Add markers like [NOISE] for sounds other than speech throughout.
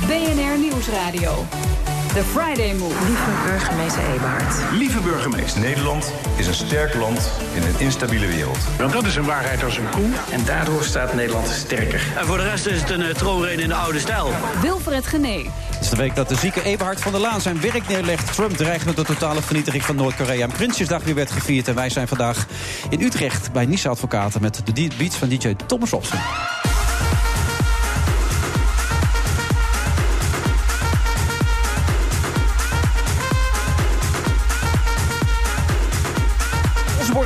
BNR Nieuwsradio. The Friday Move. Lieve burgemeester Eberhard. Lieve burgemeester, Nederland is een sterk land in een instabiele wereld. Want dat is een waarheid als een koe. En daardoor staat Nederland sterker. En voor de rest is het een uh, troonreden in de oude stijl. Wilfred Genee. Het is de week dat de zieke Eberhard van der Laan zijn werk neerlegt. Trump dreigt met de totale vernietiging van Noord-Korea. En Prinsjesdag weer werd gevierd. En wij zijn vandaag in Utrecht bij Nice Advocaten... met de beats van DJ Thomas Robson.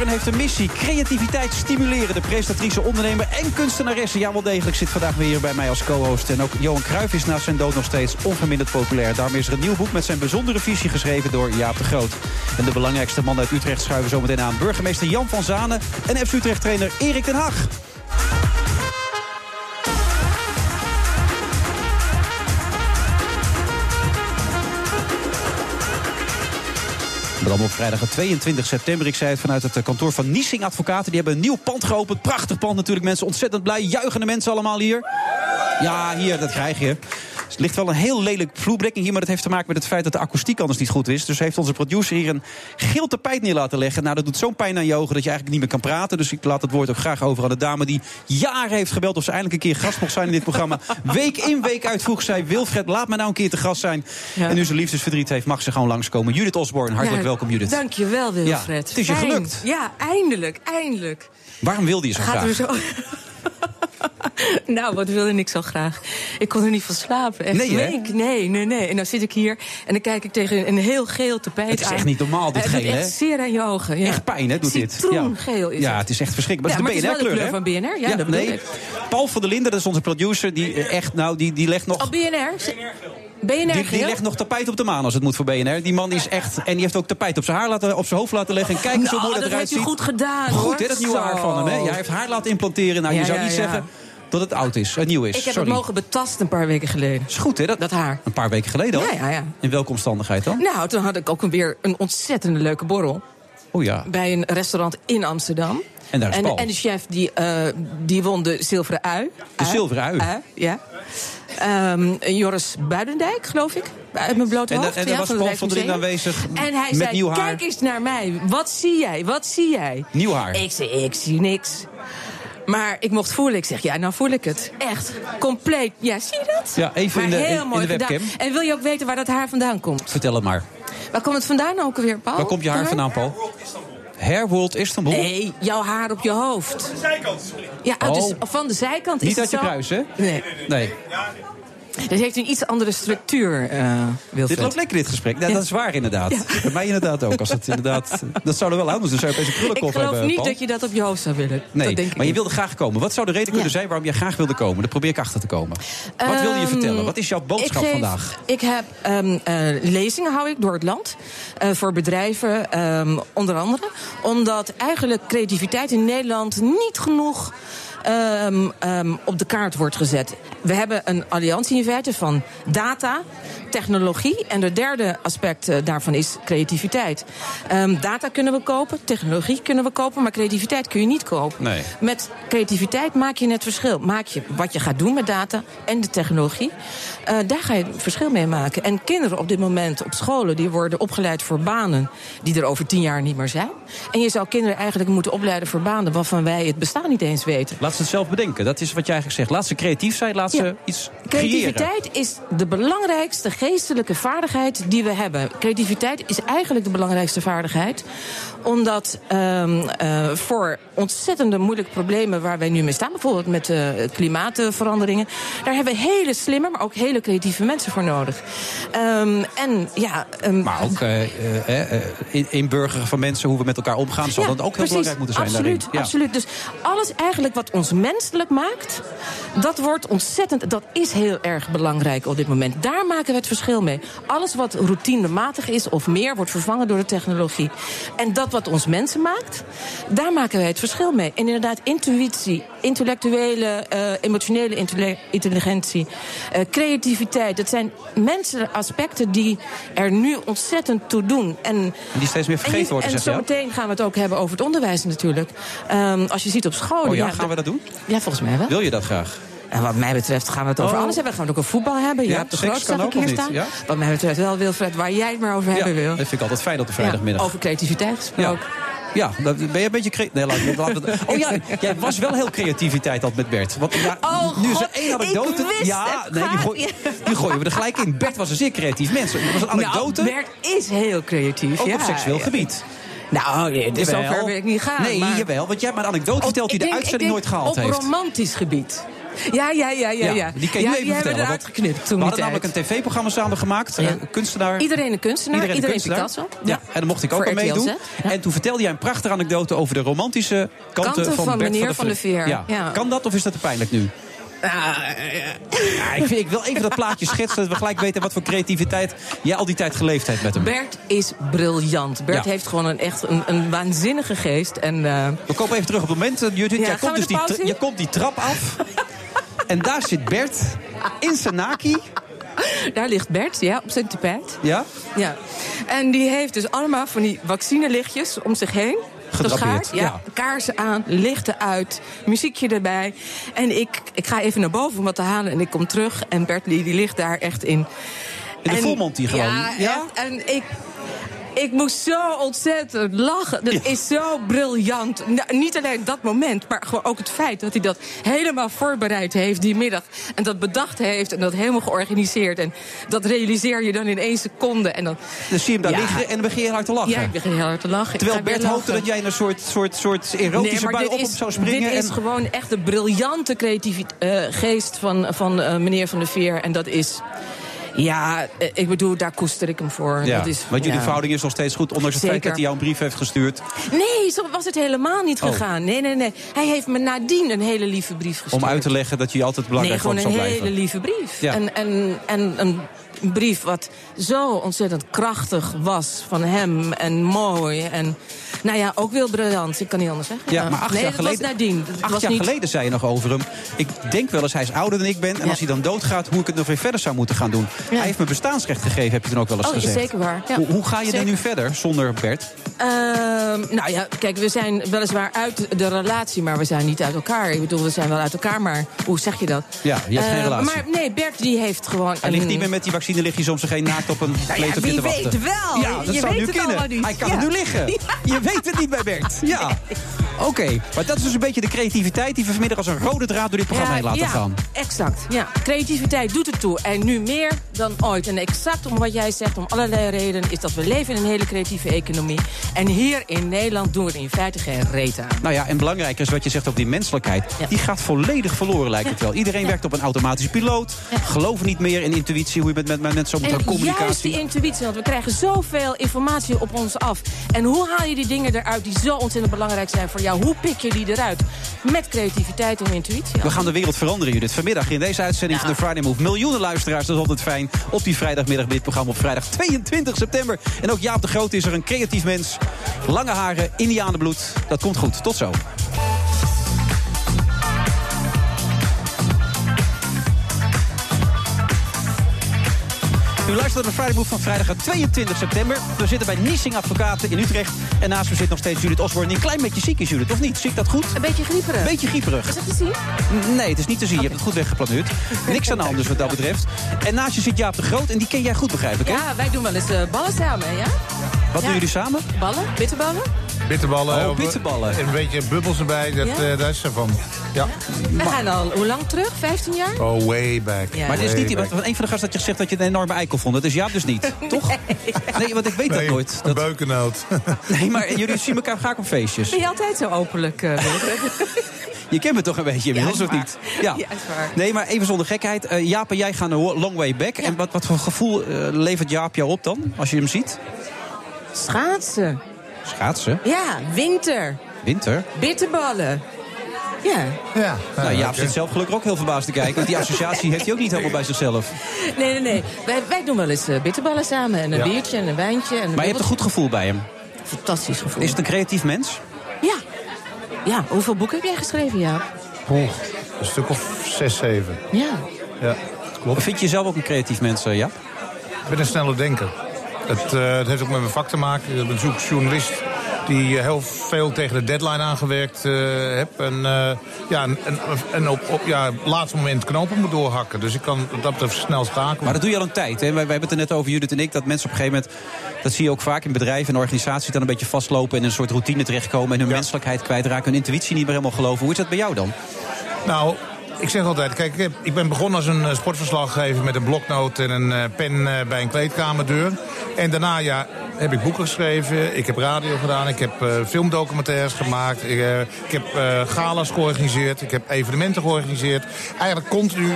Heeft een missie. Creativiteit stimuleren. De presentatrice, ondernemer en kunstenaresse. Ja, wel degelijk zit vandaag weer hier bij mij als co-host. En ook Johan Cruijff is na zijn dood nog steeds onverminderd populair. Daarmee is er een nieuw boek met zijn bijzondere visie geschreven door Jaap de Groot. En de belangrijkste man uit Utrecht schuiven zometeen aan. Burgemeester Jan van Zanen en FC Utrecht-trainer Erik ten Hag. Dan op vrijdag 22 september. Ik zei het vanuit het kantoor van Niesing Advocaten. Die hebben een nieuw pand geopend. Prachtig pand natuurlijk. Mensen ontzettend blij. Juichende mensen allemaal hier. Ja, hier, dat krijg je. Er ligt wel een heel lelijk vloerbrekking hier, maar dat heeft te maken met het feit dat de akoestiek anders niet goed is. Dus heeft onze producer hier een geel tapijt neer laten leggen. Nou, dat doet zo'n pijn aan je ogen dat je eigenlijk niet meer kan praten. Dus ik laat het woord ook graag over aan de dame die jaren heeft gebeld of ze eindelijk een keer gast mocht zijn in dit programma. [LAUGHS] Week in, week uit vroeg zij, Wilfred, laat me nou een keer te gast zijn. Ja. En nu ze liefdesverdriet heeft, mag ze gewoon langskomen. Judith Osborne, hartelijk ja, welkom Judith. Dankjewel Wilfred. Ja, het is je gelukt. Ja, eindelijk, eindelijk. Waarom wilde je zo Gaat graag? zo... [LAUGHS] nou, wat wilde ik zo graag? Ik kon er niet van slapen. Echt Nee. Nee, nee, nee. En dan zit ik hier en dan kijk ik tegen een heel geel tapijt Het is aan. echt niet normaal, dit Het doet geel, hè? echt zeer aan je ogen. Ja. Echt pijn, hè, doet dit. Citroengeel is ja, het. het is echt verschrikkelijk. Ja, Maar maar het is de wel de BNR-kleur, kleur van BNR. Ja, dat nee. ik. Paul van der Linden, dat is onze producer, die eh, echt, nou, die, die legt nog... Oh, BNR? BNR Die, die legt nog tapijt op de maan als het moet voor BNR. Die man is echt. En die heeft ook tapijt op zijn haar laten, op zijn hoofd laten leggen. En kijk eens hoe Nou, mooi dat dat eruit heeft u ziet. goed gedaan, Goed, hè, dat nieuwe Zo. haar van hem. Hè? Ja, hij heeft haar laten implanteren. Nou, je zou ja, niet zeggen dat het oud is, uh, nieuw is. Ik heb Sorry. het mogen betasten een paar weken geleden. Is goed, hè? Dat, Dat haar. Een paar weken geleden al. Ja, ja, ja. In welke omstandigheid dan? Nou, toen had ik ook weer een ontzettende leuke borrel. Oh ja. bij een restaurant in Amsterdam. En daar is en, Paul. en de chef die, eh, die won de zilveren ui. De zilveren ui? ja. Ehm, Joris Buidendijk, geloof ik. Uit mijn blote En, hoofd. en daar ja, was Paul van aanwezig En hij met zei, nieuw haar. kijk eens naar mij. Wat zie jij? Wat zie jij? Nieuw haar. Ik zei, ik zie niks. Maar ik mocht voelen. Ik zeg, ja, nou voel ik het. Echt. Compleet. Ja, zie je dat? Ja, even maar in de- heel in- in mooi de webcam. En wil je ook weten waar dat haar vandaan komt? Vertel het maar. Waar komt het vandaan ook alweer, Paul? Waar komt je haar vandaan, Paul? Hairworld Istanbul? Nee, jouw haar op je hoofd. Ja, het is Oh. van de zijkant Niet is uit het je pruis, hè? Nee. Nee. Het heeft een iets andere structuur, eh Wilfred. Dit loopt lekker, dit gesprek. Ja, Dat is waar, inderdaad. Bij mij inderdaad ook. Als het inderdaad, dat zou er wel anders zijn. Zou je opeens een Ik krullenkop geloof hebben, niet Paul. dat je dat op je hoofd zou willen. Nee, dat denk ik maar je niet. wilde graag komen. Wat zou de reden kunnen Ja. zijn waarom jij graag wilde komen? Daar probeer ik achter te komen. Wat wilde je Ehm, vertellen? Wat is jouw boodschap ik geef- vandaag? Ik heb ehm, eh, lezingen hou ik door het land. eh, voor bedrijven, ehm, onder andere. Omdat eigenlijk creativiteit in Nederland niet genoeg ehm, ehm, op de kaart wordt gezet. We hebben een alliantie in feite van data, technologie. En de derde aspect eh, daarvan is creativiteit. Ehm, data kunnen we kopen, technologie kunnen we kopen, maar creativiteit kun je niet kopen. Nee. Met creativiteit maak je het verschil. Maak je wat je gaat doen met data en de technologie. Eh, daar ga je verschil mee maken. En kinderen op dit moment op scholen die worden opgeleid voor banen die er over tien jaar niet meer zijn. En je zou kinderen eigenlijk moeten opleiden voor banen waarvan wij het bestaan niet eens weten. Laat ze het zelf bedenken. Dat is wat je eigenlijk zegt. Laat ze creatief zijn. Laat ze iets creëren. Creativiteit is de belangrijkste geestelijke vaardigheid die we hebben. Creativiteit is eigenlijk de belangrijkste vaardigheid. Omdat ehm, eh, voor ontzettende moeilijke problemen waar wij nu mee staan, bijvoorbeeld met eh, klimaatveranderingen, daar hebben we hele slimme, maar ook hele creatieve mensen voor nodig. Ehm, en ja, ehm, Maar ook in- inburgeren van mensen, hoe we met elkaar omgaan, zal Ja, dat ook heel belangrijk moeten zijn absoluut, daarin. Ja. Absoluut. Dus alles eigenlijk wat ons menselijk maakt, dat wordt ontzettend. Dat is heel erg belangrijk op dit moment. Daar maken we het verschil mee. Alles wat routinematig is of meer, wordt vervangen door de technologie. En dat wat ons mensen maakt, daar maken wij het verschil mee. En inderdaad, intuïtie, intellectuele, emotionele intelligentie, eh, creativiteit. Dat zijn mensen aspecten die er nu ontzettend toe doen. En, Die steeds meer vergeten en, worden, En ja? zometeen gaan we het ook hebben over het onderwijs natuurlijk. Ehm, als je ziet op scholen... Oh ja, gaan we dat doen? Ja, volgens mij wel. Wil je dat graag? En wat mij betreft gaan we het over Oh. alles hebben. We gaan het ook over voetbal hebben. Je Ja, hebt de grootste ik hier staan. Ja? Wat mij betreft wel, Wilfred, waar jij het maar over hebben ja, wil. dat vind ik altijd fijn op de vrijdagmiddag. over creativiteit gesproken. Ja, dat, ben je een beetje creatief? Nee, laat, laat, [LAUGHS] oh ja, jij was wel heel creativiteit dat met Bert. Want, ja, Oh, nu is er één anekdote. ja, nee, die, gooi, die gooien we er gelijk in. Bert was een zeer creatief mens. Er was een anekdote, Nou, Bert is heel creatief. ook ja, op seksueel ja. gebied. Nou, nee, dus zover wil ik niet gaan. Nee, maar... jawel, want jij hebt me een anekdote verteld die Ik de uitzending nooit gehaald op heeft. Op romantisch gebied. Ja, ja, ja, ja. ja. die kan je ja, even die hebben vertellen. we eruit geknipt toen we hadden namelijk een tv-programma samen gemaakt. Ja. eh, kunstenaar. Iedereen een kunstenaar, iedereen, een kunstenaar. Picasso. Ja. en dan mocht ik ook aan meedoen. En toen vertelde jij een prachtige anekdote over de romantische kanten, Kanten van, van Bert meneer van de Veer. Ja. Kan dat of is dat te pijnlijk nu? Ja, ik, vind, ik wil even dat plaatje [LAUGHS] schetsen, dat we gelijk weten wat voor creativiteit jij al die tijd geleefd hebt met hem. Bert is briljant. Bert Ja. heeft gewoon een, echt een, een waanzinnige geest. En, eh, We komen even terug op het moment, eh, Judith. Ja, jij, komt dus die, je komt die trap af. [LAUGHS] en daar zit Bert in zijn naki. daar ligt Bert, ja, op zijn tapijt. Ja? Ja. En die heeft dus allemaal van die vaccinelichtjes om zich heen. Gedrapeerd, Geschaard, ja. ja. Kaarsen aan, lichten uit, muziekje erbij. En ik, ik ga even naar boven om wat te halen en ik kom terug. En Bert die, die ligt daar echt in. In de En- volmontie gewoon. Ja. En ik... Ik moest zo ontzettend lachen. Dat Ja. is zo briljant. Nou, niet alleen dat moment, maar gewoon ook het feit dat hij dat helemaal voorbereid heeft die middag. En dat bedacht heeft en dat helemaal georganiseerd. En dat realiseer je dan in één seconde. En dan, Dan zie je hem daar Ja. liggen en dan begin je hard te lachen. ja, ik begin heel hard te lachen. Terwijl Bert hoopte dat jij in een soort, soort, soort erotische Nee, bui op zou springen. dit is gewoon echt de briljante creatieve eh, geest van, van eh, meneer Van der Veer. En dat is... Ja, eh, ik bedoel, daar koester ik hem voor. Ja, dat is, want jullie ja. verhouding is nog steeds goed, ondanks het feit Zeker. dat hij jou een brief heeft gestuurd. Nee, zo was het helemaal niet Oh. gegaan. Nee, nee, nee. Hij heeft me nadien een hele lieve brief gestuurd. Om uit te leggen dat je altijd Nee, belangrijk voor gewoon hem een hele blijven. lieve brief. Ja. En, en, en een brief wat zo ontzettend krachtig was van hem. En mooi. En nou ja, ook wel briljant. Ik kan niet anders zeggen. Ja, maar acht nee, jaar geleden, was nadien. Dat acht was jaar niet... geleden zei je nog over hem. Ik denk wel eens, hij is ouder dan ik ben. En Ja. als hij dan doodgaat, hoe ik het nog weer verder zou moeten gaan doen. Ja. Hij heeft me bestaansrecht gegeven, heb je toen ook wel eens Oh, gezegd. zeker waar. Ja. Hoe, hoe ga je Zeker. er nu verder zonder Bert? Ehm, nou ja, kijk, we zijn weliswaar uit de relatie, maar we zijn niet uit elkaar. Ik bedoel, we zijn wel uit elkaar, maar hoe zeg je dat? Ja, je hebt geen Eh, relatie. Maar nee, Bert die heeft gewoon... Hij ligt niet meer met die vaccinelichtjes om zich heen naakt op een Nou ja, kleedje wie te wachten. weet wel. Ja, dat Je zou weet nu het kunnen. Hij kan er nu liggen. [LAUGHS] Je weet het niet bij Bert. Ja. [LAUGHS] Oké, maar dat is dus een beetje de creativiteit die we vanmiddag als een rode draad door dit programma heen laten ja, gaan. exact. Ja. Creativiteit doet het toe. En nu meer dan ooit. En exact om wat jij zegt, om allerlei redenen... is dat we leven in een hele creatieve economie. En hier in Nederland doen we er in feite geen reet aan. Nou ja, en belangrijker is wat je zegt over die menselijkheid. Ja. Die gaat volledig verloren, lijkt het wel. Iedereen werkt op een automatische piloot. Geloof niet meer in intuïtie, hoe je met, met, met mensen moet gaan En juist communicatie. die intuïtie, want we krijgen zoveel informatie op ons af. En hoe haal je die dingen eruit die zo ontzettend belangrijk zijn voor jou? Hoe pik je die eruit? Met creativiteit en intuïtie. We gaan de wereld veranderen, Judith. Vanmiddag in deze uitzending Ja. van de Friday Move. Miljoenen luisteraars, dat is altijd fijn. Op die vrijdagmiddag bij dit programma op vrijdag 22 september. En ook Jaap de Groot is er een creatief mens. Lange haren, indianenbloed. Dat komt goed. Tot zo. U luistert naar de Friday Move van vrijdag 22 september. We zitten bij Niesing Advocaten in Utrecht. En naast me zit nog steeds Judith Osborne. Die een klein beetje ziek is, Judith, of niet? Zie ik dat goed? Een beetje grieperig. Beetje grieperig. Is dat te zien? Nee, het is niet te zien. Je hebt het goed weggeplaneerd. [LAUGHS] Niks aan de hand dus wat dat betreft. En naast je zit Jaap de Groot. En die ken jij goed, begrijp ik, hè? Ja, wij doen wel eens eh, ballen samen, ja? Wat doen jullie samen? Ballen? Bitterballen? Bitterballen. Oh, bitterballen. Een beetje bubbels erbij, dat, Ja? eh, daar is ze van. Ja. We gaan al hoe lang terug? 15 jaar? Oh, way back. Ja. Maar het is niet... Want een van de gasten had je gezegd dat je het een enorme eikel vond. Dat is Jaap dus niet, [LAUGHS] toch? Nee, want ik weet dat Nee, nooit. Een Dat, beukennoot. [LAUGHS] nee, maar jullie zien elkaar graag op feestjes. Ben je altijd zo openlijk, eh, Wilfred? [LAUGHS] Je kent me toch een beetje inmiddels, Ja, of niet? Ja, is waar. Nee, maar even zonder gekheid. Eh, Jaap en jij gaan een long way back. En wat, wat voor gevoel levert Jaap jou op dan, als je hem ziet? Schaatsen. Schaatsen, Ja, winter. winter. Bitterballen. Ja. Ja. Nou, Jaap zit zelf gelukkig ook heel verbaasd te kijken. Want die associatie heeft hij ook niet helemaal bij zichzelf. Nee, nee, nee. Wij, wij doen wel eens eh, bitterballen samen. En een Ja. biertje en een wijntje. En een Maar je hebt een goed gevoel bij hem. Fantastisch gevoel. Is het een creatief mens? Ja. Ja, hoeveel boeken heb jij geschreven, Jaap? Oeh, een stuk of zes, zeven. Ja. Ja, klopt. Vind je jezelf ook een creatief mens, eh, Jaap? Ik ben een snelle denker. Het, eh, het heeft ook met mijn vak te maken. Ik ben natuurlijk journalist die eh, heel veel tegen de deadline aangewerkt eh heb. En, ja, en, op, op ja, laatste moment knopen moet doorhakken. Dus ik kan dat betreft snel schakelen. Maar dat doe je al een tijd. Hè? Wij, wij hebben het er net over, Judith en ik, dat mensen op een gegeven moment... dat zie je ook vaak in bedrijven en organisaties... dan een beetje vastlopen en in een soort routine terechtkomen... en hun menselijkheid kwijtraken, hun intuïtie niet meer helemaal geloven. Hoe is dat bij jou dan? Nou, ik zeg altijd, kijk, ik ben begonnen als een eh, sportverslaggever met een bloknoot en een eh, pen eh, bij een kleedkamerdeur. En daarna ja, heb ik boeken geschreven, ik heb radio gedaan, ik heb filmdocumentaires gemaakt, ik, heb galas georganiseerd, ik heb evenementen georganiseerd. Eigenlijk continu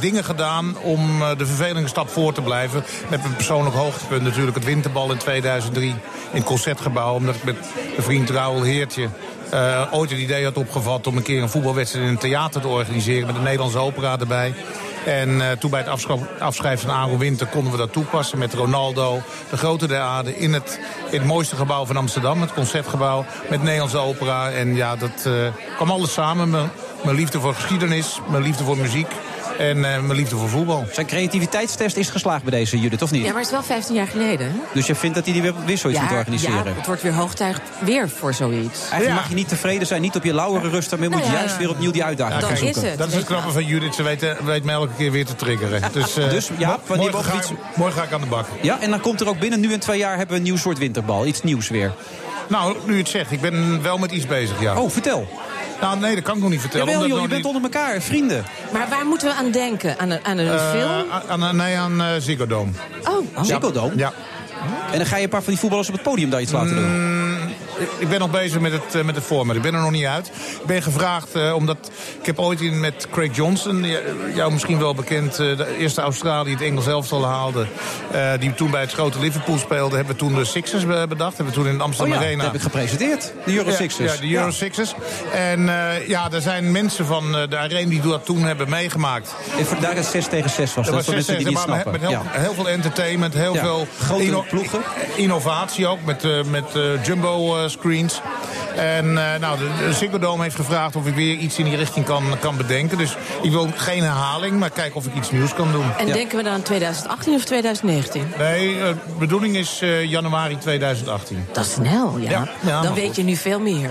dingen gedaan om de vervelende stap voor te blijven. Met mijn persoonlijk hoogtepunt natuurlijk het winterbal in 2003 in het Concertgebouw. Omdat ik met mijn vriend Raoul Heertje eh, ooit het idee had opgevat om een keer een voetbalwedstrijd in een theater te organiseren met de Nederlandse opera erbij. En eh, toen bij het afschrijven van Aaron Winter konden we dat toepassen met Ronaldo, de grote der aarde, in het, het mooiste gebouw van Amsterdam, het Concertgebouw, met Nederlandse opera. En ja, dat eh, kwam alles samen. Mijn liefde voor geschiedenis, mijn liefde voor muziek en eh, mijn liefde voor voetbal. Zijn creativiteitstest is geslaagd bij deze Judith, of niet? Ja, maar het is wel 15 jaar geleden. hè? Dus je vindt dat hij die weer, weer zoiets moet organiseren? ja, het wordt weer hoog tijd weer voor zoiets. Eigenlijk Ja. mag je niet tevreden zijn, niet op je lauweren rusten... maar je moet Nou ja, juist weer opnieuw die uitdaging gaan is zoeken. het. Dat is het knappe van Judith. Ze weet, weet me elke keer weer te triggeren. Dus, eh, Dus, ja, wanneer morgen, ga, iets- ik- morgen ga ik aan de bak. Ja, en dan komt er ook binnen nu en twee jaar hebben we een nieuw soort winterbal. Iets nieuws weer. Nou, nu je het zegt, ik ben wel met iets bezig, ja. Oh, vertel. Nou, nee, dat kan ik nog niet vertellen. Jawel omdat joh, je bent niet- onder elkaar, vrienden. Maar waar moeten we aan denken? Aan een, aan een Eh, film? aan, aan- nee, aan eh, Ziggo Dome. Oh, oh. Ziggo Dome? Ja. En dan ga je een paar van die voetballers op het podium daar iets laten doen. Ik- Ik ben nog bezig met het, eh, met het format. Ik ben er nog niet uit. Ik ben gevraagd eh, omdat... Ik heb ooit in met Craig Johnson, eh, jou misschien wel bekend... eh, de eerste Australië het Engels elftal haalde... die toen bij het grote Liverpool speelde... hebben we toen de Sixers be- bedacht. Hebben we toen in de Oh Amsterdam ja, dat Arena... heb ik gepresenteerd. De Euro Sixers. Ja, de Euro Sixers. En ja, er zijn mensen van de Arena die dat toen hebben meegemaakt. En daar is 6 tegen 6 was dat, was voor mensen die zes, niet maar met- heel, Ja. heel veel entertainment, heel veel grote ploegen. innovatie ook met, met jumbo screens. En eh, nou, de, de Ziggo Dome heeft gevraagd of ik weer iets in die richting kan, kan bedenken. Dus ik wil geen herhaling, maar kijken of ik iets nieuws kan doen. En denken we dan aan 2018 of 2019? Nee, eh, de bedoeling is eh, januari 2018. Dat is snel, ja. Ja, ja, maar dan weet goed. je nu veel meer.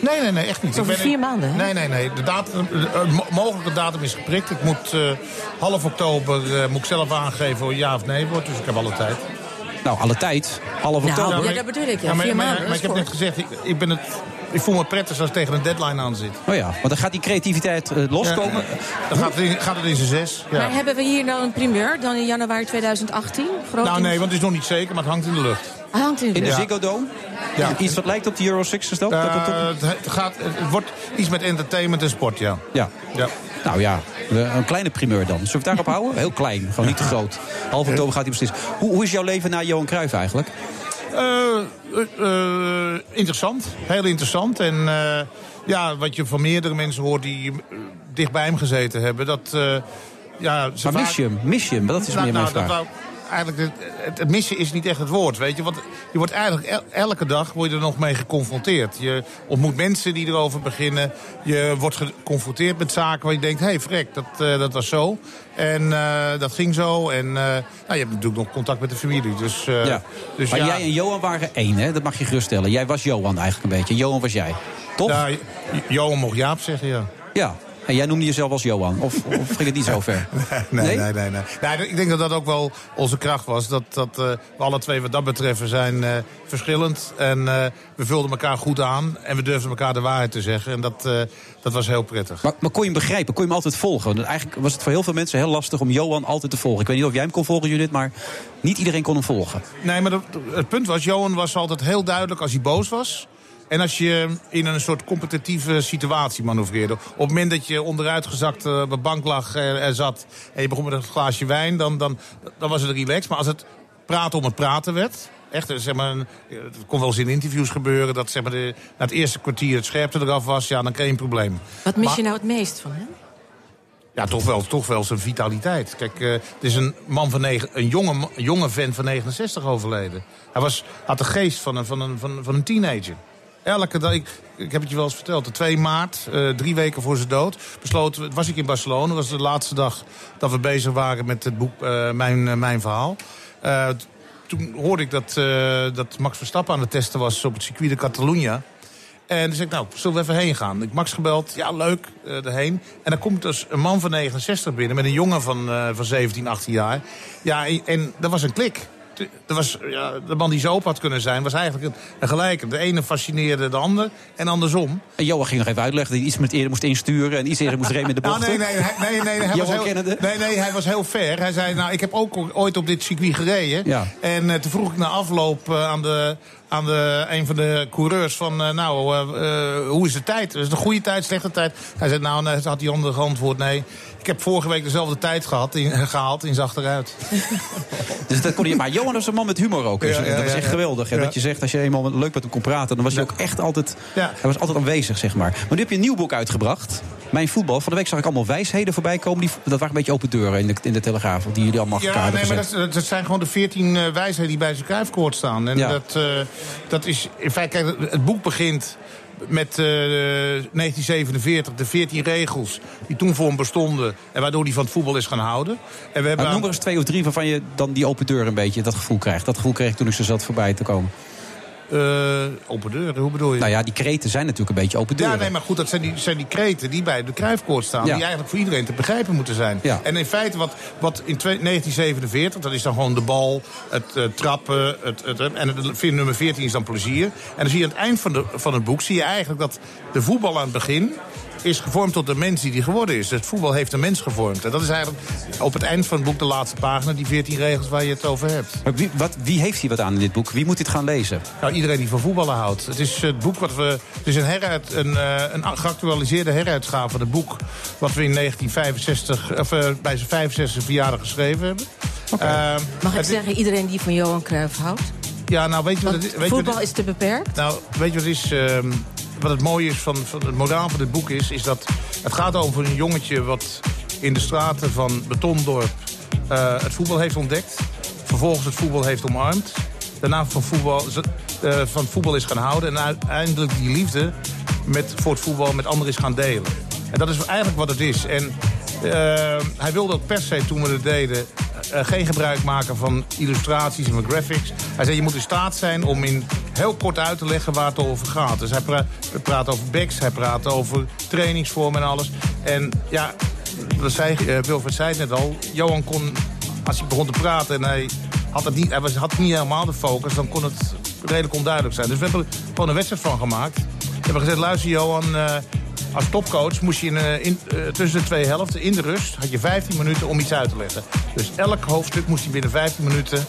Nee, nee, nee, echt niet. Over vier maanden, hè? Nee, nee, nee. De datum, de, eh, mo- mogelijke datum is geprikt. Ik moet eh, half oktober eh, moet ik zelf aangeven of ja of nee wordt. Dus ik heb alle tijd. Nou, alle tijd. Half Nou, oktober. ja, dat bedoel ik, ja. maar, vier maar- maanden, maar ik heb net gezegd, ik, ik, ben het, ik voel me prettig als ik tegen een deadline aan zit. Oh ja, want dan gaat die creativiteit eh, loskomen. Ja, dan gaat het in, gaat het in zijn zes. Ja. Maar hebben we hier nou een primeur dan in januari 2018? Groot Nou nee, want het is nog niet zeker, maar het hangt in de lucht. Hangt in de In de lucht. Ziggo Dome. Ja. Iets wat lijkt op de Euro Sixers ook. dat Eh, komt op- het, gaat, het wordt iets met entertainment en sport, ja. Ja. ja. Nou ja, een kleine primeur dan. Zullen we het daarop [LAUGHS] houden? Heel klein, gewoon niet te groot. Half oktober gaat hij beslissen. Hoe, hoe is jouw leven na Johan Cruijff eigenlijk? Eh, eh, eh, interessant, heel interessant. En eh, ja, wat je van meerdere mensen hoort die eh, dicht bij hem gezeten hebben, dat. eh, ja, ze Maar vaak- mis je hem? Mis je hem? Dat is Nou, meer mijn nou, dat vraag. wou- eigenlijk het, het, missen is niet echt het woord, weet je. Want je wordt eigenlijk el- elke dag word je er nog mee geconfronteerd. Je ontmoet mensen die erover beginnen. Je wordt geconfronteerd met zaken waar je denkt... hé, hey, vrek, dat, eh, dat was zo. En eh, dat ging zo. En eh, nou, je hebt natuurlijk nog contact met de familie. Dus, Ja. dus maar ja, jij en Johan waren één, hè? Dat mag je geruststellen. Jij was Johan eigenlijk een beetje. Johan was jij. Toch? ja, Jo- Johan mocht Jaap zeggen, ja. Ja. En jij noemde jezelf als Johan. Of, of ging het niet zo [LAUGHS] ver? Nee, Nee? nee, nee. nee, nee. ik denk dat dat ook wel onze kracht was. Dat, dat eh, we alle twee wat dat betreft zijn eh, verschillend. En eh, we vulden elkaar goed aan. En we durfden elkaar de waarheid te zeggen. En dat, dat was heel prettig. Maar, maar kon je hem begrijpen? Kon je hem altijd volgen? Want Eigenlijk was het voor heel veel mensen heel lastig om Johan altijd te volgen. Ik weet niet of jij hem kon volgen, Judith, maar niet iedereen kon hem volgen. Nee, maar dat- het punt was, Johan was altijd heel duidelijk als hij boos was. En als je in een soort competitieve situatie manoeuvreerde. Op het moment dat je onderuitgezakt eh, op de bank lag eh, er zat... en je begon met een glaasje wijn, dan, dan, dan was het relaxed. Maar als het praten om het praten werd... Echt, eh, zeg maar, het kon wel eens in interviews gebeuren... dat zeg maar, de, na het eerste kwartier het scherpte eraf was... ja, dan kreeg je een probleem. Wat mis Maar- je nou het meest van hem? Ja, toch wel, toch wel zijn vitaliteit. Kijk, eh, het is een man van negen, een jonge, jonge vent van 69 overleden. Hij was, had de geest van een, van een, van, van een teenager. Elke dag, ik, ik heb het je wel eens verteld, de 2 maart, eh, drie weken voor zijn dood, besloten was ik in Barcelona. was de laatste dag dat we bezig waren met het boek eh, Mijn, eh, Mijn Verhaal. Toen hoorde ik dat, dat Max Verstappen aan het testen was op het circuit de Catalunya. En toen zei ik, nou, zullen we even heen gaan? Ik Max gebeld, ja, leuk, eh erheen. En dan komt dus een man van 69 binnen met een jongen van, van 17, 18 jaar. Ja, en, en dat was een klik. Er was, ja, de man die zo open had kunnen zijn, was eigenlijk een, een gelijke. De ene fascineerde de ander en andersom. En Johan ging nog even uitleggen dat hij iets met eerder moest insturen... en iets eerder moest remmen in de bocht. Nee, nee, hij, [LAUGHS] nee, nee, hij was heel, nee, nee, hij was heel fair. Hij zei, nou, ik heb ook ooit op dit circuit gereden. Ja. En eh, toen vroeg ik na afloop eh, aan, de, aan de, een van de coureurs van... eh, nou, hoe is de tijd? Is het een goede tijd, slechte tijd? Hij zei, nou, nee, had die andere geantwoord, nee. Ik heb vorige week dezelfde tijd gehad, in, [LAUGHS] gehaald in achteruit. [LAUGHS] Dus dat kon hij, maar Johan was een man met humor ook. Dus Ja, ja, dat was ja, echt geweldig. Ja. Wat je zegt, als je eenmaal leuk met hem kon praten... dan was hij ook echt altijd, Ja. hij was altijd aanwezig, zeg maar. Maar nu heb je een nieuw boek uitgebracht. Mijn voetbal. Van de week zag ik allemaal wijsheden voorbij komen. Die, dat waren een beetje open deuren in de, in de Telegraaf. Die jullie allemaal Ja, nee, maar dat, dat zijn gewoon de veertien eh, wijsheden die bij zijn kruifkoord staan. En Ja. dat, eh, dat is, in feite, kijk, het boek begint met eh, 1947, de 14 regels die toen voor hem bestonden... en waardoor hij van het voetbal is gaan houden. En we hebben noem er eens twee of drie waarvan je dan die open deur een beetje dat gevoel krijgt. Dat gevoel kreeg ik toen ik zo zat voorbij te komen. Eh, open deuren, hoe bedoel je? Nou ja, die kreten zijn natuurlijk een beetje open deuren. Ja, nee, maar goed, dat zijn die, zijn die kreten die bij de kruifkoord staan... Ja. die eigenlijk voor iedereen te begrijpen moeten zijn. Ja. En in feite, wat, wat in twee- 1947, dat is dan gewoon de bal, het eh, trappen... Het, het, en het nummer 14 is dan plezier. En dan zie je aan het eind van, de, van het boek... zie je eigenlijk dat de voetbal aan het begin is gevormd tot de mens die die geworden is. Dus het voetbal heeft een mens gevormd. En dat is eigenlijk op het eind van het boek de laatste pagina... die 14 regels waar je het over hebt. Maar wie, wat, wie heeft hier wat aan in dit boek? Wie moet dit gaan lezen? Nou, iedereen die van voetballen houdt. Het is het boek wat we. Het is een, heruit, een, eh, een geactualiseerde heruitgave van het boek. wat we in 1965. of eh, bij zijn 65 verjaardag geschreven hebben. Eh, Mag ik zeggen, iedereen die van Johan Cruijff houdt? Ja, nou weet je wat het is? Weet je wat voetbal is te beperkt. nou, weet je wat het is? ehm, wat het mooie is van, van het moraal van dit boek is, is dat het gaat over een jongetje wat in de straten van Betondorp eh, het voetbal heeft ontdekt. Vervolgens het voetbal heeft omarmd. Daarna van voetbal, eh, van voetbal is gaan houden. En uiteindelijk die liefde met, voor het voetbal met anderen is gaan delen. En dat is eigenlijk wat het is. En hij wilde ook per se, toen we het deden... eh, geen gebruik maken van illustraties en graphics. Hij zei, je moet in staat zijn om in heel kort uit te leggen waar het over gaat. Dus hij pra- praat over backs, hij praat over trainingsvormen en alles. En ja, dat zei, eh, Wilfred zei het net al, Johan kon, als hij begon te praten en hij had, het niet, hij was, had niet helemaal de focus, dan kon het redelijk onduidelijk zijn. Dus we hebben er gewoon een wedstrijd van gemaakt. We hebben gezegd, luister Johan, eh, als topcoach moest je in, eh, in, eh, tussen de twee helften, in de rust, had je 15 minuten om iets uit te leggen. Dus elk hoofdstuk moest hij binnen 15 minuten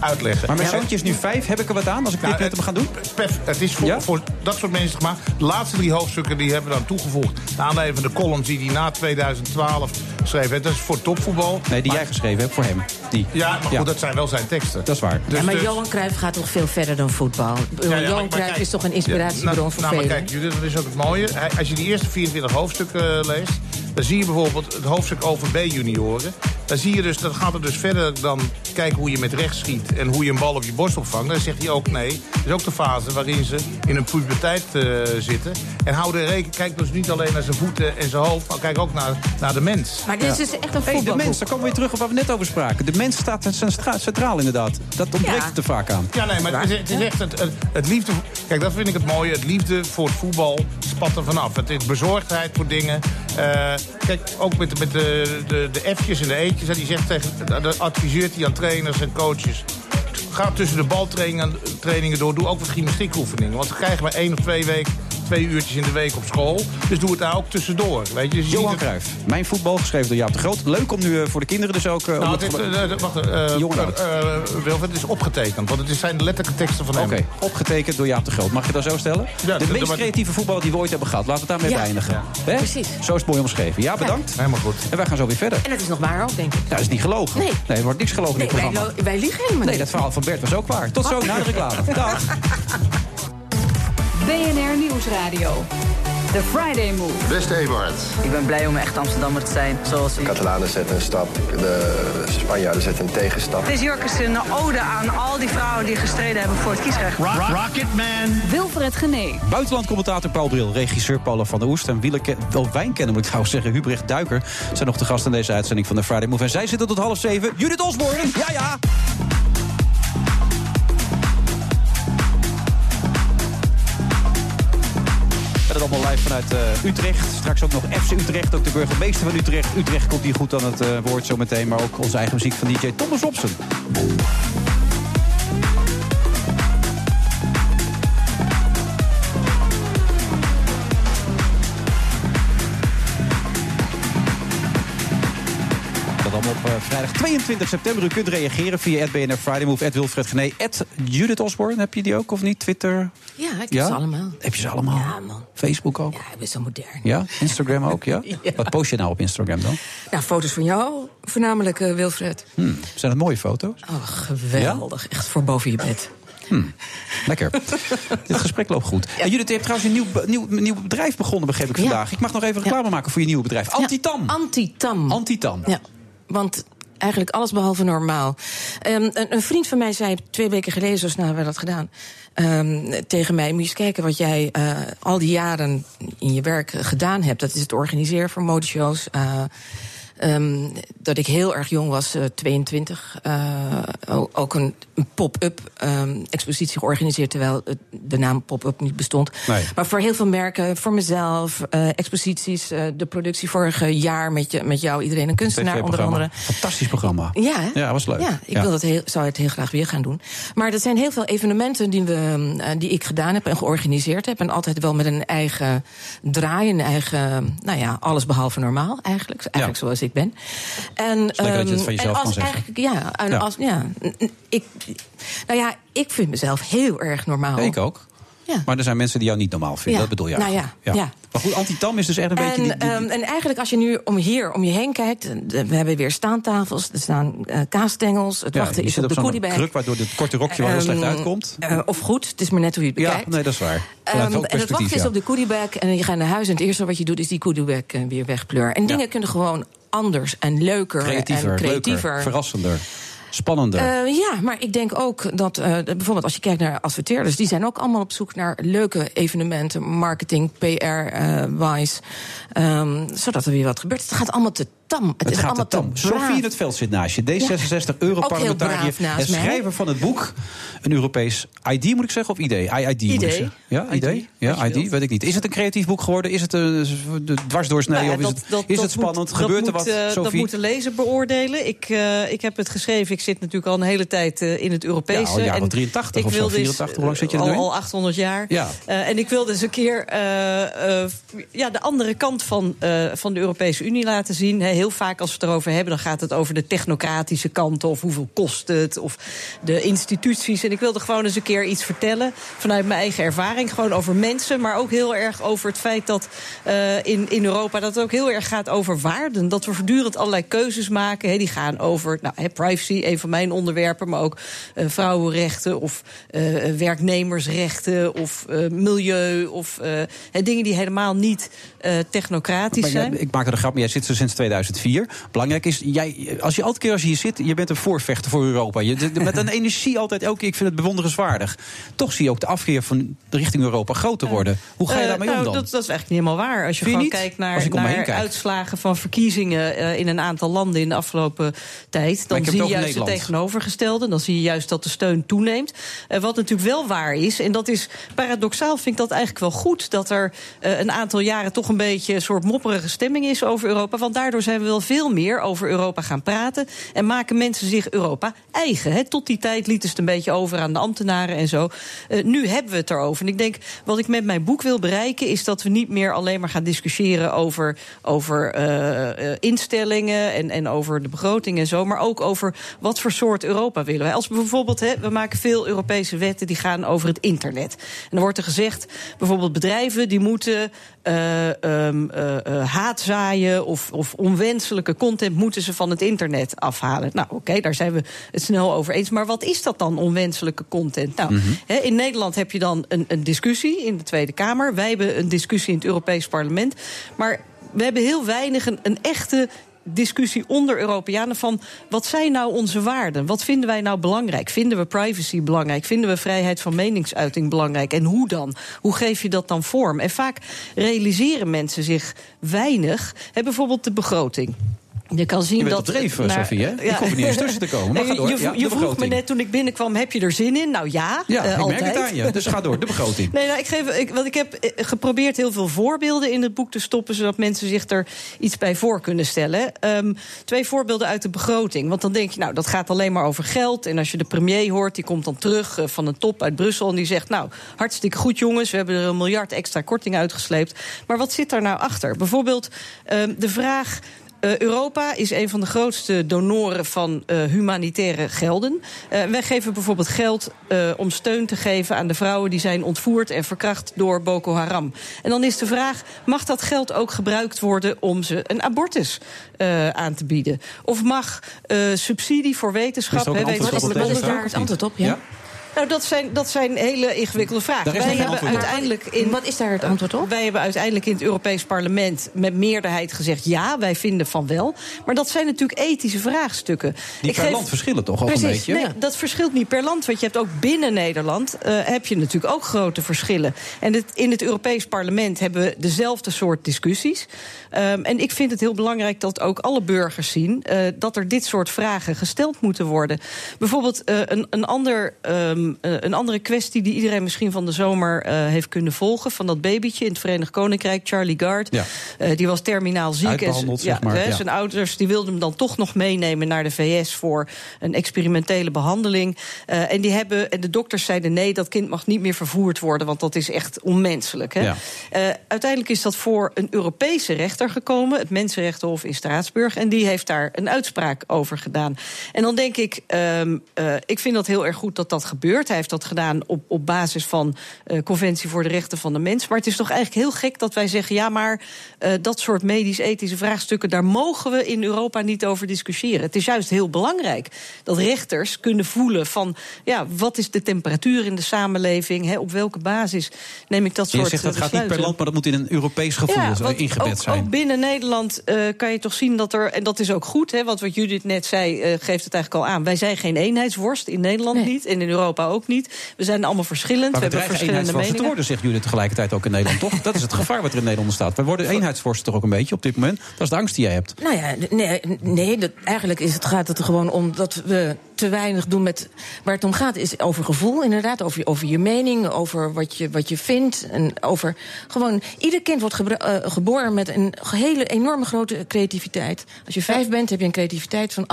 uitleggen. Maar mijn Ja, zoontje is nu vijf. Heb ik er wat aan als ik nou, dit met hem ga doen? Pef, het is voor, Ja? voor dat soort mensen gemaakt. De laatste drie hoofdstukken die hebben we dan toegevoegd. Naar aanleiding van de columns die hij na 2012 schreef. Dat is voor topvoetbal. Nee, die Maar- jij geschreven hebt voor hem. Die. Ja, maar goed, dat zijn wel zijn teksten. Dat is waar. Dus- ja, maar dus- Johan Cruijff gaat toch veel verder dan voetbal? Johan Cruijff is toch een inspiratiebron Ja, nou, voor nou, maar kijk, Judith, dat is ook het mooie. Als je die eerste 24 hoofdstukken eh, leest... dan zie je bijvoorbeeld het hoofdstuk over B-junioren. Dan zie je dus, dat gaat er dus verder dan kijken hoe je met rechts schiet... en hoe je een bal op je borst opvangt. Dan zegt hij ook nee. Dat is ook de fase waarin ze in een puberteit eh, zitten. En hou er rekening, kijk dus niet alleen naar zijn voeten en zijn hoofd... maar kijk ook naar, naar de mens. Maar dit is dus echt een Hey, de mens, daar komen we weer terug op waar we net over spraken. De mens staat centra- centraal inderdaad. Dat ontbreekt Ja. het er vaak aan. Ja, nee, maar het is, het is echt het, het, het liefde... Kijk, dat vind ik het mooie. Het liefde voor het voetbal spat er vanaf. Het is bezorgdheid voor dingen. Eh, kijk, ook met, met de, de, de en de E'tjes. hè, Die zegt tegen, adviseert hij aan trainers en coaches. Ga tussen de baltrainingen trainingen door. Doe ook wat gymnastiekoefeningen. Want dan krijgen we één of twee weken twee uurtjes in de week op school. Dus doe het daar ook tussendoor. Weet je? Dus Johan Cruijff. Mijn voetbal, geschreven door Jaap de Groot. Leuk om nu eh, voor de kinderen dus ook... eh, Nou, het het, gebe- eh, wacht, eh, eh, eh, Wilfred, het is opgetekend. Want het is- zijn de letterlijke teksten van hem. Oké, opgetekend door Jaap de Groot. Mag je dat zo stellen? Ja, de meest creatieve voetballer die we ooit hebben gehad. Laten we het daarmee Ja. beëindigen. Hè? Precies. Zo is het mooi omschreven. Ja, bedankt. Helemaal goed. En wij gaan zo weer verder. En dat is nog waar ook, denk ik. Nou, dat is niet gelogen. Nee. er wordt niks gelogen Nee, in dit programma. wij liegen helemaal Nee, niet. dat verhaal van Bert was ook waar. Tot zo, na de reclame. Dag. [LAUGHS] BNR Nieuwsradio. The Friday Move. Beste Ewout. Ik ben blij om echt Amsterdammer te zijn, zoals u. Catalanen zetten een stap, de Spanjaarden zetten een tegenstap. Deze jurk is een ode aan al die vrouwen die gestreden hebben voor het kiesrecht. Rocketman. Wilfred Gené. Buitenlandcommentator Paul Bril, regisseur Paula van der Oest... en wielerken, wel wijnkenner moet ik trouwens zeggen, Hubrecht Duiker... zijn nog de gasten in deze uitzending van de Friday Move. En zij zitten tot half zeven. Judith Osborne, ja ja! Live vanuit eh, Utrecht. Straks ook nog FC Utrecht, ook de burgemeester van Utrecht. Utrecht komt hier goed aan het eh, woord zometeen. Maar ook onze eigen muziek van DJ Thomas Robson. Vrijdag 22 september. U kunt reageren via BNR Friday Move, Wilfred Gené, Judith Osborne. Heb je die ook of niet? Twitter? Ja, ik heb Ja? ze allemaal. Heb je ze allemaal? Ja, man. Facebook ook? Ja, ik ben zo modern. Ja? Instagram ook, ja? [LAUGHS] Wat post je nou op Instagram dan? Nou, foto's van jou, voornamelijk eh, Wilfred. Hm, Zijn het mooie foto's? Oh, geweldig. Echt voor boven je bed. Lekker. [LAUGHS] Dit gesprek loopt goed. En Judith, je hebt trouwens een nieuw, nieuw, nieuw bedrijf begonnen, begreep ik Ja. vandaag. Ik mag nog even reclame maken voor je nieuwe bedrijf. Antitam. Antitam. Antitam. Ja, want eigenlijk alles behalve normaal. Ehm, een, een vriend van mij zei twee weken geleden, zo snel hebben we dat gedaan... ehm, tegen mij, moet je eens kijken wat jij eh, al die jaren in je werk gedaan hebt. Dat is het organiseren van modeshows... eh, ehm, dat ik heel erg jong was, eh, 22. eh, o- ook een, een pop-up ehm, expositie georganiseerd... terwijl de naam pop-up niet bestond. Nee. Maar voor heel veel merken, voor mezelf, eh, exposities... eh, de productie vorig jaar met, je, met jou, iedereen een kunstenaar onder andere. Fantastisch programma. Ja, hè? Ja, was leuk. Ja, ik Ja. Wil dat heel, zou het heel graag weer gaan doen. Maar er zijn heel veel evenementen die, we, eh, die ik gedaan heb en georganiseerd heb. En altijd wel met een eigen draai, een eigen, nou ja, alles behalve normaal eigenlijk. Eigenlijk zoals ik ben. En, dat je het ehm, van jezelf en als. Eigenlijk, ja, en Ja. Als, ja, ik, nou ja, ik vind mezelf heel erg normaal. Ja, ik ook. Ja. Maar er zijn mensen die jou niet normaal vinden, Ja. dat bedoel je Nou ja, ja. Maar goed, antitam is dus echt een beetje... En, Die, die- ehm, en eigenlijk als je nu om hier om je heen kijkt... we hebben weer staantafels, er staan eh kaasstengels... het ja, wachten is op op de zo'n goodiebag. kruk waardoor het korte rokje wel heel slecht Ehm, uitkomt. eh, of goed, het is maar net hoe je het Ja, bekijkt. nee, dat is waar. En het wachten is ja. op de goodiebag en je gaat naar huis... en het eerste wat je doet is die goodiebag eh, weer wegpleuren. En dingen kunnen gewoon anders en leuker Creatiever, en creatiever. leuker, verrassender, spannender. Eh, ja, maar ik denk ook dat eh, bijvoorbeeld als je kijkt naar adverteerders, die zijn ook allemaal op zoek naar leuke evenementen, marketing, PR-wise, zodat er weer wat gebeurt. Het gaat allemaal te tam. Het, het is gaat allemaal tam. Sofie in het veld zit naast je. D66 Europarlementariër en mij. schrijver van het boek. Een Europees ID moet ik zeggen, of ID? ID, moet ik zeggen. Ja, ID? ID, Ja, ID, weet ik niet. Is het een creatief boek geworden? Is het een de dwarsdoorsnee? Nou ja, of is dat- het, dat- is dat het spannend? moet- Gebeurt er dat wat, eh, Dat Sophie? moet de lezer beoordelen. Ik, eh, ik heb het geschreven. Ik zit natuurlijk al een hele tijd eh, in het Europese. Ja, al een En of 83 ik of zo, wilde eens, 84. Hoe lang zit je er al, al 800 jaar. Ja. Eh, en ik wilde eens een keer eh, eh, ja, de andere kant van, eh, van de Europese Unie laten zien. He, heel vaak als we het erover hebben, dan gaat het over de technocratische kant. Of hoeveel kost het. Of de instituties. En ik wilde gewoon eens een keer iets vertellen. Vanuit mijn eigen ervaring. Gewoon over mensen. Maar ook heel erg over het feit dat eh, in, in Europa dat het ook heel erg gaat over waarden. Dat we voortdurend allerlei keuzes maken. He, die gaan over nou, he, privacy, een van mijn onderwerpen. Maar ook eh, vrouwenrechten of eh, werknemersrechten of milieu. Of he, dingen die helemaal niet technocratisch Maar zijn. ik maak er een grap, maar jij zit er sinds 2004. Belangrijk is, jij, als je elke keer als je hier zit, je bent een voorvechter voor Europa. Je, met een energie altijd, elke keer, ik vind het bewonderenswaardig. Toch zie je ook de afkeer van de richting Europa groter worden. Hoe ga je Eh, daarmee nou, om dan? Dat, dat is eigenlijk niet helemaal waar. Als je gewoon niet? kijkt naar, naar uitslagen van verkiezingen eh, in een aantal landen in de afgelopen tijd, dan zie je juist het tegenovergestelde. Dan zie je juist dat de steun toeneemt. Eh, wat natuurlijk wel waar is, en dat is paradoxaal, vind ik dat eigenlijk wel goed, dat er een aantal jaren toch een beetje een soort mopperige stemming is over Europa. Want daardoor zijn we wel veel meer over Europa gaan praten. En maken mensen zich Europa eigen. Tot die tijd lieten ze het een beetje over aan de ambtenaren en zo. Uh, nu hebben we het erover. En ik denk, wat ik met mijn boek wil bereiken, is dat we niet meer alleen maar gaan discussiëren over, over uh, instellingen en, en over de begroting en zo. Maar ook over wat voor soort Europa willen wij. Als we bijvoorbeeld, we maken veel Europese wetten die gaan over het internet. En dan wordt er gezegd, bijvoorbeeld bedrijven die moeten uh, haat zaaien of, of onwenselijke content moeten ze van het internet afhalen. Nou, oké, okay, daar zijn we het snel over eens. Maar wat is dat dan, onwenselijke content? Nou, mm -hmm. he, in Nederland heb je dan een, een discussie in de Tweede Kamer. Wij hebben een discussie in het Europees Parlement. Maar we hebben heel weinig een, een echte discussie onder Europeanen van wat zijn nou onze waarden? Wat vinden wij nou belangrijk? Vinden we privacy belangrijk? Vinden we vrijheid van meningsuiting belangrijk? En hoe dan? Hoe geef je dat dan vorm? En vaak realiseren mensen zich weinig. He, bijvoorbeeld de begroting. Je kan zien je dat. Ja, Sophie, hè? Ik hoef er niet eens tussen te komen. Maar [LAUGHS] ga door. Je, je, ja, je vroeg me net toen ik binnenkwam: heb je er zin in? Nou ja, ja uh, ik altijd. merk het aan je. Dus ga door, de begroting. [LAUGHS] Nee, nou, ik, geef, ik, want ik heb geprobeerd heel veel voorbeelden in het boek te stoppen, zodat mensen zich er iets bij voor kunnen stellen. Um, twee voorbeelden uit de begroting. Want dan denk je, nou, dat gaat alleen maar over geld. En als je de premier hoort, die komt dan terug uh, van een top uit Brussel en die zegt: Nou, hartstikke goed, jongens, we hebben er een miljard extra korting uitgesleept. Maar wat zit daar nou achter? Bijvoorbeeld um, de vraag. Uh, Europa is een van de grootste donoren van uh, humanitaire gelden. Uh, wij geven bijvoorbeeld geld om steun te geven aan de vrouwen die zijn ontvoerd en verkracht door Boko Haram. En dan is de vraag: mag dat geld ook gebruikt worden om ze een abortus aan te bieden? Of mag subsidie voor wetenschap. Wat is daar het antwoord op? ja? ja? Nou, dat zijn, dat zijn hele ingewikkelde vragen. Wij hebben uiteindelijk in, Wat is daar het antwoord op? Wij hebben uiteindelijk in het Europees Parlement met meerderheid gezegd... ja, wij vinden van wel. Maar dat zijn natuurlijk ethische vraagstukken. Die Ik per geef, land verschillen toch ook precies, een beetje? Nee, dat verschilt niet per land. Want je hebt ook binnen Nederland... Uh, heb je natuurlijk ook grote verschillen. En het, in het Europees Parlement hebben we dezelfde soort discussies. Um, en ik vind het heel belangrijk dat ook alle burgers zien... Uh, dat er dit soort vragen gesteld moeten worden. Bijvoorbeeld uh, een, een ander... Um, Um, uh, een andere kwestie die iedereen misschien van de zomer uh, heeft kunnen volgen... van dat babytje in het Verenigd Koninkrijk, Charlie Gard. Ja. Uh, die was terminaal ziek. En ja, zeg maar, ja. zijn ouders die wilden hem dan toch nog meenemen naar de VS... voor een experimentele behandeling. en, die hebben, en de dokters zeiden nee, dat kind mag niet meer vervoerd worden... want dat is echt onmenselijk. Hè? Ja. uiteindelijk is dat voor een Europese rechter gekomen... het Mensenrechtenhof in Straatsburg... en die heeft daar een uitspraak over gedaan. En dan denk ik, um, ik vind dat heel erg goed dat dat gebeurt gebeurd. Hij heeft dat gedaan op, op basis van uh, Conventie voor de Rechten van de Mens. Maar het is toch eigenlijk heel gek dat wij zeggen: ja, maar uh, dat soort medisch-ethische vraagstukken, daar mogen we in Europa niet over discussiëren. Het is juist heel belangrijk dat rechters kunnen voelen van ja, wat is de temperatuur in de samenleving? Hè, op welke basis neem ik dat soort. Je zegt dat gaat niet per land, maar dat moet in een Europees gevoel ja, ingebed ook, zijn. Ook binnen Nederland uh, kan je toch zien dat er, en dat is ook goed, hè, want wat Judith net zei, uh, geeft het eigenlijk al aan. Wij zijn geen eenheidsworst in Nederland nee. niet en in Europa ook niet. We zijn allemaal verschillend. Maar we, we hebben verschillende meningen. te worden, zegt jullie tegelijkertijd ook in Nederland, toch? Dat is het gevaar wat er in Nederland ontstaat. We worden eenheidsvorst toch ook een beetje op dit moment. Dat is de angst die jij hebt. Nou ja, nee, nee dat, eigenlijk is het, gaat het er gewoon om dat we te weinig doen met. Waar het om gaat is over gevoel, inderdaad. Over, over je mening, over wat je, wat je vindt. En over gewoon. Ieder kind wordt uh, geboren met een hele enorme grote creativiteit. Als je vijf bent, heb je een creativiteit van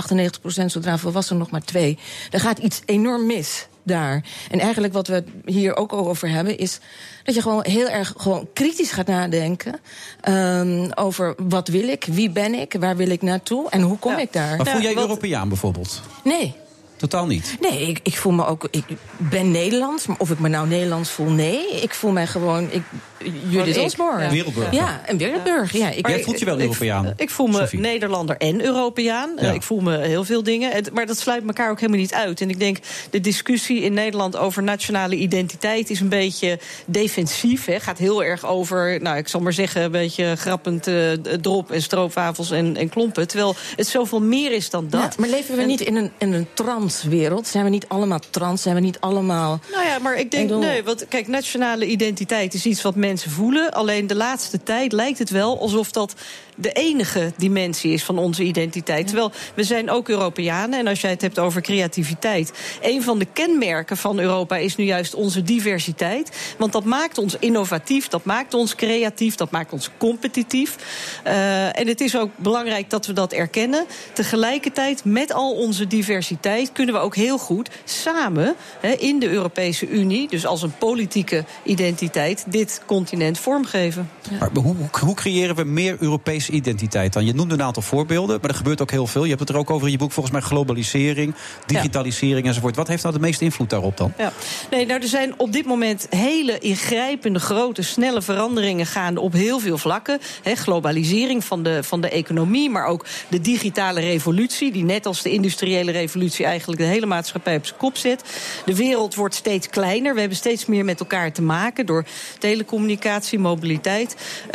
98%, zodra volwassen nog maar twee. Er gaat iets enorm mis daar. En eigenlijk wat we hier ook over hebben is dat je gewoon heel erg gewoon kritisch gaat nadenken um, over wat wil ik, wie ben ik, waar wil ik naartoe en hoe kom Ja. ik daar. Maar voel jij wat- Europeaan bijvoorbeeld? Nee. Totaal niet. Nee, ik, ik voel me ook. Ik ben Nederlands, maar of ik me nou Nederlands voel, nee. Ik voel mij gewoon. Ik, Judith. Osborne. Ja. Wereldburger. Ja, een wereldburger. Ja, ik, Maar Jij voelt je wel ik- Europeaan, Ik, ik voel me Sophie. Nederlander en Europeaan. Ja. Eh, Ik voel me heel veel dingen. Maar dat sluit elkaar ook helemaal niet uit. En ik denk, de discussie in Nederland over nationale identiteit is een beetje defensief. Hè. Gaat heel erg over, nou, ik zal maar zeggen, een beetje grappend eh, drop en stroopwafels en, en klompen. Terwijl het zoveel meer is dan dat. Ja, maar leven we En- niet in een, in een transwereld? Zijn we niet allemaal trans? Zijn we niet allemaal. Nou ja, maar ik denk, Ik bedoel- nee, want kijk, nationale identiteit is iets wat mensen voelen. Alleen de laatste tijd lijkt het wel alsof dat de enige dimensie is van onze identiteit. Terwijl we zijn ook Europeanen. En als jij het hebt over creativiteit. Een van de kenmerken van Europa is nu juist onze diversiteit. Want dat maakt ons innovatief, dat maakt ons creatief, dat maakt ons competitief. Uh, en het is ook belangrijk dat we dat erkennen. Tegelijkertijd, met al onze diversiteit, kunnen we ook heel goed samen he, in de Europese Unie, dus als een politieke identiteit, dit continent vormgeven. Ja. Maar hoe, hoe creëren we meer Europese identiteit dan? Je noemde een aantal voorbeelden, maar er gebeurt ook heel veel. Je hebt het er ook over in je boek, volgens mij globalisering, digitalisering enzovoort. Wat heeft nou de meeste invloed daarop dan? Ja. Nee, nou, er zijn op dit moment hele ingrijpende, grote, snelle veranderingen gaande op heel veel vlakken. Globalisering van de, van de economie, maar ook de digitale revolutie, die net als de industriële revolutie eigenlijk de hele maatschappij op zijn kop zet. De wereld wordt steeds kleiner. We hebben steeds meer met elkaar te maken door telecommunicatie, mobiliteit. Uh,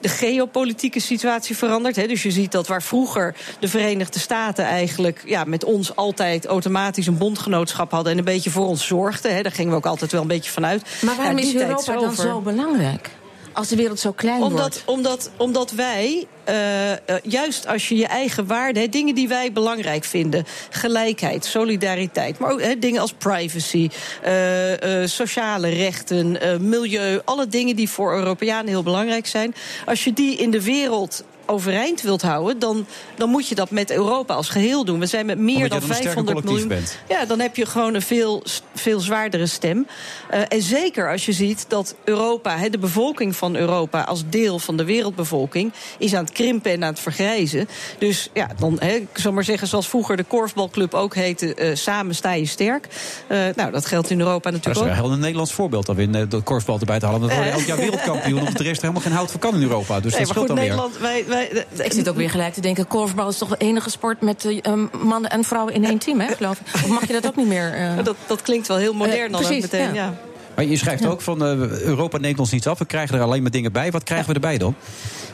de geopolitieke situatie verandert. He, dus je ziet dat waar vroeger de Verenigde Staten eigenlijk ja, met ons altijd automatisch een bondgenootschap hadden en een beetje voor ons zorgden. He, daar gingen we ook altijd wel een beetje vanuit. Maar waarom is Europa dan zo belangrijk? Als de wereld zo klein omdat, wordt. Omdat, omdat wij, uh, uh, juist als je je eigen waarden, dingen die wij belangrijk vinden, gelijkheid, solidariteit, maar ook he, dingen als privacy, uh, sociale rechten, milieu, alle dingen die voor Europeanen heel belangrijk zijn, als je die in de wereld overeind wilt houden, dan, dan moet je dat met Europa als geheel doen. We zijn met meer dan 500 miljoen. Bent. Ja, dan heb je gewoon een veel, veel zwaardere stem. Uh, en zeker als je ziet dat Europa, he, de bevolking van Europa als deel van de wereldbevolking, is aan het krimpen en aan het vergrijzen. Dus ja, dan, he, ik zal maar zeggen, zoals vroeger de korfbalclub ook heette, uh, samen sta je sterk. Uh, nou, dat geldt in Europa natuurlijk ook. Dat is wel een Nederlands voorbeeld dat we in de korfbal erbij te halen. Dat worden [LAUGHS] elk jaar wereldkampioen, omdat de rest helemaal geen hout voor kan in Europa. Dus nee, dat scheelt dan wij, wij, ik zit ook weer gelijk te denken, korfbal is toch de enige sport met uh, mannen en vrouwen in één team, hè, geloof ik. Of mag je dat ook niet meer? Uh... [LAUGHS] Dat, dat klinkt wel heel modern uh, dan precies, meteen, ja. ja. Maar je schrijft ook van uh, Europa neemt ons niets af. We krijgen er alleen maar dingen bij. Wat krijgen we erbij dan?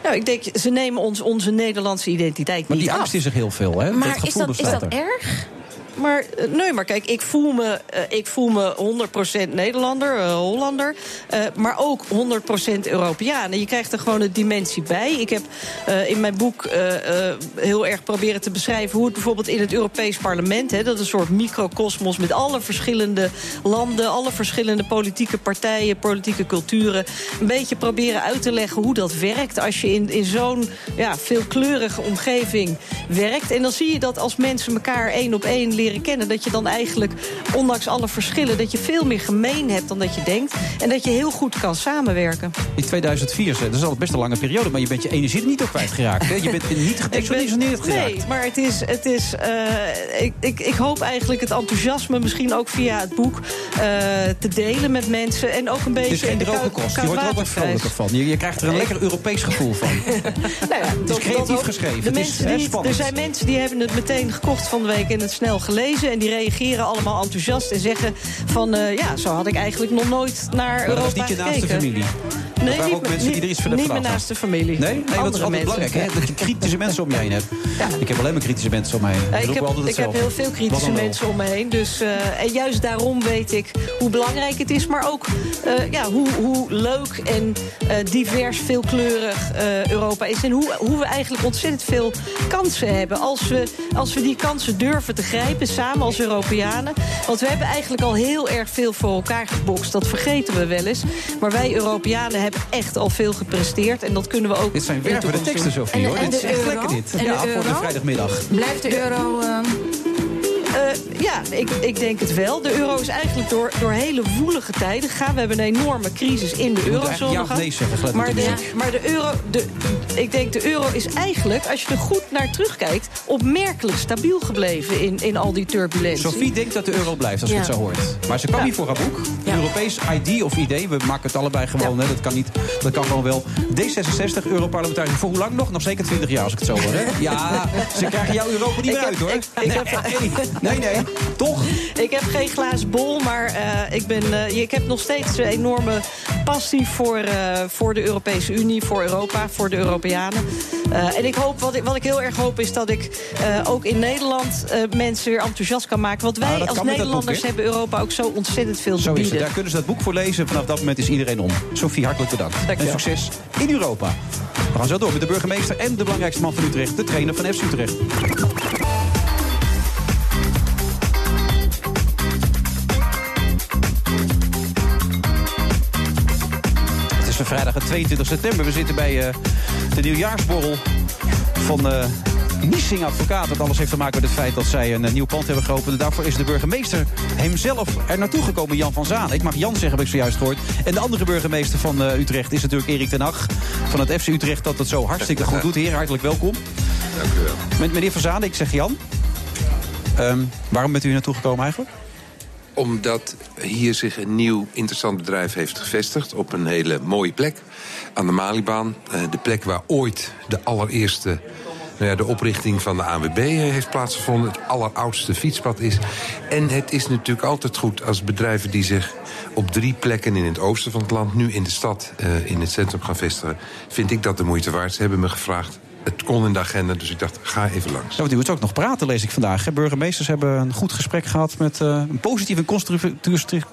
Nou, ik denk, ze nemen ons onze Nederlandse identiteit maar niet die af. angst is er heel veel, hè? Maar dat is dat, is dat erg? Maar nee, maar kijk, ik voel me, uh, ik voel me 100% Nederlander, uh, Hollander. Maar ook 100% Europeaan. En je krijgt er gewoon een dimensie bij. Ik heb in mijn boek heel erg proberen te beschrijven hoe het bijvoorbeeld in het Europees Parlement, hè, dat is een soort microcosmos met alle verschillende landen, alle verschillende politieke partijen, politieke culturen. Een beetje proberen uit te leggen hoe dat werkt als je in, in zo'n ja, veelkleurige omgeving werkt. En dan zie je dat als mensen elkaar één op één leren leren kennen... dat je dan eigenlijk, ondanks alle verschillen... dat je veel meer gemeen hebt dan dat je denkt... en dat je heel goed kan samenwerken. In 2004, dat is al best een lange periode... maar je bent je energie er niet op kwijtgeraakt. Hè? Je bent niet gedesillusioneerd geraakt. Nee, maar het is... Het is uh, ik, ik, ik hoop eigenlijk het enthousiasme... misschien ook via het boek uh, te delen met mensen... en ook een beetje... Is geen droge kost, je wordt er ook wat vrolijker van. Je, je krijgt er een lekker Europees gevoel van. [LAUGHS] nou ja, het is creatief geschreven. De het is, die, spannend. er zijn mensen die hebben het meteen gekocht van de week... en het snel gelezen lezen en die reageren allemaal enthousiast en zeggen van uh, ja, zo had ik eigenlijk nog nooit naar maar Europa dat niet je gekeken. naaste familie. Nee, niet, ook mensen die er iets van Niet mijn naaste familie. Nee, nee dat is altijd belangrijk, hè? Dat je kritische mensen om je heen hebt. Ja. Ik heb alleen maar kritische mensen om me heen. Uh, ik, heb, ik heb heel veel kritische mensen om me heen. Dus, uh, en juist daarom weet ik hoe belangrijk het is. Maar ook uh, ja, hoe, hoe leuk en divers, veelkleurig Europa is. En hoe, hoe we eigenlijk ontzettend veel kansen hebben. Als we, als we die kansen durven te grijpen, samen als Europeanen. Want we hebben eigenlijk al heel erg veel voor elkaar gebokst. Dat vergeten we wel eens. Maar wij Europeanen hebben echt al veel gepresteerd. En dat kunnen we ook. Dit zijn werkende teksten, Sofie, hoor. En dit is echt euro? lekker, dit. En ja, de voor de vrijdagmiddag. Blijft de euro... Uh... Uh, ja, ik, ik denk het wel. De euro is eigenlijk door, door hele woelige tijden gegaan. We hebben een enorme crisis in de eurozone ja gehad. nee maar, de, maar de euro, de, ik denk de euro is eigenlijk, als je er goed naar terugkijkt... opmerkelijk stabiel gebleven in, in al die turbulentie. Sofie denkt dat de euro blijft, als je Ja. het zo hoort. Maar ze kwam Ja. hier voor haar boek. Europees ID of idee. We maken het allebei gewoon. Hè. Dat, kan niet, dat kan gewoon wel. D66, Europarlementariër. Voor hoe lang nog? Nog zeker 20 jaar, als ik het zo hoor. Hè? [LAUGHS] Ja, ze krijgen jouw Europa niet Ik meer heb- uit, hoor. ik- ik nee, heb- [LAUGHS] nee, nee, toch? Ik heb geen glazen bol, maar eh, ik, ben, eh, ik heb nog steeds een enorme passie voor, eh, voor de Europese Unie, voor Europa, voor de Europeanen. Eh, en ik hoop, wat ik, wat ik heel erg hoop, is dat ik eh, ook in Nederland eh, mensen weer enthousiast kan maken. Want wij Nou, dat als Nederlanders boek, hebben Europa ook zo ontzettend veel te Zo is bieden. Daar kunnen ze dat boek voor lezen. Vanaf dat moment is iedereen om. Sofie, hartelijk bedankt. Dankjewel. En succes in Europa. We gaan zo door met de burgemeester en de belangrijkste man van Utrecht, de trainer van FC Utrecht. Is vrijdag het 22 september. We zitten bij uh, de nieuwjaarsborrel van uh, Niesing Advocaat. Dat alles heeft te maken met het feit dat zij een uh, nieuw pand hebben geopend. Daarvoor is de burgemeester hemzelf er naartoe gekomen, Jan van Zaan. Ik mag Jan zeggen, heb ik zojuist gehoord. En de andere burgemeester van Utrecht is natuurlijk Erik ten Hag. Van het FC Utrecht dat het zo hartstikke goed doet. Heer, hartelijk welkom. Dank u wel. Met meneer van Zaan, ik zeg Jan. Um, waarom bent u hier naartoe gekomen eigenlijk? Omdat hier zich een nieuw interessant bedrijf heeft gevestigd... op een hele mooie plek, aan de Malibaan. De plek waar ooit de allereerste nou ja, de oprichting van de ANWB heeft plaatsgevonden. Het alleroudste fietspad is. En het is natuurlijk altijd goed als bedrijven die zich op drie plekken in het oosten van het land... nu in de stad, uh, in het centrum gaan vestigen... vind ik dat de moeite waard. Ze hebben me gevraagd het kon in de agenda, dus ik dacht, ga even langs. Ja, want u moet ook nog praten, lees ik vandaag. Hè? Burgemeesters hebben een goed gesprek gehad... met uh, een positief en constructief,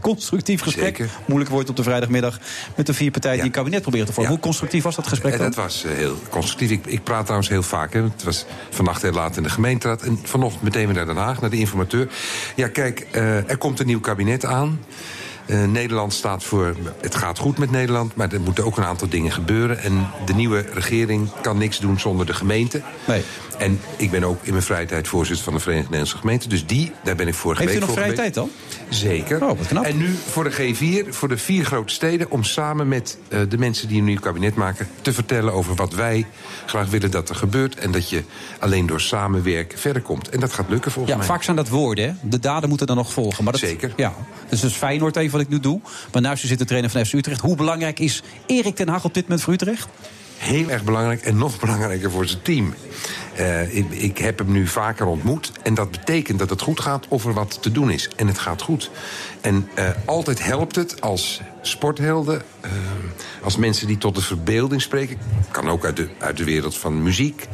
constructief gesprek. Zeker. Moeilijk woord op de vrijdagmiddag... met de vier partijen die een kabinet proberen te vormen. Ja. Hoe constructief was dat gesprek dat was uh, heel constructief. Ik, ik, praat trouwens heel vaak. Hè. Het was vannacht heel laat in de gemeenteraad. En vanochtend meteen weer naar Den Haag, naar de informateur. Ja, kijk, uh, er komt een nieuw kabinet aan... Uh, Nederland staat voor. Het gaat goed met Nederland, maar er moeten ook een aantal dingen gebeuren. En de nieuwe regering kan niks doen zonder de gemeente. Nee. En ik ben ook in mijn vrije tijd voorzitter van de Verenigde Nederlandse Gemeenten. Dus die, daar ben ik vorige Heeft u nog voor vrije geweest. tijd dan? Zeker. Oh, wat knap. En nu voor de G4, voor de vier grote steden... om samen met uh, de mensen die een nieuw kabinet maken... te vertellen over wat wij graag willen dat er gebeurt... en dat je alleen door samenwerken verder komt. En dat gaat lukken volgens Ja, mij. vaak zijn dat woorden. Hè? De daden moeten dan nog volgen. Maar dat, Zeker. Ja. Dus dat is Feyenoord even wat ik nu doe. Maar naast u zit de trainer van FC Utrecht. Hoe belangrijk is Erik ten Hag op dit moment voor Utrecht? Heel erg belangrijk en nog belangrijker voor zijn team. Uh, ik, ik, heb hem nu vaker ontmoet. En dat betekent dat het goed gaat of er wat te doen is. En het gaat goed. En uh, altijd helpt het als sporthelden, uh, als mensen die tot de verbeelding spreken. Kan ook uit de, uit de wereld van muziek.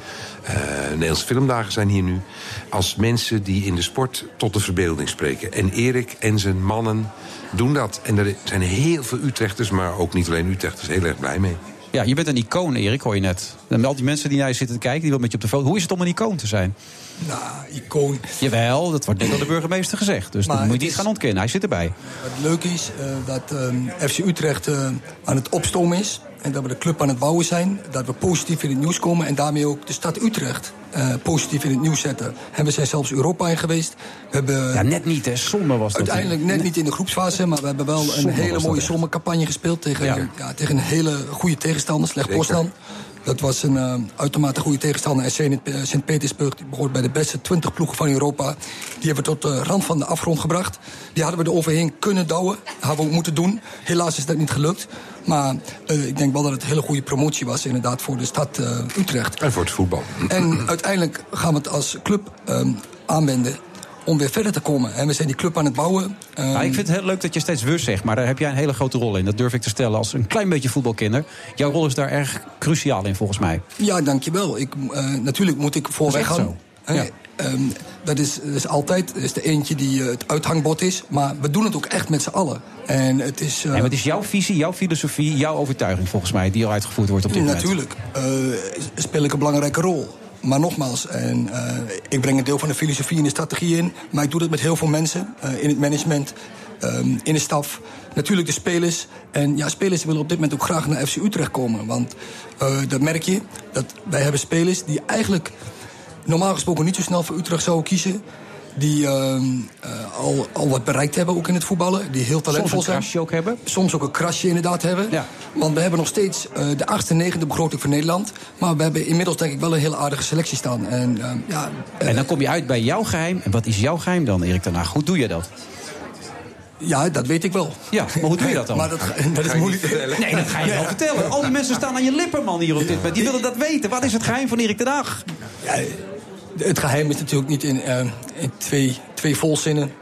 Nederlandse filmdagen zijn hier nu. Als mensen die in de sport tot de verbeelding spreken. En Erik en zijn mannen doen dat. En er zijn heel veel Utrechters, maar ook niet alleen Utrechters, heel erg blij mee. Ja, je bent een icoon, Erik, hoor je net. En al die mensen die naar je zitten te kijken, die willen met je op de foto. Hoe is het om een icoon te zijn? Nou, icoon. Jawel, dat wordt net door de burgemeester gezegd. Dus Maar dat moet je het niet is- gaan ontkennen. Hij zit erbij. Wat leuk is, uh, dat uh, FC Utrecht uh, aan het opstomen is. En dat we de club aan het bouwen zijn. Dat we positief in het nieuws komen. En daarmee ook de stad Utrecht uh, positief in het nieuws zetten. En we zijn zelfs Europa in geweest. We hebben Ja, net niet, hè. Zonde was dat. uiteindelijk net niet in de groepsfase. Maar we hebben wel een hele mooie zomercampagne gespeeld. Tegen, Ja. ja. tegen een hele goede tegenstander, Slecht Zeker. Dat was een uh, uitermate goede tegenstander. En Sint-Petersburg die behoort bij de beste 20 ploegen van Europa. Die hebben we tot de rand van de afgrond gebracht. Die hadden we er overheen kunnen douwen. Dat hadden we ook moeten doen. Helaas is dat niet gelukt. Maar uh, ik denk wel dat het een hele goede promotie was inderdaad voor de stad uh, Utrecht. En voor het voetbal. En uiteindelijk gaan we het als club um, aanwenden om weer verder te komen. En we zijn die club aan het bouwen. Um, Nou, ik vind het heel leuk dat je steeds we zegt, maar daar heb jij een hele grote rol in. Dat durf ik te stellen als een klein beetje voetbalkinder. Jouw rol is daar erg cruciaal in, volgens mij. Ja, dankjewel. Ik, uh, natuurlijk moet ik voor Dat is echt weggaan. zo. Ja. Um, dat, is, dat is altijd is de eentje die uh, het uithangbod is. Maar we doen het ook echt met z'n allen. En het is, uh, Nee, maar het is jouw visie, jouw filosofie, jouw overtuiging volgens mij... die al uitgevoerd wordt op dit moment. Natuurlijk uh, speel ik een belangrijke rol. Maar nogmaals, en, uh, ik breng een deel van de filosofie en de strategie in. Maar ik doe dat met heel veel mensen. Uh, in het management, um, in de staf. Natuurlijk de spelers. En ja, spelers willen op dit moment ook graag naar FC Utrecht komen. Want uh, dat merk je. Dat wij hebben spelers die eigenlijk normaal gesproken niet zo snel voor Utrecht zouden kiezen. Die uh, uh, al, al wat bereikt hebben, ook in het voetballen. Die heel talentvol Soms een zijn. krasje ook hebben. Soms ook een krasje inderdaad hebben. Ja. Want we hebben nog steeds uh, de achtste en negende begroting voor Nederland. Maar we hebben inmiddels denk ik wel een hele aardige selectie staan. En, uh, ja, En dan kom je uit bij jouw geheim. En wat is jouw geheim dan, Erik ten Hag? Hoe doe je dat? Ja, dat weet ik wel. Ja, maar hoe doe je dat dan? [LAUGHS] Maar dat, dat is moeilijk. Nee, dat ga je wel vertellen. Al die mensen staan aan je lippen, man, hier op dit moment. Die willen dat weten. Wat is het geheim van Erik ten Hag? Ja, het geheim is natuurlijk niet in, uh, in twee, twee volzinnen.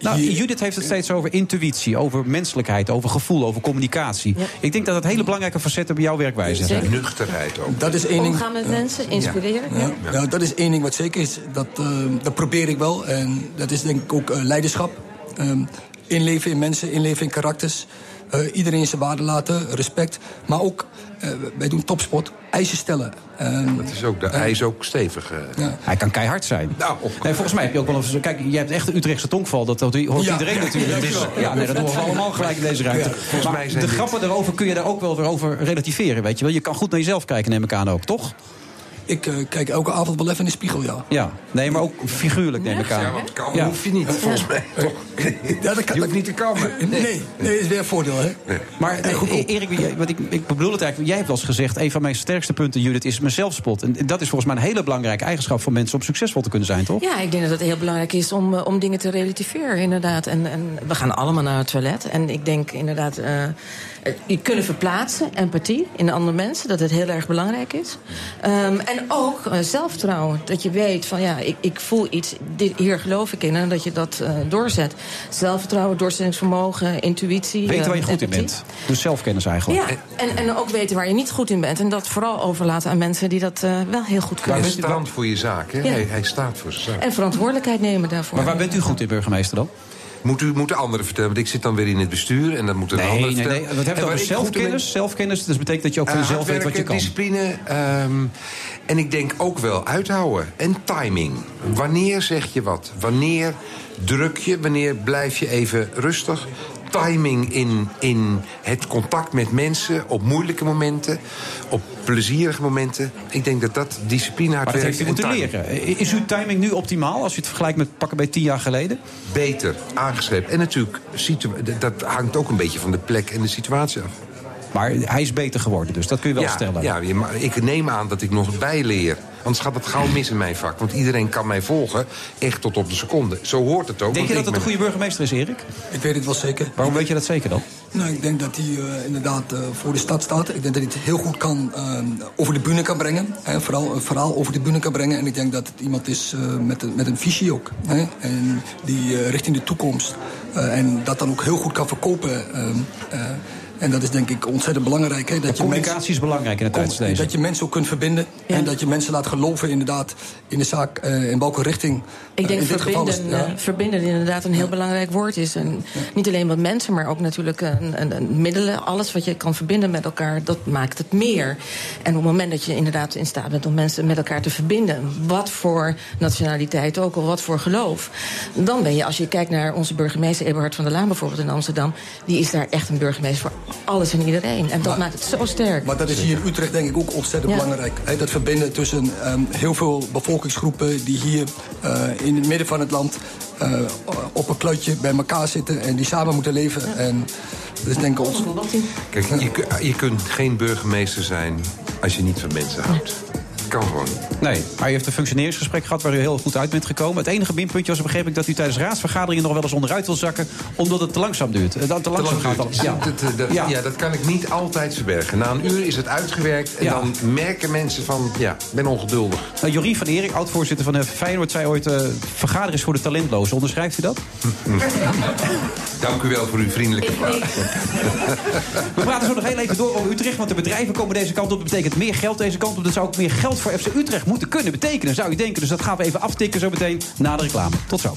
Nou, Judith heeft het steeds over intuïtie, over menselijkheid, over gevoel, over communicatie. Ja. Ik denk dat dat hele belangrijke facetten bij jouw werkwijze zijn. Zeker. Nuchterheid ook. Dat is één ding. Omgaan met mensen, inspireren. Ja. Ja. ja. dat is één ding wat zeker is. Dat, uh, dat probeer ik wel. En dat is denk ik ook uh, leiderschap. Um, inleven in mensen, inleven in karakters. Eh, iedereen zijn waarde laten, respect. Maar ook, eh, wij doen topsport, eisen stellen. Ehm, Dat is ook, de, hij is ook stevig. eh. Hij kan keihard zijn. Nou, nee, volgens mij heb je ook wel een... Kijk, jij hebt echt een Utrechtse tongval. Dat hoort hoort Ja, iedereen ja, natuurlijk. ja, Dus, ja. ja, nee, dat horen we allemaal gelijk in deze ruimte. Ja, volgens maar mij zijn de dit- grappen erover kun je daar ook wel weer over relativeren. Weet je wel? Je kan goed naar jezelf kijken, neem ik aan ook, toch? Ik eh, kijk elke avond wel even in de spiegel, ja. Ja, nee, maar ook figuurlijk neem ik aan. Ja, want kammen hoef je niet, volgens mij. Ja, dat kan, Je hoeft niet te kammen. Nee, nee, dat is weer een voordeel, hè? Maar eh, Erik, wat ik, ik bedoel het eigenlijk. Jij hebt wel eens gezegd: een van mijn sterkste punten, Judith, is mijn zelfspot. En dat is volgens mij een hele belangrijke eigenschap voor mensen om succesvol te kunnen zijn, toch? Ja, ik denk dat het heel belangrijk is om, eh, om dingen te relativeren, inderdaad. En, en we gaan allemaal naar het toilet. En ik denk inderdaad, je kunnen verplaatsen, empathie in andere mensen, dat het heel erg belangrijk is. Ehm, en ook eh, zelfvertrouwen, dat je weet van ja, ik, ik voel iets, dit, hier geloof ik in, en dat je dat eh, doorzet. Zelfvertrouwen, doorzettingsvermogen, intuïtie. Weten waar je eh, goed in bent. Dus zelfkennis eigenlijk. Ja, en, en ook weten waar je niet goed in bent. En dat vooral overlaten aan mensen die dat eh, wel heel goed kunnen. Hij staat voor je zaak, hè? Ja. Hij, hij staat voor zijn zaak. En verantwoordelijkheid nemen daarvoor. Maar waar bent u goed in, burgemeester dan? Moet u moeten anderen vertellen, want ik zit dan weer in het bestuur en dan moeten de Nee, anderen nee, nee. vertellen. We hebben En het waar over ik goed in ben- zelfkennis. Zelfkennis, dus betekent dat je ook van Eh, jezelf weet wat je kan. discipline. ehm, en ik denk ook wel uithouden. En timing. Wanneer zeg je wat? Wanneer druk je? Wanneer blijf je even rustig? Timing in, in het contact met mensen op moeilijke momenten, op plezierige momenten. Ik denk dat dat discipline hard Maar dat werken heeft u en moeten leren. Is uw timing nu optimaal als je het vergelijkt met pakken bij tien jaar geleden? Beter, aangescherpt. En natuurlijk, dat hangt ook een beetje van de plek en de situatie af. Maar hij is beter geworden, dus dat kun je wel ja, stellen. Ja, ik neem aan dat ik nog bijleer. Anders gaat het gauw mis in mijn vak. Want iedereen kan mij volgen, echt tot op de seconde. Zo hoort het ook. Denk je dat het een goede burgemeester is, Erik? Ik weet het wel zeker. Waarom weet je dat zeker dan? Nou, ik denk dat hij eh, inderdaad eh, voor de stad staat. Ik denk dat hij het heel goed kan, eh, over de bühne kan brengen. Hè, vooral een verhaal over de bühne kan brengen. En ik denk dat het iemand is eh, met, een- met een visie ook. Hè, en die eh, richting de toekomst. eh, en dat dan ook heel goed kan verkopen. en dat is denk ik ontzettend belangrijk. Hè, dat je Communicatie mensen- is belangrijk in de tijd als deze. Dat je mensen ook kunt verbinden. En dat je mensen laat geloven inderdaad in de zaak. eh, in welke richting. Ik eh, denk in dit geval verbinden, is, ja. eh, verbinden inderdaad een heel belangrijk woord is. En niet alleen met mensen, maar ook natuurlijk een, een, een middelen. Alles wat je kan verbinden met elkaar, dat maakt het meer. En op het moment dat je inderdaad in staat bent om mensen met elkaar te verbinden... wat voor nationaliteit ook, of wat voor geloof... dan ben je, als je kijkt naar onze burgemeester Eberhard van der Laan bijvoorbeeld in Amsterdam... die is daar echt een burgemeester voor alles en iedereen. En dat maakt het zo sterk. Maar dat is hier in Utrecht denk ik ook ontzettend Ja. belangrijk. Hè, dat verbinden tussen ehm, heel veel bevolkingsgroepen die hier eh, in het midden van het land eh, op een kluitje bij elkaar zitten en die samen moeten leven. En dat is denk ik ons. Kijk, je, je kunt geen burgemeester zijn als je niet van mensen houdt. Kan gewoon niet. Nee, maar u heeft een functioneringsgesprek gehad waar u heel goed uit bent gekomen. Het enige minpuntje was, begreep ik, dat u tijdens raadsvergaderingen nog wel eens onderuit wil zakken. omdat het te langzaam duurt. Eh, Dat te langzaam Te lang gaat duurt. alles. Ja. Dat, Ja. ja. dat kan ik niet altijd verbergen. Na een uur is het uitgewerkt en Ja. dan merken mensen van... ja, ik ben ongeduldig. Nou, Jorien van Erik, oud-voorzitter van de Feyenoord, zei ooit... eh vergaderen is voor de talentlozen. Onderschrijft u dat? [LAUGHS] Dank u wel voor uw vriendelijke vraag. We praten zo nog heel even door over Utrecht. Want de bedrijven komen deze kant op. Dat betekent meer geld deze kant op. Dat zou ook meer geld voor FC Utrecht moeten kunnen betekenen, zou je denken. Dus dat gaan we even aftikken zo meteen na de reclame. Tot zo.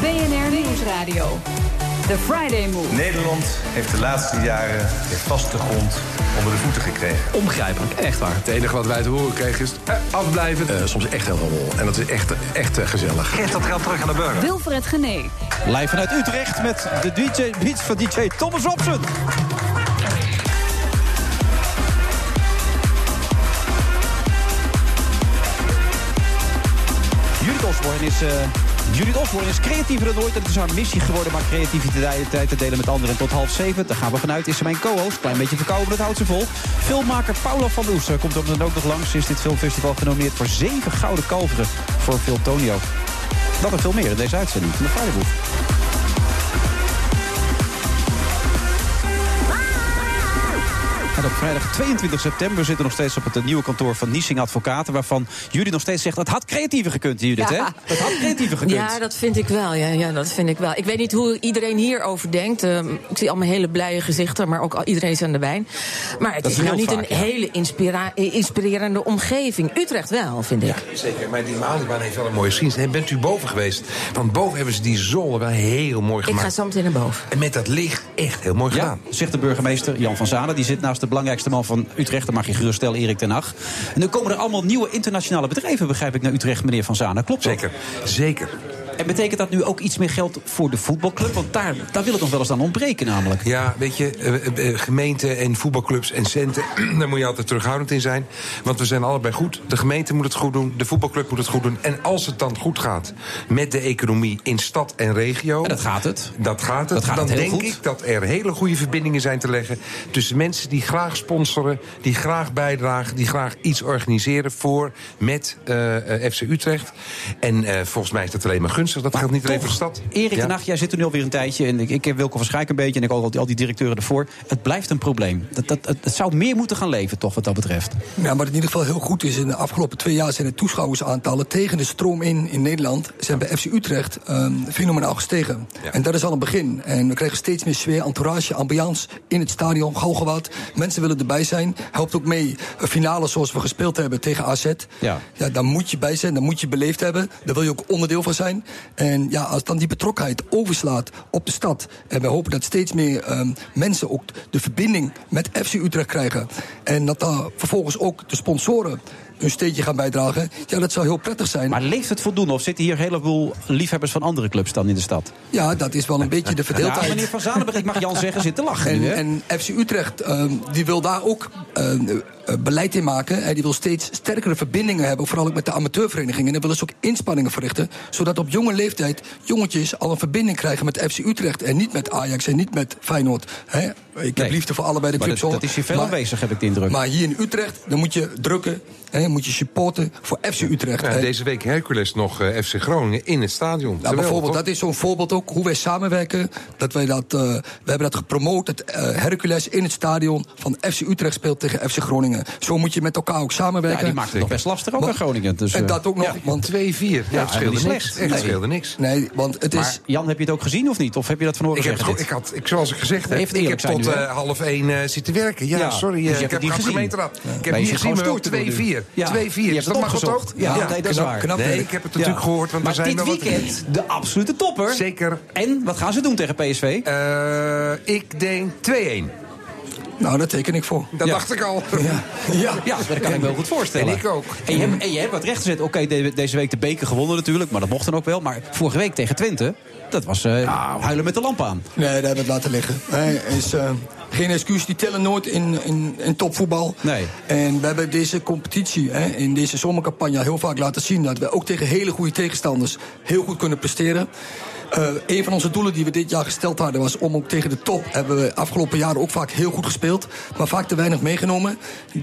BNR Nieuwsradio. The Friday Move. Nederland heeft de laatste jaren weer vaste grond onder de voeten gekregen. Onbegrijpelijk, echt waar. Het enige wat wij te horen kregen is eh, afblijven. soms echt heel veel En dat is echt, echt eh, gezellig. Geef dat geld terug aan de burger. Wilfred Genee. Live vanuit Utrecht met de DJ beats van DJ Thomas Robson. Osborne is, eh, Judith is creatiever dan ooit. En het is haar missie geworden maar creativiteit te delen met anderen. Tot half zeven, daar gaan we vanuit, is ze mijn co-host. Klein beetje verkouden, dat houdt ze vol. Filmmaker Paula van Oester komt op dan ook nog langs. Is dit filmfestival genomineerd voor zeven gouden kalveren voor Filmtonio. Dat en veel meer in deze uitzending van de Friday Op vrijdag 22 september we zitten nog steeds op het eh, nieuwe kantoor van Niesing Advocaten. Waarvan Judith nog steeds zegt: het had creatiever gekund, Judith. Hè? Ja. Het had creatiever gekund. Ja, dat vind ik wel. Ja, ja, dat vind ik wel. Ik weet niet hoe iedereen hierover denkt. Ehm, ik zie allemaal hele blije gezichten, maar ook iedereen is aan de wijn. Maar het Dat is is nou niet vaak, een ja. hele eh, inspirerende omgeving. Utrecht wel, vind ik. Zeker, maar die Malibaan heeft wel een mooie geschiedenis. En bent u boven geweest? Want boven hebben ze die zolder wel heel mooi Ik gemaakt. ga zo meteen naar boven. En met dat licht echt heel mooi Ja, gedaan. zegt de burgemeester Jan van Zanen. Die zit naast de belangrijkste man van Utrecht. Dat mag je geruststellen, Erik ten Hag. En nu komen er allemaal nieuwe internationale bedrijven, begrijp ik, naar Utrecht, meneer van Zanen. Klopt? Zeker, zeker. En betekent dat nu ook iets meer geld voor de voetbalclub? Want daar, daar wil het nog wel eens aan ontbreken, namelijk. Ja, weet je, eh, eh, gemeenten en voetbalclubs en centen, [CLEARS THROAT] daar moet je altijd terughoudend in zijn. Want we zijn allebei goed. De gemeente moet het goed doen, de voetbalclub moet het goed doen. En als het dan goed gaat met de economie in stad en regio... En dat gaat het. Dat gaat het. Dat gaat dan het denk goed. ik dat er hele goede verbindingen zijn te leggen... tussen mensen die graag sponsoren, die graag bijdragen... die graag iets organiseren voor, met eh, eh, FC Utrecht. En eh, volgens mij is dat alleen maar gunstig. Dat geldt niet alleen voor de stad. Erik Ja. Hag, jij zit er nu alweer een tijdje. En ik, ik heb Wilco van Schaik een beetje. En ik ook al die, al die directeuren ervoor. Het blijft een probleem. Dat, dat, het, het zou meer moeten gaan leven, toch, wat dat betreft. Ja, wat in ieder geval heel goed is, in de afgelopen twee jaar zijn de toeschouwersaantallen tegen de stroom in in Nederland zijn bij FC Utrecht ehm, fenomenaal gestegen. En dat is al een begin. En we krijgen steeds meer sfeer, entourage, ambiance in het stadion, Galgenwaard. Mensen willen erbij zijn. Helpt ook mee. Een finale zoals we gespeeld hebben tegen AZ. Ja. Ja, daar moet je bij zijn, daar moet je beleefd hebben. Daar wil je ook onderdeel van zijn. En ja, als dan die betrokkenheid overslaat op de stad. En we hopen dat steeds meer ehm, mensen ook de verbinding met FC Utrecht krijgen. En dat daar vervolgens ook de sponsoren een steentje gaan bijdragen. Ja, dat zou heel prettig zijn. Maar leeft het voldoende? Of zitten hier een heleboel liefhebbers van andere clubs dan in de stad? Ja, dat is wel een beetje de [LAUGHS] Ja, verdeeldheid. meneer Van Zanen, ik mag Jan zeggen, zit te lachen En, nu, hè? en FC Utrecht ehm, die wil daar ook ehm, eh, beleid in maken. En die wil steeds sterkere verbindingen hebben, vooral ook met de amateurverenigingen. En daar willen ze ook inspanningen verrichten, zodat op jonge leeftijd jongetjes al een verbinding krijgen met FC Utrecht. En niet met Ajax en niet met Feyenoord. Hè? Ik heb Nee. liefde voor allebei de Maar clubs. dat, is hier veel Maar- aanwezig, heb ik de indruk. Maar hier in Utrecht, dan moet je drukken, hè, moet je supporten voor FC Utrecht. Ja, deze week Hercules nog eh, FC Groningen in het stadion. Nou, bijvoorbeeld, dat is zo'n voorbeeld ook hoe wij samenwerken. Dat wij dat, eh, we hebben dat gepromoot, dat eh, Hercules in het stadion van FC Utrecht speelt tegen FC Groningen. Zo moet je met elkaar ook samenwerken. Ja, die maakt het nog best lastig ook aan Groningen. Dus, en eh, dat ook nog, ja. want 2-4. Ja, Ja, het scheelde niks. het scheelde niks. Nee, want het is... Maar Jan, heb je het ook gezien of niet? Of heb je dat van horen gewoon- ik had, ik, zoals ik gezegd heb, ik heb tot eh, half één eh, zitten werken. Ja, Ja, sorry, dus eh, hebt ik het heb niet geen gezien. Ik Maar heb niet gezien, maar gewoon wel stoer te doen 2-4. nu. Ja, 2-4, je is hebt dat mag opgezocht. Ja, dat is waar. knap Nee, ik heb het natuurlijk gehoord, want maar er zijn dit weekend de absolute topper. Zeker. En wat gaan ze doen tegen PSV? Eh, ik denk 2-1. Nou, daar teken ik voor. Dat Ja. dacht ik al. Ja. ja. Ja, dat kan ik me wel goed voorstellen. En ik ook. En je, hebt, en je hebt wat recht gezet. Oké, de- deze week de beker gewonnen natuurlijk. Maar dat mocht dan ook wel. Maar vorige week tegen Twente, dat was eh, huilen met de lamp aan. Nee, daar hebben we het laten liggen. Nee, is, eh, geen excuus, die tellen nooit in, in, in topvoetbal. Nee. En we hebben deze competitie, hè, in deze zomercampagne, heel vaak laten zien dat we ook tegen hele goede tegenstanders heel goed kunnen presteren. Eh, een van onze doelen die we dit jaar gesteld hadden was om ook tegen de top. Hebben we afgelopen jaren ook vaak heel goed gespeeld, maar vaak te weinig meegenomen.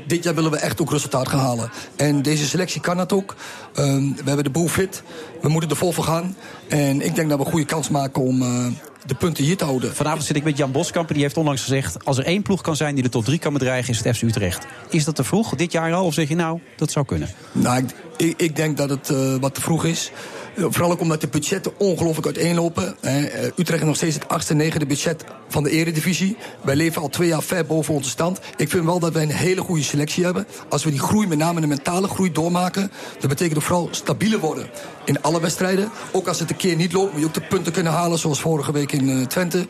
Dit jaar willen we echt ook resultaat gaan halen. En deze selectie kan dat ook. Ehm, we hebben de boel fit. We moeten er vol voor gaan. En ik denk dat we een goede kans maken om eh, de punten hier te houden. Vanavond zit ik met Jan Boskamp. en Die heeft onlangs gezegd... als er één ploeg kan zijn die de top 3 kan bedreigen... is het FC Utrecht. Is dat te vroeg, dit jaar al? Of zeg je nou, dat zou kunnen? Nou, ik, ik, ik denk dat het eh, wat te vroeg is. Eh, Vooral ook omdat de budgetten ongelooflijk uiteenlopen. Eh, Utrecht heeft nog steeds het achtste, negende budget van de eredivisie. Wij leven al twee jaar ver boven onze stand. Ik vind wel dat wij een hele goede selectie hebben. Als we die groei, met name de mentale groei, doormaken... dat betekent ook vooral stabieler worden in alle wedstrijden. Ook als het een keer niet loopt, moet je ook de punten kunnen halen... zoals vorige week in eh, Twente.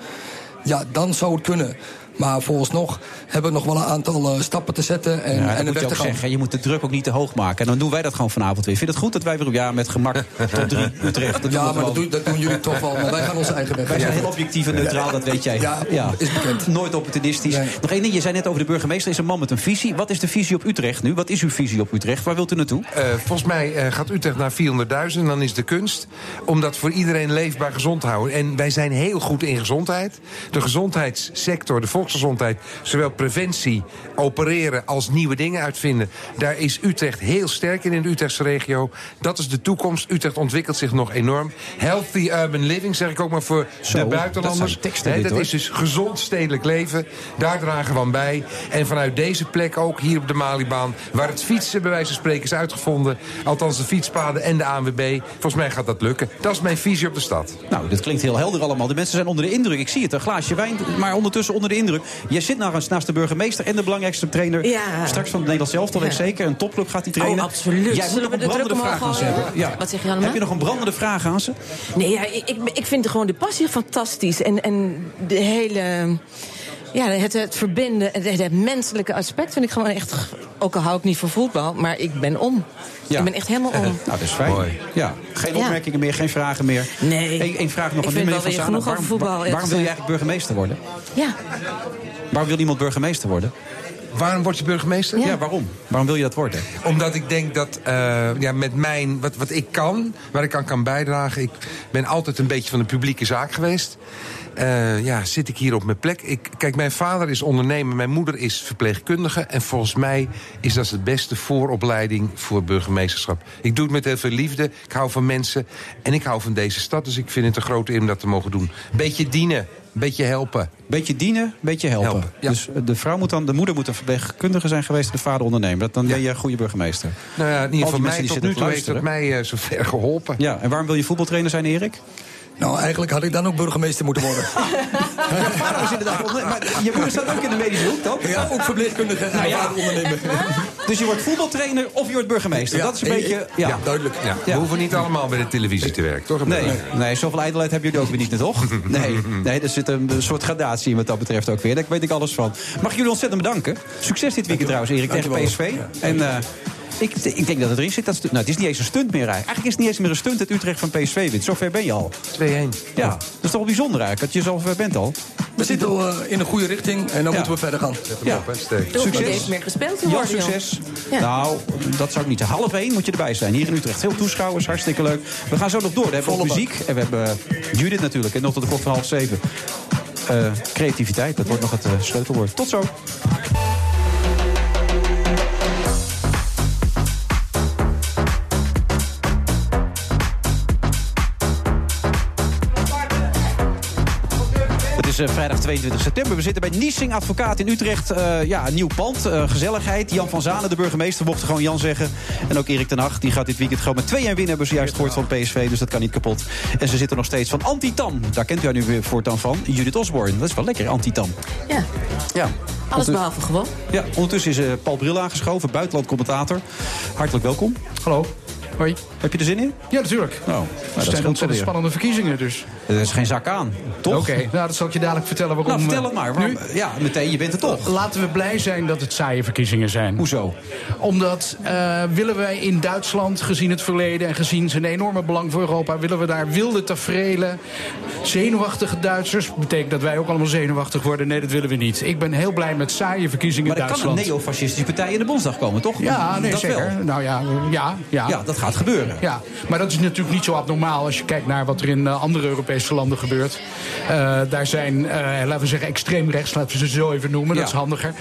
Ja, dan zou het kunnen. Maar vooralsnog hebben we nog wel een aantal eh, stappen te zetten en, Ja, en moet je ook zeggen. Je moet de druk ook niet te hoog maken. En dan doen wij dat gewoon vanavond weer. Vind je het goed dat wij weer ja, met gemak [LAUGHS] tot drie Utrecht... Dat Ja, maar dat, doen- dat doen jullie toch wel. Maar wij gaan onze eigen weg. Wij zijn heel objectief en neutraal, dat weet jij. Ja, is bekend. Nooit opportunistisch. Nog één ding, je zei net over de burgemeester is een man met een visie. Wat is de visie op Utrecht nu? Wat is uw visie op Utrecht? Waar wilt u naartoe? Eh, volgens mij eh, gaat Utrecht naar 400.000. Dan is de kunst om dat voor iedereen leefbaar gezond te houden. En wij zijn heel goed in gezondheid. De gezondheidssector, de volksgezondheid. Zowel preventie, opereren als nieuwe dingen uitvinden. Daar is Utrecht heel sterk in, in de Utrechtse regio. Dat is de toekomst. Utrecht ontwikkelt zich nog enorm. Healthy urban living, zeg ik ook maar voor Zo, de dat buitenlanders. teksten dat hoor. is dus gezond stedelijk leven. Daar dragen we aan bij. En vanuit deze plek ook hier op de Malibaan... waar het fietsen bij wijze van spreken is uitgevonden... althans de fietspaden en de ANWB... volgens mij gaat dat lukken. Dat is mijn visie op de stad. Nou, dit klinkt heel helder allemaal. De mensen zijn onder de indruk. Ik zie het, een glaasje wijn, maar ondertussen onder de indruk. Jij zit nou naast de burgemeester en de belangrijkste trainer... Ja. straks van het Nederlands elftal, weet ik zeker. Een topclub gaat hij trainen. Oh, absoluut. Jij moet nog een brandende vraag aan ze hebben. Ja. Wat zeg je allemaal? Heb je nog een brandende vraag aan ze? Nee, ja, ik, ik vind gewoon de passie fantastisch. En, en de hele. Ja, het, het verbinden, het, het menselijke aspect vind ik gewoon echt. Ook al hou ik niet van voetbal, maar ik ben om. Ik ben echt helemaal om. [LAUGHS] Nou, dat is fijn. Ja. Geen Ja. opmerkingen meer, geen vragen meer. Nee. Eén één vraag nog Ik vind wel Van weer genoeg over Waarom, voetbal, waar- eerlijk waarom wil je gezegd. eigenlijk burgemeester worden? Ja. Waarom wil iemand burgemeester worden? Waarom word je burgemeester? Ja, waarom? Waarom wil je dat worden? Omdat ik denk dat eh, ja, met mijn, wat, wat ik kan, waar ik aan kan bijdragen... ik ben altijd een beetje van de publieke zaak geweest... Eh, ja, zit ik hier op mijn plek. Ik, kijk, mijn vader is ondernemer, mijn moeder is verpleegkundige... en volgens mij is dat het beste vooropleiding voor burgemeesterschap. Ik doe het met heel veel liefde, ik hou van mensen... en ik hou van deze stad, dus ik vind het een grote eer om dat te mogen doen. Beetje dienen, beetje helpen. Beetje dienen, beetje helpen. Helpen, ja. Dus de, vrouw moet dan, de moeder moet een verpleegkundige zijn geweest... de vader ondernemer. Dat, dan ben je een goede burgemeester. Nou ja, in ieder geval mij, tot nu toe heeft luisteren. mij eh, zover geholpen. Ja, en waarom wil je voetbaltrainer zijn, Erik? Nou, eigenlijk had ik dan ook burgemeester moeten worden. [LAUGHS] vader is inderdaad onder- maar je moeder staat ook in de medische hoek, toch? Ja, ook verpleegkundige en Nou ja. ondernemer. [LAUGHS] Dus je wordt voetbaltrainer of je wordt burgemeester. Ja, dat is een ik- beetje... Ja. ja, duidelijk. Ja, we hoeven niet allemaal bij de televisie te werken, toch? Nee, nee, zoveel ijdelheid hebben jullie ook weer niet, toch? [LAUGHS] Nee, nee, er zit een, soort gradatie in wat dat betreft ook weer. Daar weet ik alles van. Mag ik jullie ontzettend bedanken. Succes dit weekend trouwens, Erik, tegen. PSV. En eh, ik, ik denk dat het erin zit. Dat stu- nou, het is niet eens een stunt meer eigenlijk. Eigenlijk is het niet eens meer een stunt dat Utrecht van PSV wint. Zover ben je al. 2-1. Ja, dat is toch wel bijzonder eigenlijk, dat je zo ver bent al. We zitten al eh, in een goede richting en dan moeten we verder gaan. Ja. Niet eens meer gespeeld te Ja, succes. Ja. Nou, dat zou ik niet zeggen. Half één moet je erbij zijn. Hier in Utrecht. Veel toeschouwers, hartstikke leuk. We gaan zo nog door. We hebben ook muziek. En we hebben eh, Judith natuurlijk. En nog tot de klok van half zeven. Eh, creativiteit, dat wordt nog het sleutelwoord. Tot zo. Is eh, vrijdag 22 september. We zitten bij Niesing Advocaat in Utrecht. Eh, ja, een nieuw pand, eh, gezelligheid. Jan van Zanen, de burgemeester, mocht gewoon Jan zeggen. En ook Erik ten Hag, die gaat dit weekend gewoon met 2-1 winnen. Hebben ze juist gehoord van PSV, dus dat kan niet kapot. En ze zitten nog steeds van Antitam. Daar kent u haar nu weer voortaan van. Judith Osborne. Dat is wel lekker, Antitam. Ja, Ja. alles behalve gewoon. Ja, ondertussen is eh, Paul Bril aangeschoven, buitenlandcommentator. Hartelijk welkom. Hallo. Hoi. Heb je er zin in? Ja, natuurlijk. Nou, Het zijn ontzettend spannende verkiezingen dus. Er is geen zak aan, toch? Oké, nou dat zal ik je dadelijk vertellen waarom. Nou, vertel eh, het maar. Waarom- nu- Ja, meteen, je bent er toch. Laten we blij zijn dat het saaie verkiezingen zijn. Hoezo? Omdat eh, willen wij in Duitsland, gezien het verleden en gezien zijn enorme belang voor Europa, willen we daar wilde taferelen, zenuwachtige Duitsers. Betekent dat wij ook allemaal zenuwachtig worden? Nee, dat willen we niet. Ik ben heel blij met saaie verkiezingen Maar in er kan een Duitsland. neofascistische partij in de Bondsdag komen, toch? Ja, nee, dat zeker. Wel. Nou ja, ja, ja. Ja, dat gaat gebeuren. Ja, maar dat is natuurlijk niet zo abnormaal als je kijkt naar wat er in eh, andere Europese landen gebeurt. Eh, daar zijn, eh, laten we zeggen, extreem rechts, laten we ze zo even noemen, Ja. dat is handiger.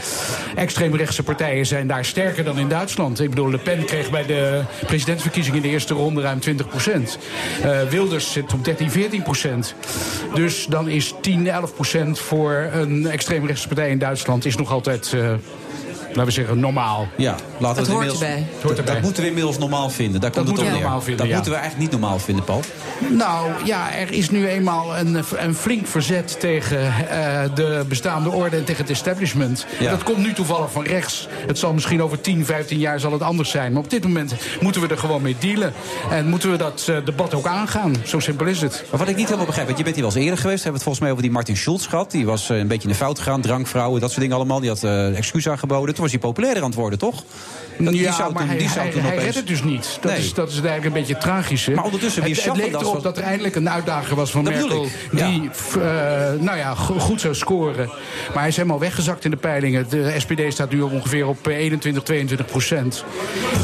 Extreemrechtse partijen zijn daar sterker dan in Duitsland. Ik bedoel, Le Pen kreeg bij de presidentsverkiezingen in de eerste ronde ruim 20 procent. Wilders zit op 13, 14 procent. Dus dan is 10, 11 procent voor een extreemrechtse partij in Duitsland is nog altijd, laten we zeggen, normaal. Ja, laten we Het hoort erbij. Het hoort Dat, erbij. dat moeten we inmiddels normaal vinden. Daar komt Dat het op moeten we neer. normaal vinden, Dat ja. moeten we eigenlijk niet normaal vinden, Paul. Nou ja, er is nu eenmaal een, een flink verzet tegen eh, de bestaande orde en tegen het establishment. Ja. Dat komt nu toevallig van rechts. Het zal misschien over 10, 15 jaar zal het anders zijn. Maar op dit moment moeten we er gewoon mee dealen. En moeten we dat eh, debat ook aangaan. Zo simpel is het. Maar wat ik niet helemaal begrijp, want je bent hier wel eens eerder geweest. We hebben het volgens mij over die Martin Schulz gehad. Die was eh, een beetje in de fout gegaan. Drankvrouwen, dat soort dingen allemaal. Die had eh, excuus aangeboden. Toen was hij populairder aan het worden, toch? Dat- die zou maar toen- hij, die zou hij, toen hij opeens- redt het dus niet. Dat, Nee. is, dat is eigenlijk een beetje het tragische. Maar ondertussen weer het, het leek erop was- dat er eindelijk een uitdager was van Dat Merkel... ja. die f- eh, nou ja, go- goed zou scoren. Maar hij is helemaal weggezakt in de peilingen. De SPD staat nu op ongeveer op eh, 21, 22 procent.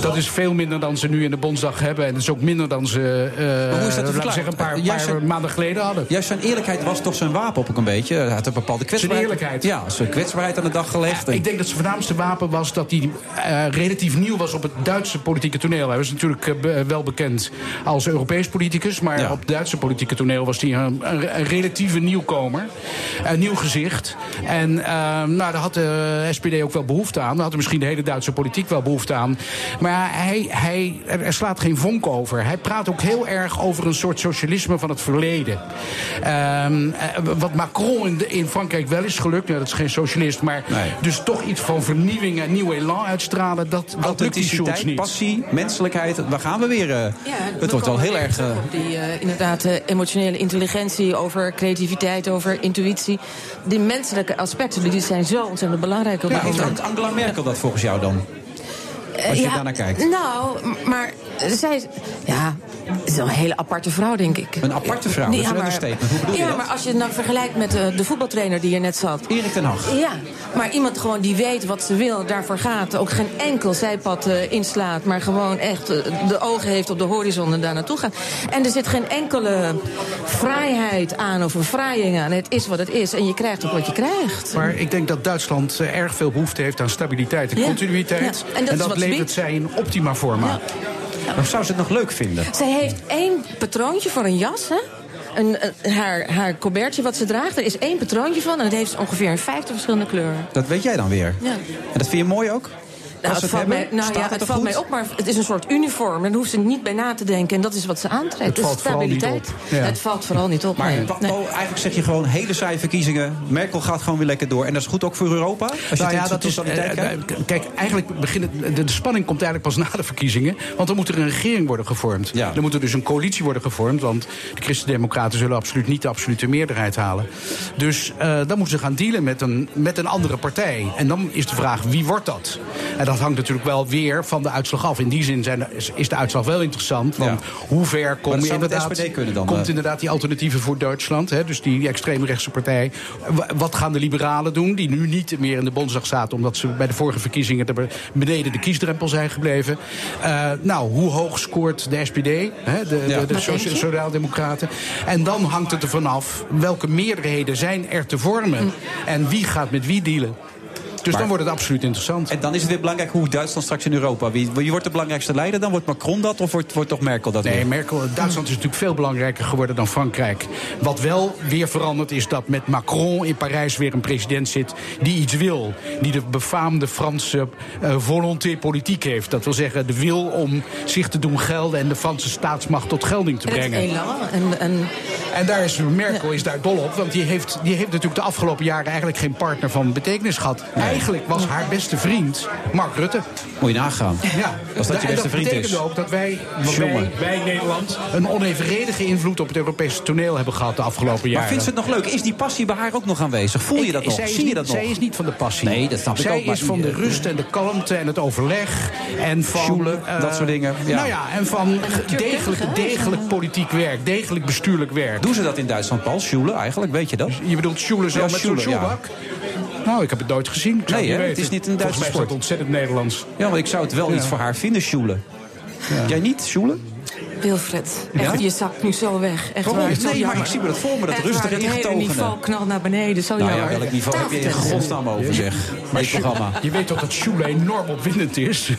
Dat is veel minder dan ze nu in de Bondsdag hebben. En dat is ook minder dan ze eh, Maar hoe is dat te laten we verklaren? zeggen, een paar, Eh, juist paar zijn- maanden geleden hadden. Juist zijn eerlijkheid was toch zijn wapen ook een beetje. Hij had een bepaalde kwetsbaarheid. eerlijkheid. Ja, zijn kwetsbaarheid aan de dag gelegd. Ik denk dat zijn voornaamste wapen was dat hij eh, relatief nieuw was op het Duitse politieke toneel. Hij was natuurlijk eh, be- wel bekend als Europees politicus. Maar op het Duitse politieke toneel was hij een, een, een relatieve nieuwkomer. Een nieuw gezicht. En eh, nou, daar had de SPD ook wel behoefte aan. Daar had er misschien de hele Duitse politiek wel behoefte aan. Maar hij, hij, er slaat geen vonk over. Hij praat ook heel erg over een soort socialisme van het verleden. Ehm, eh, wat Macron in, de- in Frankrijk wel is gelukt. Nou, dat is geen socialist. Maar dus toch iets van vernieuwing en nieuw elan uitstralen. Dat, dat lukt die niet. passie, menselijkheid. Waar gaan we weer? eh, het wordt wel heel erg... eh, Op die eh, inderdaad eh, emotionele intelligentie, over creativiteit, over intuïtie. Die menselijke aspecten die zijn zo ontzettend belangrijk op ja, heeft. Angela Merkel dat volgens jou dan? Als je ja, daarnaar kijkt. Nou, maar zij is... Ja, het is wel een hele aparte vrouw, denk ik. Een aparte vrouw, dat is een understatement. Hoe bedoel je ja, dat? maar als je het nou vergelijkt met eh, de voetbaltrainer die hier net zat. Erik ten Hag. Ja, maar iemand gewoon die weet wat ze wil, daarvoor gaat. Ook geen enkel zijpad eh, inslaat, maar gewoon echt eh, de ogen heeft op de horizon en daar naartoe gaat. En er zit geen enkele vrijheid aan of verfraaiing aan. Het is wat het is en je krijgt ook wat je krijgt. Maar ik denk dat Duitsland eh, erg veel behoefte heeft aan stabiliteit en Ja. continuïteit. Ja, en dat is wat ze levert biedt. zij in optima forma. Of zou ze het nog leuk vinden? Zij heeft één patroontje voor een jas, hè? Een, een- haar, haar colbertje wat ze draagt, er is één patroontje van... en het heeft ongeveer een 50 verschillende kleuren. Dat weet jij dan weer. Ja. En dat vind je mooi ook? Nou, het valt, mij, nou ja, het valt mij op, maar het is een soort uniform. Daar hoeft ze niet bij na te denken. En dat is wat ze aantrekt. Het Dus valt vooral niet stabiliteit. op. Ja. Het valt vooral niet op. Maar nee. wat- Nee. oh, eigenlijk zeg je gewoon hele saaie verkiezingen. Merkel gaat gewoon weer lekker door. En dat is goed ook voor Europa? Als je Nou ja, dat is, totaliteit eh, eh, kijk, eigenlijk begint de, de spanning komt eigenlijk pas na de verkiezingen. Want dan moet er een regering worden gevormd. Dan moet er dus een coalitie worden gevormd. Want de Christen-Democraten zullen absoluut niet de absolute meerderheid halen. Dus eh, dan moeten ze gaan dealen met een, met een andere partij. En dan is de vraag, wie wordt dat? En dat hangt natuurlijk wel weer van de uitslag af. In die zin zijn, is- is de uitslag wel interessant. Want hoe ver kom dat je inderdaad... SPD kunnen dan, komt eh? inderdaad die alternatieven voor Duitsland. Hè, dus die, die extreemrechtse partij. Wa- Wat gaan de liberalen doen? Die nu niet meer in de Bondsdag zaten. Omdat ze bij de vorige verkiezingen er beneden de kiesdrempel zijn gebleven. Eh, nou, hoe hoog scoort de SPD? Hè, de, Ja. de? Sociaaldemocraten. En dan hangt het ervan af welke meerderheden zijn er te vormen. En wie gaat met wie dealen. Dus dan wordt het absoluut interessant. En dan is het weer belangrijk hoe Duitsland straks in Europa. Wie, wie wordt de belangrijkste leider? Dan wordt Macron dat of wordt, wordt toch Merkel dat? Nee, weer? Merkel, Duitsland is natuurlijk veel belangrijker geworden dan Frankrijk. Wat wel weer verandert is dat met Macron in Parijs weer een president zit die iets wil. Die de befaamde Franse eh, volonté politiek heeft. Dat wil zeggen de wil om zich te doen gelden en de Franse staatsmacht tot gelding te En brengen. elan. En, en, En daar is Merkel is daar dol op, want die heeft, die heeft natuurlijk de afgelopen jaren eigenlijk geen partner van betekenis gehad. Eigenlijk was haar beste vriend Mark Rutte. Moet je nagaan. Ja, Als dat je beste vriend is. ook dat wij, Jongen. wij, wij Nederland een onevenredige invloed op het Europese toneel hebben gehad de afgelopen jaren. Maar vindt ze het nog leuk? Is die passie bij haar ook nog aanwezig? Voel je Ik- dat nog? zij is Zie je niet- dat nog? Zij is niet van de passie. Nee, dat snap ik zij ook, maar is van de eh, rust en de kalmte en het overleg. En van... Eh, dat soort dingen, ja. Nou ja, en van degelijk, degelijk politiek werk. Degelijk bestuurlijk werk. Doen ze dat in Duitsland, Paul? Sjoelen eigenlijk, weet je dat? Je bedoelt sjoelen zo Ja, met ja. Nou, ik heb het nooit gezien. Ik Nee, het hè? niet Het is niet een Duitse Volgens mij is sport. ontzettend Nederlands. Ja, maar ik zou het wel iets voor haar vinden, Sjoelen. Jij niet, Sjoelen? Wilfred, echt, Ja? je zakt nu zo weg. Echt waar, Nee, maar jammer. ik zie me dat voor me, dat Echt rustige, waar, Het niveau knalt naar beneden, zo Nou ja, jammer. welk niveau heb je in godsnaam over, zeg? Maar Dit programma. Je weet toch dat sjoelen enorm opwindend is? [LAUGHS]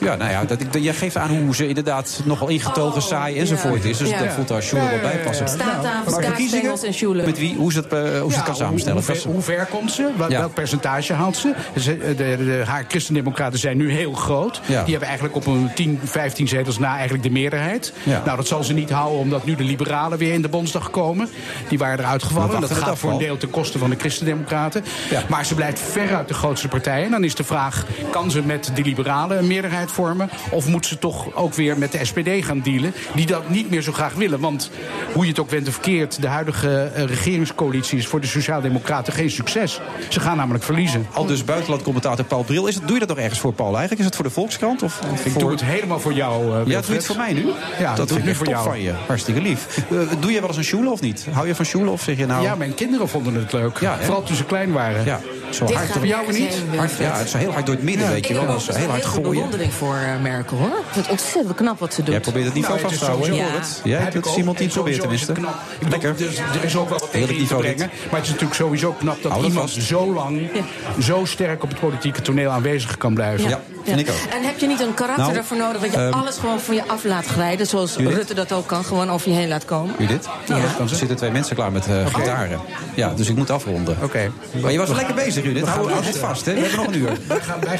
Ja, nou ja, dat, ik- jij geeft aan hoe ze inderdaad nogal ingetogen, saai enzovoort is. Dus Ja. daar voelt haar Sjoelen wel bij passen. Staattafels, en sjoelen. Met wie? Hoe ze het, eh, hoe ze het Ja, kan samenstellen? Hoe, hoe, ver, hoe ver komt ze? Wat, Ja. Welk percentage haalt ze? De, de, de- haar christendemocraten zijn nu heel groot. Ja. Die hebben eigenlijk op een 10, 15 zetels na eigenlijk de meerderheid. Nou, dat zal ze niet houden omdat nu de liberalen weer in de Bondsdag komen. Die waren eruit gevallen. Dat gaat voor een deel ten koste van de Christendemocraten. Maar ze blijft veruit de grootste partij. En dan is de vraag, kan ze met de liberalen een meerderheid vormen? Of moet ze toch ook weer met de SPD gaan dealen? Die dat niet meer zo graag willen. Want hoe je het ook went of verkeerd... de huidige eh, regeringscoalitie is voor de Sociaaldemocraten geen succes. Ze gaan namelijk verliezen. Al dus buitenlandcommentator Paul Bril. Is het, doe je dat nog ergens voor, Paul, eigenlijk? Is het voor de Volkskrant? Of Ik voor... doe het helemaal voor jou, eh, Ja, doe je het voor mij nu? Ja, dat vind ik nu ik voor jou. van je. Hartstikke lief. Eh, doe je wel eens een sjoelen of niet? Hou je van sjoelen of zeg je nou... Ja, mijn kinderen vonden het leuk. Ja? Vooral toen ze klein waren. Ja, zo Dit hard door jou niet? Hard, ja, het is heel hard door het midden, weet je Ik wel. Dat is heel hard gooien. bewondering voor eh, Merkel, hoor. Ik het ontzettend knap wat ze doet. Jij probeert het niveau Nou, vast te is houden. Ik hoor het. Heb het ik is iemand die het probeert is tenminste. Ik Lekker. dus er is ook wel wat tegen te niveau brengen. Maar het is natuurlijk sowieso knap dat iemand zo lang, zo sterk op het politieke toneel aanwezig kan blijven. Ja, vind ik ook. En heb je niet een karakter Nou, daarvoor nodig dat je ehm, alles gewoon van je af laat glijden, zoals Judith? Rutte dat ook kan, gewoon over je heen laat komen? Judith? Ja. Er zitten twee mensen klaar met eh, gitaren. Ja, dus ik moet afronden. Oké. Maar je was lekker bezig, Judith. Hou houd het vast, hè. We hebben nog een uur.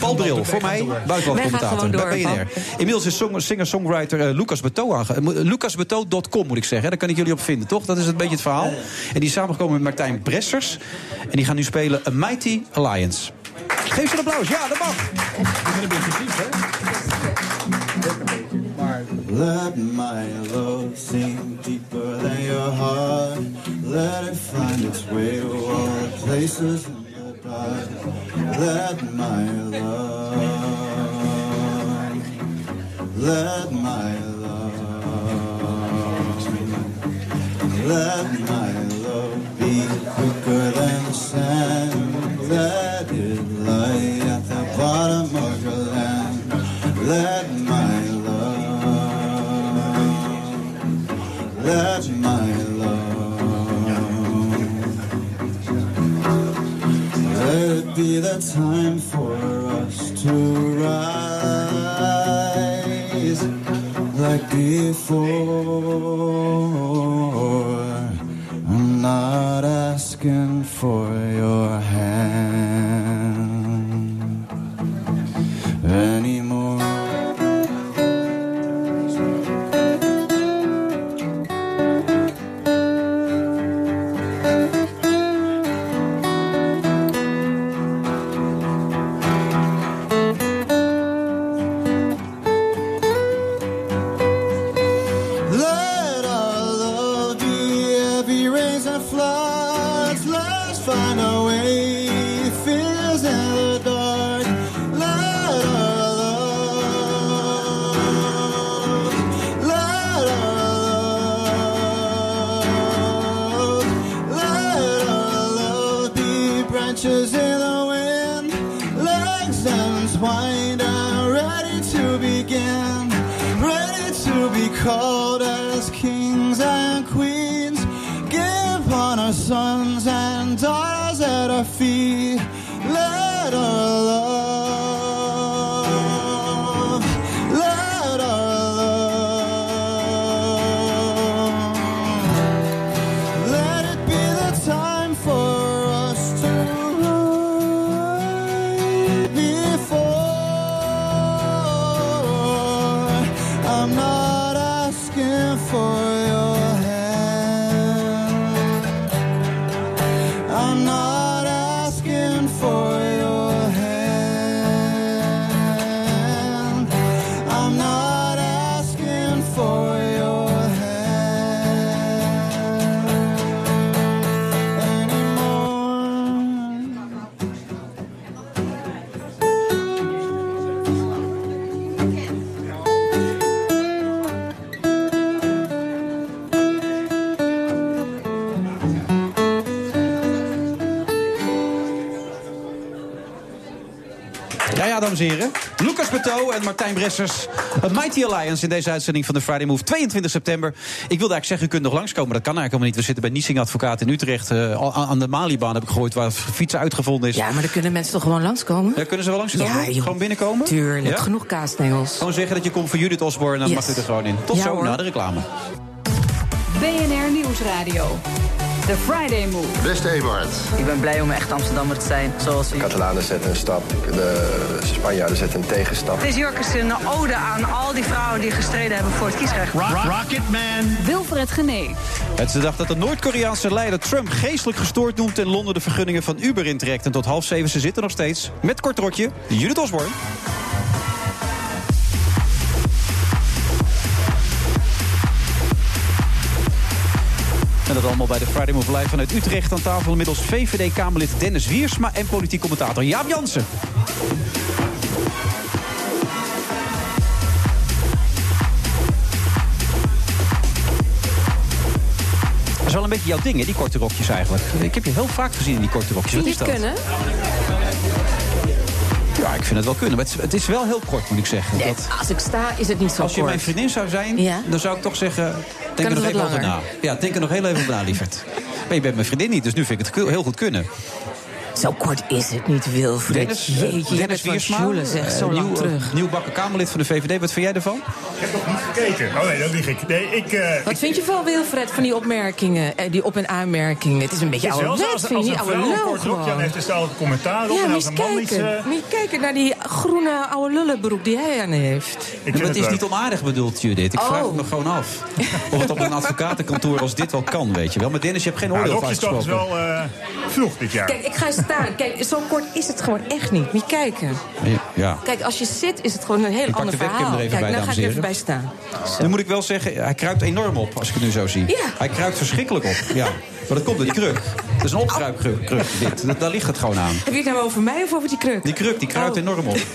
Paul Bril, voor mij, buitenlandcommentator bij gewoon BNR. Inmiddels is song- singer-songwriter eh, Lucas Beto aange... eh, lucasbeto.com moet ik zeggen. Daar kan ik jullie op vinden, toch? Dat is een beetje het verhaal. En die is samengekomen met Martijn Bressers. En die gaan nu spelen A Mighty Alliance. Geef ze een applaus. Ja, dat mag. Let my love sink deeper than your heart. Let it find its way to all the places in your dark. Let my love, let my love, let my love be quicker than the sand. Let it lie at the bottom of your land. Let my love, let my love, let it be the time for us to rise like before. I'm not asking for your heren. Lucas Beto en Martijn Bressers. A Mighty Alliance in deze uitzending van de Friday Move. 22 september. Ik wilde eigenlijk zeggen, u kunt nog langskomen. Dat kan eigenlijk helemaal niet. We zitten bij Niesing Advocaat in Utrecht. eh, aan de Malibaan heb ik gehoord, waar fietsen uitgevonden is. Ja, maar dan kunnen mensen toch gewoon langskomen? Ja, kunnen ze wel langskomen? Ja, joh. Gewoon binnenkomen? Tuurlijk, Ja? genoeg kaasstengels. Gewoon zeggen dat je komt voor Judith Osborne en dan Yes. mag u er gewoon in. Tot Ja, zo, hoor. na de reclame. BNR Nieuwsradio. The Friday Move. Beste Eberhard. Ik ben blij om echt Amsterdammer te zijn, zoals u. Catalanen zetten een stap, de Spanjaarden zetten een tegenstap. Jurk is een ode aan al die vrouwen die gestreden hebben voor het kiesrecht. Rocketman. Wilfred Gené. Het is de dag dat de Noord-Koreaanse leider Trump geestelijk gestoord noemt... en Londen de vergunningen van Uber intrekt. En tot half zeven, ze zitten nog steeds met kort rokje. Judith Osborne. En dat allemaal bij de Friday Move Live vanuit Utrecht. Aan tafel inmiddels VVD-Kamerlid Dennis Wiersma... en politiek commentator Jaap Jansen. Dat is wel een beetje jouw ding, hè, die korte rokjes eigenlijk. Ik heb je heel vaak gezien in die korte rokjes. Wat is dat? kunnen? Ja, ik vind het wel kunnen. Maar het is, wel heel kort, moet ik zeggen. Dat, als ik sta, is het niet zo als je kort. mijn vriendin zou zijn, Ja? dan zou ik toch zeggen... Denk er nog even over na. Ja, denk er nog heel even over na, lieverd. Maar je bent mijn vriendin niet, dus nu vind ik het heel goed kunnen. Zo kort is het niet, Wilfred. Dennis, Jeetje, je Dennis Wiersma, Sjoelen, zeg, eh, zo lang nieuw, terug. Nieuwbakken Kamerlid van de VVD. Wat vind jij ervan? Ik heb nog niet gekeken. Oh nee, dat lieg ik. Nee, ik, eh, Wat vind je van Wilfred, van die opmerkingen, eh, die op- en aanmerkingen? Het is een beetje oude wet, als, vind als je een niet? Oude vrouw een lul kort rokje aan gewoon. heeft, is daar altijd commentaar op. Ja, en moet als een man iets... kijken. eh, Moet je kijken naar die groene oude lullenbroek die hij aan heeft. Ik maar het is niet onaardig bedoeld, Judith. Ik Oh. vraag het me gewoon af. Of het op een [LAUGHS] advocatenkantoor als dit wel kan, weet je wel. Maar Dennis, je hebt geen nou, oordeel rokjes toch is wel eh, vroeg dit jaar. Kijk, ik ga staan. Kijk, zo kort is het gewoon echt niet. Moet je kijken. Ja. Kijk, als je zit, is het gewoon een heel Ik pak ander verhaal. er even Kijk, bij, nou ga ik en er even bij staan. Nu moet ik wel zeggen, hij kruipt enorm op, als ik het nu zo zie. Ja. Hij kruipt verschrikkelijk op, ja. Maar dat komt door die kruk. Dat is een opkruipkruk, dit. Dat- Daar ligt het gewoon aan. Heb je het nou over mij of over die kruk? Die kruk, die kruipt Oh. enorm op. [LAUGHS]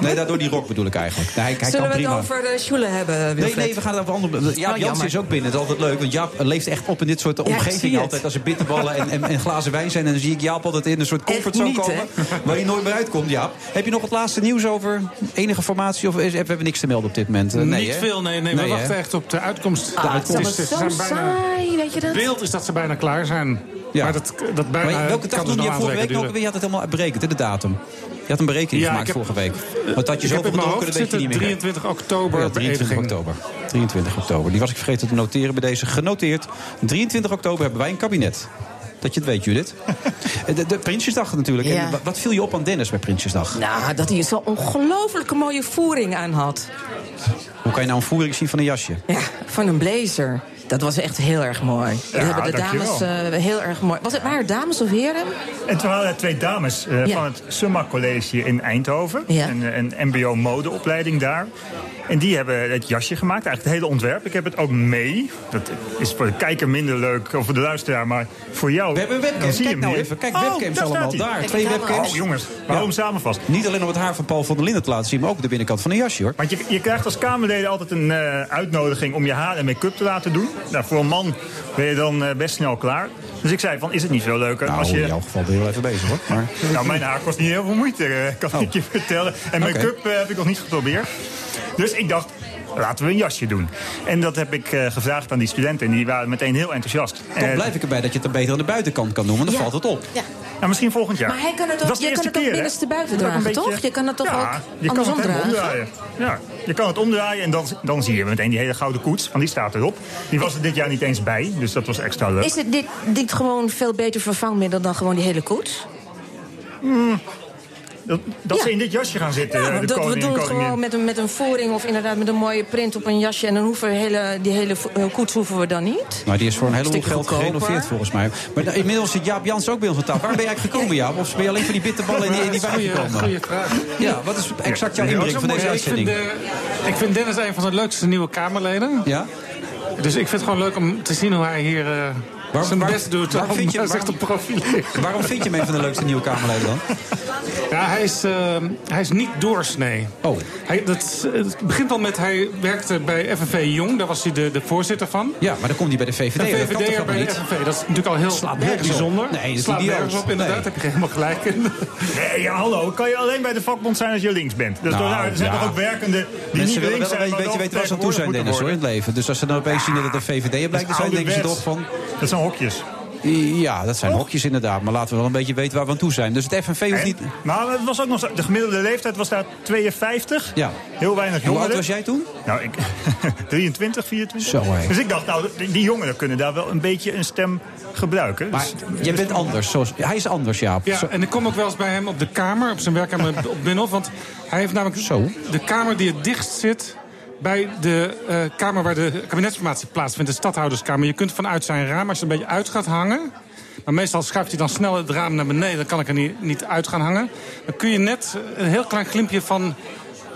Nee, daardoor die rok bedoel ik eigenlijk. Nee, hij, hij Zullen kan we het prima. over uh, Sjoelen hebben, Nee, Wilfred? nee, we gaan het over andere... Jaap Oh, Jansen is ook binnen. Dat is altijd leuk. Want Jaap leeft echt op in dit soort omgevingen altijd. Als er bitterballen en, en, en glazen wijn zijn... en dan zie ik Jaap altijd in een soort comfortzone komen... waar hij nooit meer uitkomt, Jaap. Heb je nog het laatste nieuws over enige formatie? Of is, hebben we niks te melden op dit moment? Eh, nee, Niet hè? veel, nee. nee, we hè? wachten echt op de uitkomst. Ah, het Het is ze zijn bijna- saai, weet je dat? Het beeld is dat ze bijna klaar zijn. Ja. Maar dat, dat bijna Maar welke dag kan dus noemde je vorige week nog? Je had het helemaal berekend, hè, de datum. Je had een berekening Ja, gemaakt heb- vorige week. Want had je zoveel gedronken, dat weet je niet meer. 23 oktober. Ja, 23 beëdiging. oktober. 23 oktober. Die was ik vergeten te noteren bij deze. Genoteerd. 23 oktober hebben wij een kabinet. Dat je het weet, Judith. [LAUGHS] De, de Prinsjesdag natuurlijk. Ja. En wa- wat viel je op aan Dennis bij Prinsjesdag? Nou, dat hij zo'n ongelooflijke mooie voering aan had. Hoe kan je nou een voering zien van een jasje? Ja, van een blazer. Dat was echt heel erg mooi. Dat hebben de dames eh, heel erg mooi. Was het maar dames of heren? En toen waren twee dames eh, Ja. van het Summa College in Eindhoven. Ja. Een, een mbo-modeopleiding daar. En die hebben het jasje gemaakt, eigenlijk het hele ontwerp. Ik heb het ook mee. Dat is voor de kijker minder leuk, of voor de luisteraar, maar voor jou... We hebben een webcam. zie Kijk nou hier. even. Kijk, Oh, webcams allemaal. Daar, twee webcams. Oh, jongens, houden hem samen vast. Niet alleen om het haar van Paul van der Linden te laten zien... maar ook de binnenkant van een jasje, hoor. Want je, je krijgt als Kamerleden altijd een eh, uitnodiging om je haar en make-up te laten doen. Nou, voor een man ben je dan eh, best snel klaar. Dus ik zei van, is het niet veel leuker Nou, als je... in jouw geval ben je wel even bezig, hoor. Maar... Nou, mijn haar kost niet heel veel moeite, eh, kan ik je vertellen. En make-up heb ik nog niet geprobeerd. Dus ik dacht, laten we een jasje doen. En dat heb ik eh, gevraagd aan die studenten. En die waren meteen heel enthousiast. Toch Eh, blijf ik erbij dat je het er beter aan de buitenkant kan doen. Want dan Ja. valt het op. Ja. nou, misschien volgend jaar. Maar hij kan het Dat ook, is de je kan het ook keer, hè? binnenste buiten ook dragen, beetje- toch? Je kan het toch ja, ook je kan het dragen? omdraaien. Ja, je kan het omdraaien en dan, dan zie je meteen die hele gouden koets. Want die staat erop. Die was er dit jaar niet eens bij. Dus dat was extra leuk. Is het dit, dit gewoon veel beter vervangmiddel dan gewoon die hele koets? Dat, dat Ja. ze in dit jasje gaan zitten, Ja, de dat we koning doen het gewoon met een, met een voering of inderdaad met een mooie print op een jasje. En dan hoeven we hele, die hele eh, koets hoeven we dan niet. Maar die is voor een heleboel Stuk geld goedkoper. gerenoveerd volgens mij. Maar inmiddels zit Jaap Jans ook bij ons aan tafel. Waar ben je eigenlijk gekomen, Jaap? Of ben je alleen voor die bitterballen en die, en die Goeie- gekomen? goeie vraag. Ja, wat is exact jouw inbreng dat van deze mooi. Ik vind, uitzending? eh, ik vind Dennis een van de leukste nieuwe Kamerleden. Ja? Dus ik vind het gewoon leuk om te zien hoe hij hier eh, zijn waar- best doet waarom vind je- waarom- te profileren. Waarom vind je hem een van de leukste nieuwe Kamerleden dan? Ja, hij is, eh, hij is niet doorsnee. Oh. Hij, dat, het begint al met, hij werkte bij FNV Jong, daar was hij de, de voorzitter van. Ja, maar dan komt hij bij de VVD. De dat VVD helemaal bij de niet? FNV, dat is natuurlijk al heel, Slaat heel nergens op. bijzonder. Nee, dat is Slaat nergens op, inderdaad, Nee. heb je helemaal gelijk in. Nee, ja, hallo. Kan je alleen bij de vakbond zijn als je links bent? Dus Nou, er zijn- er zijn ja. toch ook werkenden die Mensen niet willen links wel zijn, een maar beetje wel weten waar ze aan toe zijn, Dennis, hoor, in moeten het leven. Dus als ze dan opeens zien dat het een VVD blijkt te zijn, denken ze toch van... Zijn hokjes. Ja, dat zijn hokjes inderdaad. Maar laten we wel een beetje weten waar we aan toe zijn. Dus het FNV hoeft niet... Maar het was ook nog zo- de gemiddelde leeftijd was daar 52. Ja. Heel weinig Hoe jongeren. oud was jij toen? Nou, ik, [LAUGHS] 23, 24. Zo, hé. Dus ik dacht, nou, die jongeren kunnen daar wel een beetje een stem gebruiken. Maar Dus- jij bent anders. Zoals, hij is anders, Jaap. Ja, Zo- en ik kom ook wel eens bij hem op de kamer, op zijn werkkamer op Binnenhof. Want hij heeft namelijk de kamer die het dichtst zit bij de eh, kamer waar de kabinetsformatie plaatsvindt, de stadhouderskamer. Je kunt vanuit zijn raam, als je een beetje uit gaat hangen... maar meestal schuift hij dan snel het raam naar beneden... dan kan ik er niet, niet uit gaan hangen. Dan kun je net een heel klein glimpje van,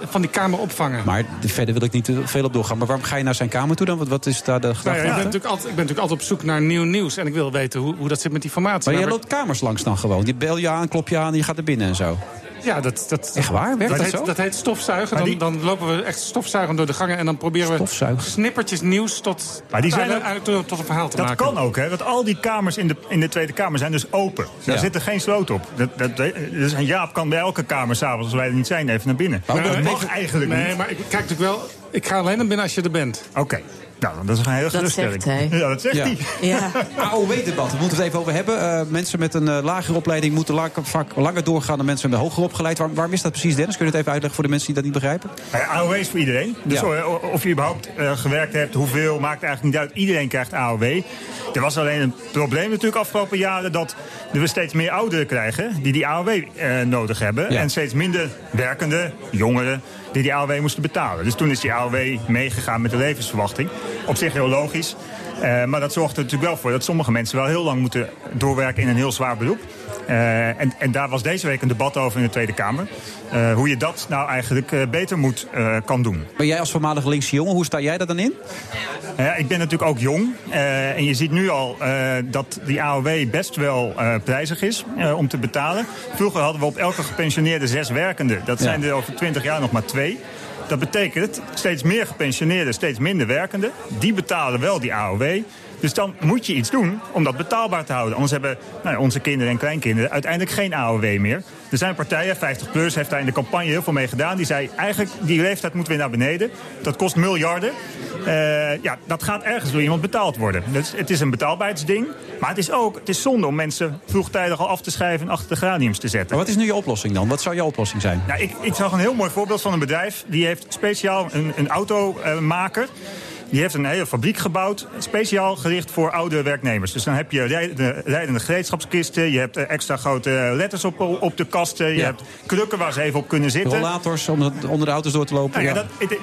van die kamer opvangen. Maar verder wil ik niet te veel op doorgaan. Maar waarom ga je naar zijn kamer toe dan? Wat, wat is daar de Nou gedachte ja, ik, ben natuurlijk altijd, ik ben natuurlijk altijd op zoek naar nieuw nieuws. En ik wil weten hoe, hoe dat zit met die formatie. Maar jij loopt kamers langs dan gewoon. Die bel je aan, klop je aan en je gaat er binnen en zo. Ja, dat, dat, Echt waar? Werkt dat heet, zo? Dat heet stofzuigen. Dan, die- dan lopen we echt stofzuigen door de gangen... en dan proberen we snippertjes nieuws tot, Maar die zijn ook- eigenlijk tot, tot een verhaal te Dat maken. kan ook, hè? Want al die kamers in de, in de Tweede Kamer zijn dus open. Daar Ja. zit er geen sloot op. Dat, dat, dus een Jaap kan bij elke kamer s'avonds, als wij er niet zijn, even naar binnen. Maar dat even- mag eigenlijk nee, niet. maar ik kijk natuurlijk wel... Ik ga alleen naar binnen als je er bent. Oké. Nou, dat is een hele Dat geruststelling. zegt hij. [LAUGHS] Ja, dat zegt Ja. hij. Ja. [LAUGHS] AOW-debat, daar moeten we het even over hebben. Eh, mensen met een eh, lagere opleiding moeten la- vaak langer doorgaan dan mensen met een hoger opgeleid. Waar- waarom is dat precies, Dennis? Kun je het even uitleggen voor de mensen die dat niet begrijpen? Nou AOW is voor iedereen. Dus Ja. of je überhaupt eh, gewerkt hebt, hoeveel, maakt eigenlijk niet uit. Iedereen krijgt AOW. Er was alleen een probleem natuurlijk afgelopen jaren... dat we steeds meer ouderen krijgen die die AOW eh, nodig hebben. Ja. En steeds minder werkende jongeren die die AOW moesten betalen. Dus toen is die AOW meegegaan met de levensverwachting. Op zich heel logisch. Eh, maar dat zorgt er natuurlijk wel voor dat sommige mensen wel heel lang moeten doorwerken in een heel zwaar beroep. Eh, en, en daar was deze week een debat over in de Tweede Kamer. Eh, hoe je dat nou eigenlijk beter moet kan doen. Maar jij als voormalig linkse jongen, hoe sta jij daar dan in? Ja, ik ben natuurlijk ook jong. en je ziet nu al dat die AOW best wel prijzig is om te betalen. Vroeger hadden we op elke gepensioneerde zes werkenden. Dat Ja. zijn er over 20 jaar nog maar twee. Dat betekent steeds meer gepensioneerden, steeds minder werkenden. Die betalen wel die AOW. Dus dan moet je iets doen om dat betaalbaar te houden. Anders hebben nou, ja, onze kinderen en kleinkinderen uiteindelijk geen AOW meer. Er zijn partijen, 50PLUS heeft daar in de campagne heel veel mee gedaan. Die zei eigenlijk, die leeftijd moet weer naar beneden. Dat kost miljarden. Eh, ja, dat gaat ergens door iemand betaald worden. Dus het is een betaalbaarheidsding. Maar het is ook het is zonde om mensen vroegtijdig al af te schrijven... en achter de graniums te zetten. Maar wat is nu je oplossing dan? Wat zou jouw oplossing zijn? Nou, ik, ik zag een heel mooi voorbeeld van een bedrijf. Die heeft speciaal een, een automaker. Die heeft een hele fabriek gebouwd, speciaal gericht voor oude werknemers. Dus dan heb je rijdende, rijdende gereedschapskisten, je hebt eh, extra grote letters op, op de kasten, je Ja. hebt krukken waar ze even op kunnen zitten. Rollators om de- onder de auto's door te lopen? Nou ja, Ja. dat,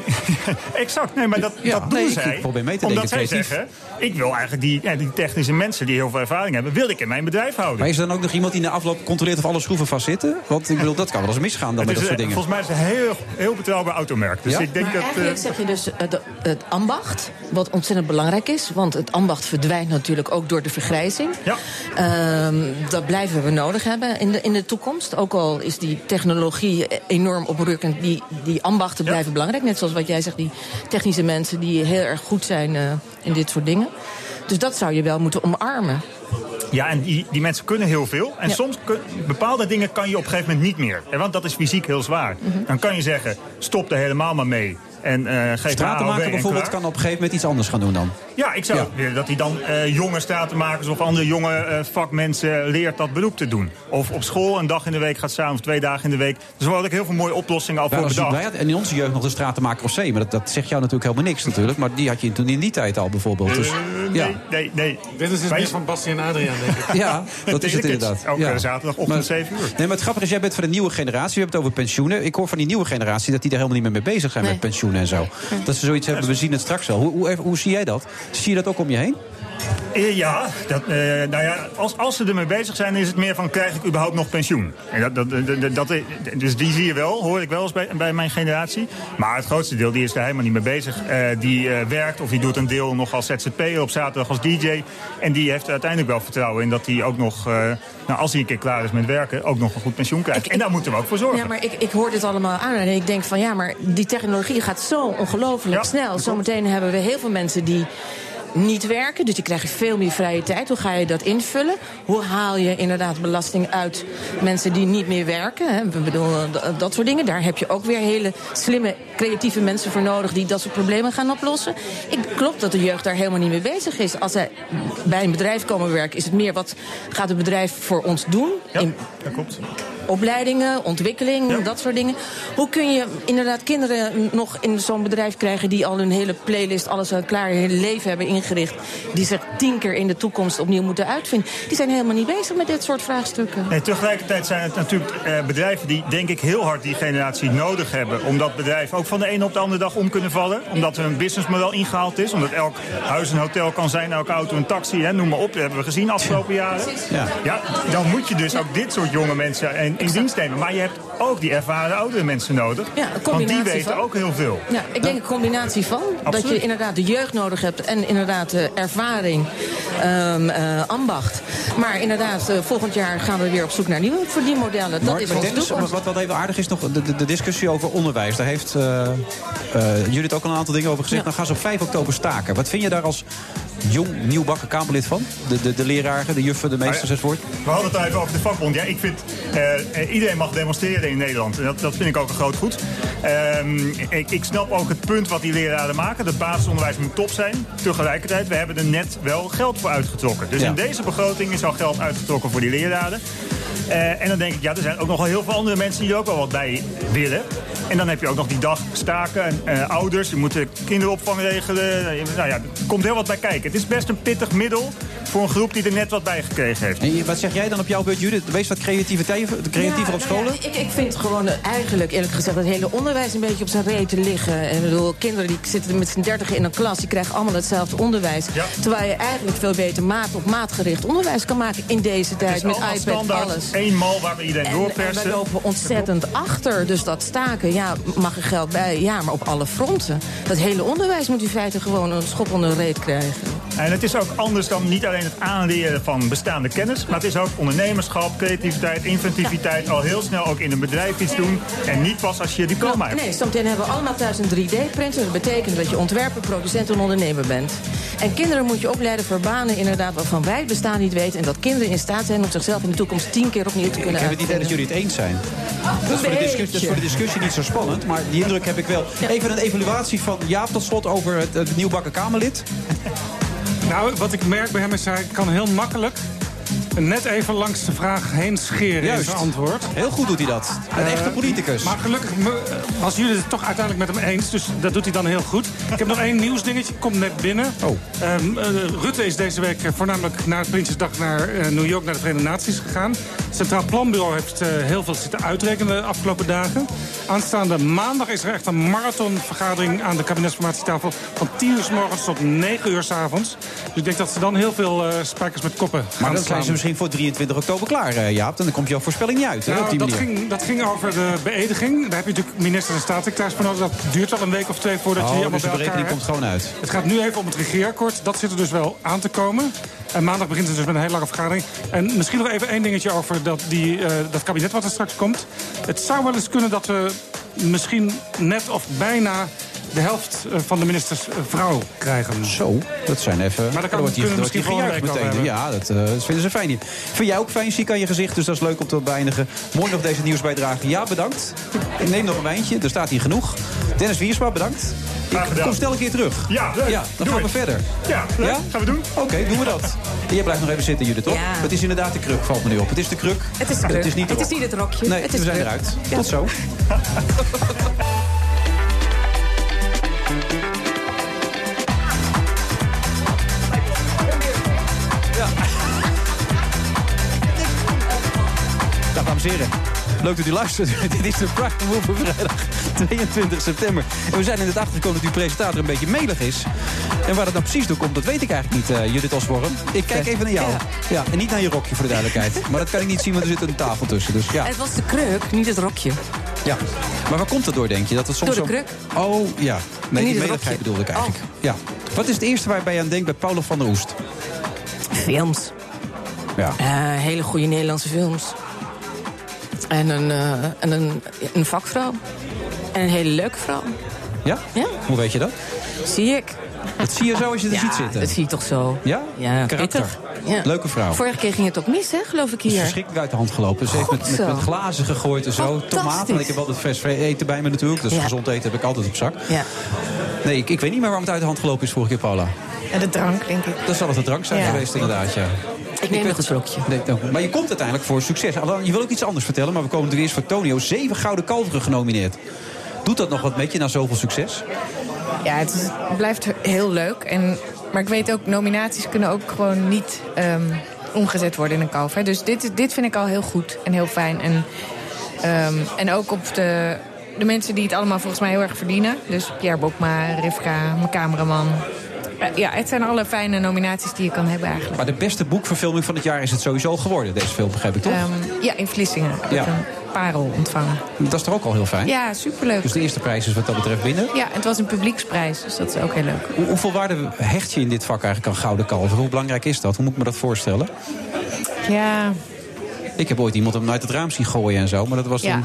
[LAUGHS] exact. Nee, maar dat, Ja, dat doen nee, ik zij. probeer mee te omdat denken, zij zeggen, ik wil eigenlijk die, ja, die technische mensen die heel veel ervaring hebben, wil ik in mijn bedrijf houden. Maar is er dan ook nog iemand die na afloop controleert of alle schroeven vastzitten? Want ik bedoel, dat kan wel eens misgaan dan Het met is, dat soort eh, dingen. Volgens mij is het een heel, heel betrouwbaar automerk. Dus Ja? ik denk Maar dat... eigenlijk eh, zeg je dus eh, de- het ambacht, wat ontzettend belangrijk is. Want het ambacht verdwijnt natuurlijk ook door de vergrijzing. Ja. Ehm, dat blijven we nodig hebben in de, in de toekomst. Ook al is die technologie enorm oprukkend, die, die ambachten blijven belangrijk. Net zoals wat jij zegt, die technische mensen die heel erg goed zijn eh, in dit soort dingen. Dus dat zou je wel moeten omarmen. Ja, en die, die mensen kunnen heel veel. En Ja. soms kun, bepaalde dingen kan je op een gegeven moment niet meer. En Want dat is fysiek heel zwaar. Mhm. Dan kan je zeggen, stop er helemaal maar mee. En eh de Stratenmaker bijvoorbeeld kan op een gegeven moment iets anders gaan doen dan. Ja, ik zou Ja. willen dat hij dan eh, jonge stratenmakers of andere jonge eh, vakmensen leert dat beroep te doen. Of op school een dag in de week gaat staan of twee dagen in de week. Dus er worden ook heel veel mooie oplossingen al voor bedacht. wij hadden in onze jeugd nog de stratenmaker of C. Maar dat, dat zegt jou natuurlijk helemaal niks natuurlijk. Maar die had je toen in die tijd al bijvoorbeeld. Dus, Eh, ja. nee, nee, nee. Dit is dus Wij- van Basti en Adriaan, denk ik. [LAUGHS] Ja, dat is het inderdaad. Ook ja. zaterdagochtend Maar- 7 uur. Nee, maar het grappige is, jij bent van de nieuwe generatie. We hebben het over pensioenen. Ik hoor van die nieuwe generatie dat die er helemaal niet meer mee bezig zijn Nee. met en zo. Dat ze zoiets hebben, we zien het straks wel. Hoe, hoe, hoe zie jij dat? Zie je dat ook om je heen? Eh, Ja, dat, eh, nou ja als, als ze ermee bezig zijn, is het meer van krijg ik überhaupt nog pensioen? En dat, dat, dat, dus die zie je wel, hoor ik wel eens bij, bij mijn generatie. Maar het grootste deel die is daar helemaal niet mee bezig. Eh, die werkt of die doet een deel nog als ZZP'er op zaterdag als DJ. En die heeft er uiteindelijk wel vertrouwen in dat hij ook nog, nou, als hij een keer klaar is met werken, ook nog een goed pensioen krijgt. en daar moeten we ook voor zorgen. Ja, maar ik, ik hoor dit allemaal aan en ik denk van ja, maar die technologie gaat zo ongelooflijk Ja, snel. Zometeen hebben we heel veel mensen die niet werken. Dus die krijg je veel meer vrije tijd. Hoe ga je dat invullen? Hoe haal je inderdaad belasting uit mensen die niet meer werken? Hè? Ik bedoel, d- dat soort dingen. Daar heb je ook weer hele slimme, creatieve mensen voor nodig... die dat soort problemen gaan oplossen. Ik klopt dat de jeugd daar helemaal niet mee bezig is. Als zij bij een bedrijf komen werken, is het meer... wat gaat het bedrijf voor ons doen? In Dat klopt. Opleidingen, ontwikkeling, dat soort dingen. Hoe kun je inderdaad kinderen nog in zo'n bedrijf krijgen... die al hun hele playlist, alles al klaar, hun hele leven hebben ingericht... die zich tien keer in de toekomst opnieuw moeten uitvinden. Die zijn helemaal niet bezig met dit soort vraagstukken. Nee, tegelijkertijd zijn het natuurlijk eh, bedrijven die, denk ik, heel hard die generatie nodig hebben. Omdat bedrijven ook van de ene op de andere dag om kunnen vallen. Omdat er een businessmodel ingehaald is. Omdat elk huis een hotel kan zijn, elke auto een taxi. Hè, noem maar op, dat hebben we gezien de afgelopen jaren. Ja. Ja, dan moet je dus ook dit soort jonge mensen in, in dienst nemen. Maar je hebt ook die ervaren oudere mensen nodig. Ja, een want die weten van. ook heel veel. Ja, ik denk een combinatie van. Dat je inderdaad de jeugd nodig hebt en inderdaad de ervaring, ehm, eh, ambacht. Maar inderdaad, eh, volgend jaar gaan we weer op zoek naar nieuwe verdienmodellen. Dat Maar is maar onze toekomst. wat, wat even aardig is nog, de, de, de discussie over onderwijs. Daar heeft eh, eh, Judith ook al een aantal dingen over gezegd. Dan gaan ze op 5 oktober staken. Wat vind je daar als jong, nieuwbakken Kamerlid van? De, de, de leraren, de juffen, de meesters enzovoort? We hadden het even over de vakbond. Ja, ik vind, eh, eh, iedereen mag demonstreren in Nederland. En dat, dat vind ik ook een groot goed. Ehm, ik, ik snap ook het punt wat die leraren maken. Het basisonderwijs moet top zijn. Tegelijkertijd, we hebben er net wel geld voor uitgetrokken. Dus Ja. in deze begroting is al geld uitgetrokken voor die leraren. Eh, en dan denk ik, ja, er zijn ook nog wel heel veel andere mensen die er ook wel wat bij willen. En dan heb je ook nog die dag staken. En, ouders, je moet de kinderopvang regelen. Nou ja, er komt heel wat bij kijken. Het is best een pittig middel voor een groep die er net wat bij gekregen heeft. En wat zeg jij dan op jouw beurt, Judith? Wees wat creativiteit, creatiever op Ja, nou scholen? ja, ik, ik vind gewoon eh, eigenlijk, eerlijk gezegd, het hele onderwijs een beetje op zijn reet te liggen. En ik bedoel, kinderen die zitten met z'n dertigen in een klas, die krijgen allemaal hetzelfde onderwijs. Terwijl je eigenlijk veel beter maat op maatgericht onderwijs kan maken in deze Het tijd is met iPad, standaard, alles. één mal waar we iedereen En, en doorpersen. wij lopen ontzettend achter. Dus dat staken, ja, mag er geld bij? Ja, maar op alle fronten. Dat hele onderwijs moet in feite gewoon een schop onder de reet krijgen. En het is ook anders dan niet alleen het aanleren van bestaande kennis... maar het is ook ondernemerschap, creativiteit, inventiviteit... al heel snel ook in een bedrijf iets doen... en niet pas als je je diploma hebt. Nee, zometeen hebben we allemaal thuis een 3D-printer. Dat betekent dat je ontwerper, producent en ondernemer bent. En kinderen moet je opleiden voor banen inderdaad waarvan wij het bestaan niet weten. En dat kinderen in staat zijn om zichzelf in de toekomst tien keer opnieuw te Ik kunnen heb het idee dat jullie het eens zijn. Dat is, voor de discussie, dat is voor de discussie niet zo spannend, maar die indruk heb ik wel. Even een evaluatie van Jaap tot slot over het, het nieuwbakken Kamerlid. Nou, wat ik merk bij hem is hij kan heel makkelijk net even langs de vraag heen scheren in Juist. zijn antwoord. Heel goed doet hij dat. Een Eh, echte politicus. Maar gelukkig me- was jullie het toch uiteindelijk met hem eens. Dus dat doet hij dan heel goed. Ik heb nog één nieuwsdingetje. Komt net binnen. Oh. Ehm, eh, Rutte is deze week eh, voornamelijk naar het Prinsjesdag naar eh, New York, naar de Verenigde Naties gegaan. Het Centraal Planbureau heeft eh, heel veel zitten uitrekenen de afgelopen dagen. Aanstaande maandag is er echt een marathonvergadering aan de kabinetsformatietafel. Van 10 uur s morgens tot 9 uur s avonds. Dus ik denk dat ze dan heel veel eh, spijkers met koppen gaan Maar zijn ze misschien voor 23 oktober klaar, eh, Jaap. En dan komt jouw voorspelling niet uit, hè, Nou, dat, ging, dat ging over de beëdiging. Daar heb je natuurlijk minister en staatssecretaris voor nodig. Dat duurt wel een week of twee voordat je Oh, allemaal dus bij elkaar komt gewoon uit. Het gaat nu even om het regeerakkoord. Dat zit er dus wel aan te komen. En maandag begint het dus met een hele lange vergadering. En misschien nog even één dingetje over dat, die, eh, dat kabinet wat er straks komt. Het zou wel eens kunnen dat we misschien net of bijna de helft eh, van de ministers eh, vrouw krijgen. Zo, dat zijn even... Maar daar kan- dan wordt hier- wordt hier gejuicht meteen. over Ja, dat, eh, dat vinden ze fijn hier. Vind jij ook fijn, ziek aan je gezicht, dus dat is leuk om te beëindigen. Mooi nog deze nieuwsbijdrage. Ja, bedankt. Ik neem nog een wijntje, er staat hier genoeg. Dennis Wiersma, bedankt. Ik kom snel een keer terug. Ja, leuk. Ja, dan Doe gaan we verder. Ja, leuk. Gaan we doen. Oké, doen we dat. En jij blijft nog even zitten, Judith, toch? Ja. Het is inderdaad de kruk, valt me nu op. Het is de kruk. Het is de kruk. Het is niet, de Het is niet het rokje. Nee, Het is we zijn kruk. eruit. Ja. Tot zo. [LAUGHS] dames en heren. Leuk dat u luistert. [LAUGHS] Dit is de Pride Move vrijdag 22 september. En we zijn in het achtergekomen dat uw presentator een beetje melig is. En waar dat nou precies door komt, dat weet ik eigenlijk niet, eh, Judith Osborne. Ik kijk even naar jou. Ja. Ja, en niet naar je rokje voor de duidelijkheid. [LAUGHS] Maar dat kan ik niet zien, want er zit een tafel tussen. Dus ja. Het was de kruk, niet het rokje. ja. Maar waar komt dat door, denk je? Dat het soms Door de zo... kruk. Oh, ja. Nee, die het meligheid bedoelde ik eigenlijk. Oh. Ja. Wat is het eerste waarbij je aan denkt bij Paulo van der Oest? Films. Ja. Eh, hele goede Nederlandse films. En een, eh, en een, een vakvrouw. En een hele leuke vrouw. Ja? Ja. Hoe weet je dat? Zie ik. Dat zie je zo als je er [LAUGHS] Ja, ziet zitten. dat zie je toch zo. Ja? Ja, Karakter. Ja. Leuke vrouw. Vorige keer ging het ook mis, hè, geloof ik Het is hier. verschrikkelijk uit de hand gelopen. Ze heeft met, met, zo. met glazen gegooid en zo. Tomaten. En ik heb altijd vers eten bij me natuurlijk. Dus Ja. gezond eten heb ik altijd op zak. Ja. Nee, ik, ik weet niet meer waarom het uit de hand gelopen is vorige keer, Paula. En de drank, denk ik. Dat zal het de drank zijn Ja. geweest, inderdaad, ja. Ik neem nog een slokje. Nee, nou, maar je komt uiteindelijk voor succes. Je wil ook iets anders vertellen, maar we komen er eerst voor Tonio. Zeven gouden kalveren genomineerd. Doet dat nog wat met je na zoveel succes? Ja, het, is- het blijft heel leuk. En, maar ik weet ook, nominaties kunnen ook gewoon niet ehm, omgezet worden in een kalf. Hè. Dus dit, dit vind ik al heel goed en heel fijn. En, ehm, en ook op de, de mensen die het allemaal volgens mij heel erg verdienen. Dus Pierre Bokma, Rivka, mijn cameraman. Eh, Ja, het zijn alle fijne nominaties die je kan hebben eigenlijk. Maar de beste boekverfilming van het jaar is het sowieso geworden, deze film, begrijp ik toch? Ehm, ja, in Vlissingen Ja. een parel ontvangen. Dat is toch ook al heel fijn? Ja, superleuk. Dus de eerste prijs is wat dat betreft binnen. Ja, het was een publieksprijs, dus dat is ook heel leuk. Hoe, hoeveel waarde hecht je in dit vak eigenlijk aan gouden kalveren? Hoe belangrijk is dat? Hoe moet ik me dat voorstellen? Ja, Ik heb ooit iemand hem uit het raam zien gooien en zo. Maar dat was Ja. een,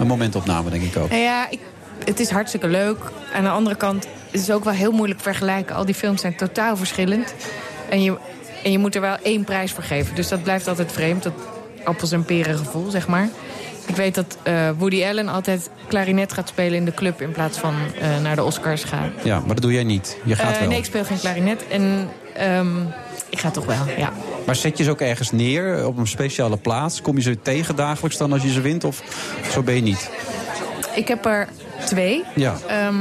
een momentopname, denk ik ook. Nou ja, ik, het is hartstikke leuk. Aan de andere kant is het ook wel heel moeilijk vergelijken. Al die films zijn totaal verschillend. En je, en je moet er wel één prijs voor geven. Dus dat blijft altijd vreemd. Dat appels en peren gevoel, zeg maar. Ik weet dat eh, Woody Allen altijd klarinet gaat spelen in de club... in plaats van eh, naar de Oscars gaan. Ja, maar dat doe jij niet. Je gaat Eh, wel. nee, ik speel geen klarinet. En ehm, ik ga toch wel, ja. Maar zet je ze ook ergens neer op een speciale plaats? Kom je ze tegen dagelijks dan als je ze wint? Of zo ben je niet? Ik heb er twee. Ja. Ehm,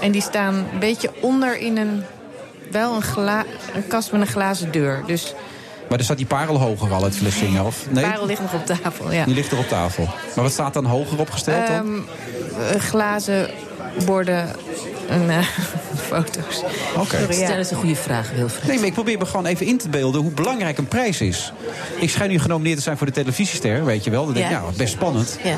en die staan een beetje onder in een... Wel een, gla, een kast met een glazen deur. Dus Maar er staat die parel hoger al uit Vlissingen, of? de Nee? parel ligt nog op tafel, ja. Die ligt er op tafel. Maar wat staat dan hoger opgesteld dan? Ehm, eh, glazen borden en eh, [LAUGHS] foto's. Oké. Ja. Stel eens een goede vraag, Wilfred. Nee, maar ik probeer me gewoon even in te beelden hoe belangrijk een prijs is. Ik schijn nu genomineerd te zijn voor de televisiester, weet je wel. Dan denk ik, Ja. nou, best spannend. Ja.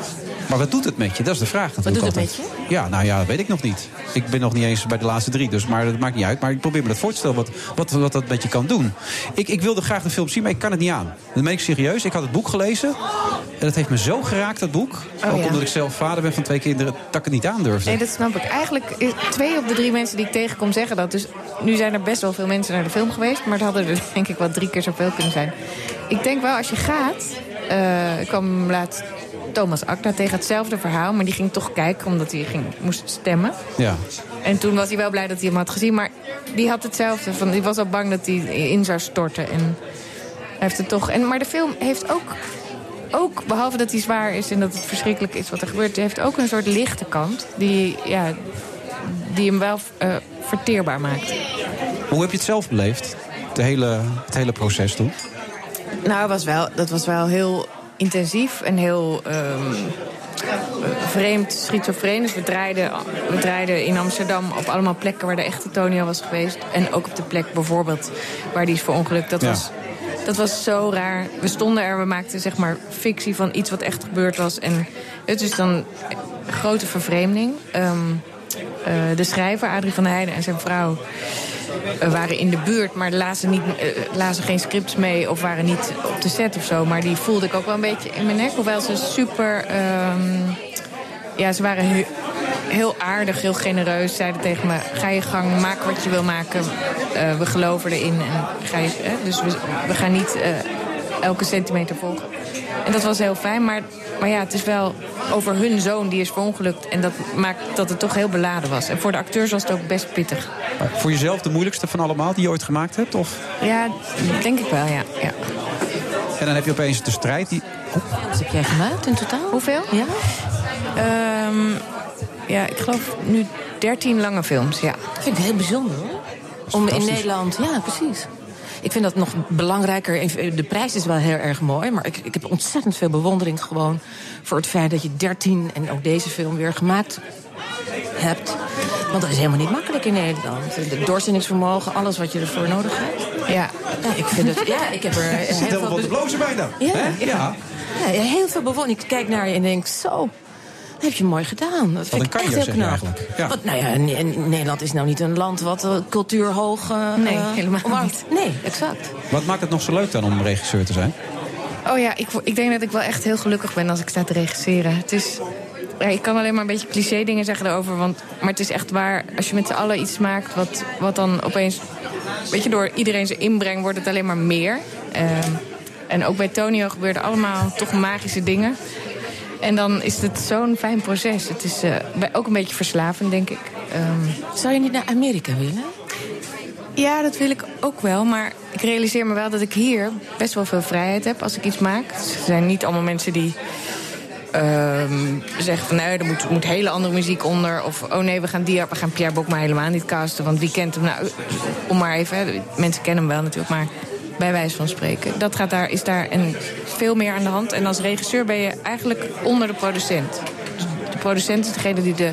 Maar wat doet het met je? Dat is de vraag natuurlijk doet het altijd. met Ja, nou ja, dat weet ik nog niet. Ik ben nog niet eens bij de laatste drie, dus, maar dat maakt niet uit. Maar ik probeer me dat voor te stellen, wat, wat, wat dat met je kan doen. Ik, ik wilde graag de film zien, maar ik kan het niet aan. Dat meen ik serieus. Ik had het boek gelezen. En dat heeft me zo geraakt, dat boek. Oh, Ook ja. omdat ik zelf vader ben van twee kinderen, dat ik het niet aandurfde. Nee, dat snap ik. Eigenlijk is twee op de drie mensen die ik tegenkom zeggen dat. Dus nu zijn er best wel veel mensen naar de film geweest. Maar het hadden er [LAUGHS] denk ik wel drie keer zoveel kunnen zijn. Ik denk wel, als je gaat... eh, ik kwam laatst Thomas Akda tegen hetzelfde verhaal. Maar die ging toch kijken, omdat hij ging, moest stemmen. Ja. En toen was hij wel blij dat hij hem had gezien. Maar die had hetzelfde. Van, die was al bang dat hij in zou storten. En hij heeft het toch... En, maar de film heeft ook... Ook, behalve dat hij zwaar is en dat het verschrikkelijk is wat er gebeurt... heeft ook een soort lichte kant die, ja, die hem wel eh, verteerbaar maakt. Hoe heb je het zelf beleefd? De hele, het hele proces toen? Nou, was wel, dat was wel heel intensief en heel ehm, vreemd, schizofreen. Dus we draaiden, we draaiden in Amsterdam op allemaal plekken waar de echte Tonio was geweest. En ook op de plek bijvoorbeeld waar die is verongelukt. Dat, Ja. was, dat was zo raar. We stonden er, we maakten zeg maar fictie van iets wat echt gebeurd was. En het is dan een grote vervreemding. Ehm, eh, de schrijver, Adrie van Heijden en zijn vrouw... eh, waren in de buurt, maar lazen, niet, eh, lazen geen scripts mee... of waren niet op de set of zo. Maar die voelde ik ook wel een beetje in mijn nek. Hoewel ze super... ehm, ja, ze waren he- heel aardig, heel genereus. Zeiden tegen me, ga je gang, maak wat je wil maken. Eh, we geloven erin. En ga je, eh, dus we, gaan niet eh, elke centimeter volgen. En dat was heel fijn, maar, maar ja, het is wel over hun zoon die is verongelukt. En dat maakt dat het toch heel beladen was. En voor de acteurs was het ook best pittig. Voor jezelf de moeilijkste van allemaal die je ooit gemaakt hebt? Of? Ja, denk ik wel, ja. ja. En dan heb je opeens de strijd die... Wat heb jij gemaakt in totaal? Hoeveel? Ja? Ehm, ja, ik geloof nu 13 lange films, ja. Dat vind ik heel bijzonder hoor. Om in. Nederland, ja, precies. Ik vind dat nog belangrijker. De prijs is wel heel erg mooi. Maar ik, ik heb ontzettend veel bewondering gewoon voor het feit dat je 13 en ook deze film weer gemaakt hebt. Want dat is helemaal niet makkelijk in Nederland. Het doorzettingsvermogen, alles wat je ervoor nodig hebt. Ja. ik vind het. Ja, ik heb er Je [LAUGHS] zit helemaal te blozen bijna. Ja, ja. Ja, heel veel bewondering. Ik kijk naar je en denk, zo, dat heb je mooi gedaan. Dat vind ik echt heel knap. eigenlijk. Ja. Want, nou ja, Ne- Nederland is nou niet een land wat uh, cultuurhoog... eh, Nee, eh, helemaal omarmt. Nee, exact. Wat maakt het nog zo leuk dan om regisseur te zijn? Oh ja, ik, ik denk dat ik wel echt heel gelukkig ben als ik sta te regisseren. Het is, ja, ik kan alleen maar een beetje cliché dingen zeggen erover. Want, maar het is echt waar, als je met z'n allen iets maakt... Wat, wat dan opeens, weet je, door iedereen zijn inbreng wordt het alleen maar meer. Ehm, en ook bij Tonio gebeurden allemaal toch magische dingen. En dan is het zo'n fijn proces. Het is bij- ook een beetje verslavend, denk ik. Ehm, Zou je niet naar Amerika willen? ja, dat wil ik ook wel. Maar ik realiseer me wel dat ik hier best wel veel vrijheid heb als ik iets maak. Dus er zijn niet allemaal mensen die ehm, zeggen van... nee, er moet, moet hele andere muziek onder. Of oh nee, we gaan, die, we gaan Pierre Bokma helemaal niet casten. Want wie kent hem nou? Om maar even, hè, mensen kennen hem wel natuurlijk. Maar bij wijze van spreken. Dat gaat daar, is daar een, veel meer aan de hand. En als regisseur ben je eigenlijk onder de producent. Dus de producent is degene die de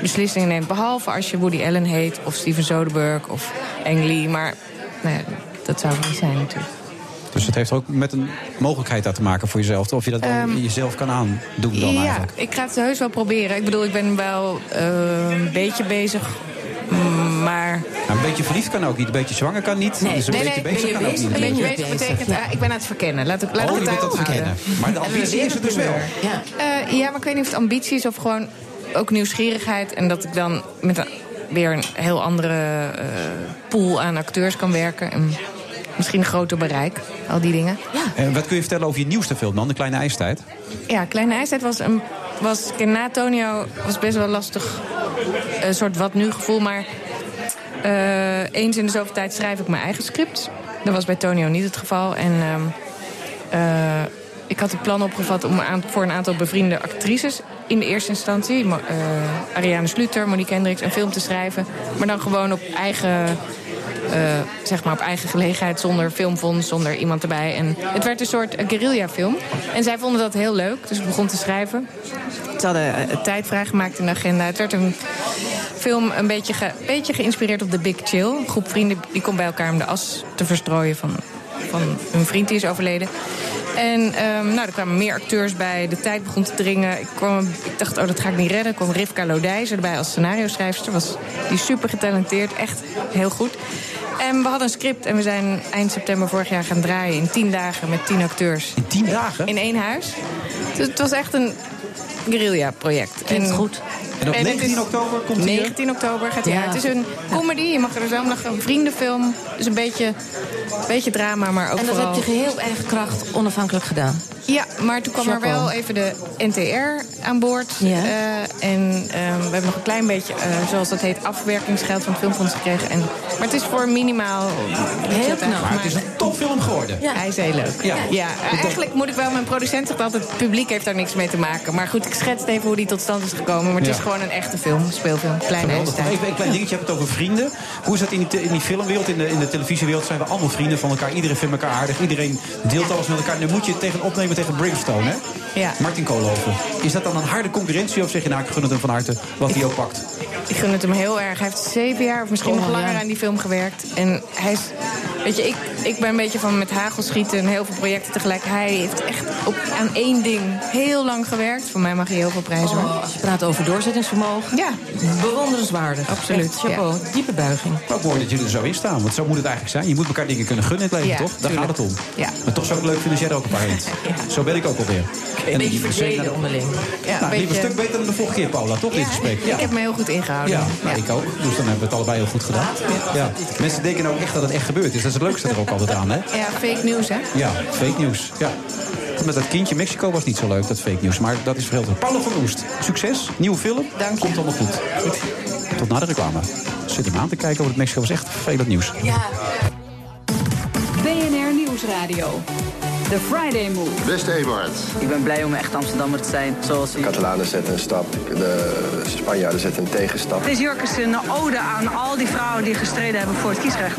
beslissingen neemt. Behalve als je Woody Allen heet, of Steven Soderbergh, of Ang Lee. Maar nou ja, dat zou het niet zijn natuurlijk. Dus het heeft ook met een mogelijkheid daar te maken voor jezelf. Of je dat Ehm, jezelf kan aandoen dan ja, eigenlijk. ik ga het heus wel proberen. Ik bedoel, ik ben wel eh, een beetje bezig. mm, Maar Nou, een beetje verliefd kan ook niet, een beetje zwanger kan niet. dus een beetje bezig kan ook niet. Een beetje bezig betekent, eh, ik ben aan het verkennen. Laat, ik- laat Oh, ik je het bent aan het daarop houden. verkennen. Maar de ambitie is het dus wel. Eh, ja, maar ik weet niet of het ambitie is of gewoon ook nieuwsgierigheid. En dat ik dan met een, weer een heel andere eh, pool aan acteurs kan werken. En misschien een groter bereik. Al die dingen. En Eh, wat kun je vertellen over je nieuwste film dan, De Kleine IJstijd? Ja, Kleine IJstijd was, een, was na Tonio was best wel lastig. Een soort wat nu gevoel, maar eh, eens in de zoveel tijd schrijf ik mijn eigen script. Dat was bij Tonio niet het geval. En ehm, eh, ik had het plan opgevat om voor een aantal bevriende actrices in de eerste instantie, eh, Ariane Sluter, Monique Hendricks, een film te schrijven. Maar dan gewoon op eigen, zeg maar op eigen gelegenheid, zonder filmfonds, zonder iemand erbij. En het werd een soort eh, guerrilla-film. En zij vonden dat heel leuk, dus ik begon te schrijven. Ze hadden eh, tijd vrijgemaakt in de agenda. Het werd een film een beetje, beetje geïnspireerd op The Big Chill. Een groep vrienden die komt bij elkaar om de as te verstrooien van, van hun vriend die is overleden. En ehm, nou, er kwamen meer acteurs bij. De tijd begon te dringen. Ik, kwam, ik dacht, oh, dat ga ik niet redden. Er kwam Rivka Lodijs erbij als scenario-schrijfster. Was, die super getalenteerd. Echt heel goed. En we hadden een script en we zijn eind september vorig jaar gaan draaien... in tien dagen met tien acteurs. In tien dagen? In één huis. Dus het was echt een guerrilla-project. Klinkt En- goed. En op het 19 is- oktober komt hij hier? 19 oktober gaat hij Ja. uit. Het is een comedy, je mag er zo om lachen. Een vriendenfilm. Dus een beetje, beetje drama, maar ook En dat vooral... heb je geheel op eigen kracht onafhankelijk gedaan. Ja, maar toen kwam er wel even de NTR aan boord. Ja. Eh, en ehm, we hebben nog een klein beetje, eh, zoals dat heet, afwerkingsgeld van het Filmfonds gekregen. En, maar het is voor minimaal... Heel knap. Maar het is een topfilm geworden. Ja. Hij is heel leuk. Ja. Ja. eigenlijk moet ik wel, mijn producent zegt altijd... het publiek heeft daar niks mee te maken. Maar goed, ik schets even hoe die tot stand is gekomen. Maar het Ja. is gewoon een echte film, speelfilm. Kleine. Even een klein dingetje, je hebt het over vrienden. Hoe is dat in die, in die filmwereld, in de, in de televisiewereld? Zijn we allemaal vrienden van elkaar? Iedereen vindt elkaar aardig, iedereen deelt alles met elkaar. Nu moet je het tegen opnemen tegen Brimstone, hè? Ja. Martin Koolhoven. Is dat dan een harde concurrentie of zeg je nou, ik gun het hem van harte wat hij ook pakt? Ik gun het hem heel erg. Hij heeft zeven jaar of misschien Oh, nog langer ja. aan die film gewerkt. En hij is. Weet je, ik, ik ben een beetje van met hagel schieten en heel veel projecten tegelijk. Hij heeft echt op, aan één ding heel lang gewerkt. Voor mij mag hij heel veel prijzen hoor. Oh, als je praat over doorzettingsvermogen. Ja, Bewonderenswaardig. Absoluut, Echt, chapeau. Diepe buiging. Ook mooi dat jullie er zo in staan, want zo moet het eigenlijk zijn. Je moet elkaar dingen kunnen gunnen in het leven, Ja, toch? Daar tuurlijk. gaat het om. Ja. Maar toch zou ik het leuk vinden als jij er ook een paar hebt. [LAUGHS] Zo ben ik ook alweer. Een beetje verdelen onderling. Ja, nou, liep een stuk beter dan de vorige keer, Paula, toch? dit gesprek. Ik heb me heel goed Ja, nou, ik ook. Dus dan hebben we het allebei heel goed gedaan. Ja. Mensen denken ook echt dat het echt gebeurd is. Dat is het leukste er ook altijd aan, hè? Ja, fake nieuws hè? Ja, fake nieuws. Ja. Met dat kindje Mexico was niet zo leuk, dat fake nieuws. Maar dat is verhelder. Paula van Oest, succes. Nieuwe film. Dank je. Komt allemaal goed. Tot na de reclame. Zit hem aan te kijken over het Mexico was echt vervelend nieuws. Ja. BNR Nieuwsradio. The Friday Move. Beste Eberhard. Ik ben blij om echt Amsterdammer te zijn, zoals De. Catalanen zetten een stap, de Spanjaarden zetten een tegenstap. Deze jurk is een ode aan al die vrouwen die gestreden hebben voor het kiesrecht.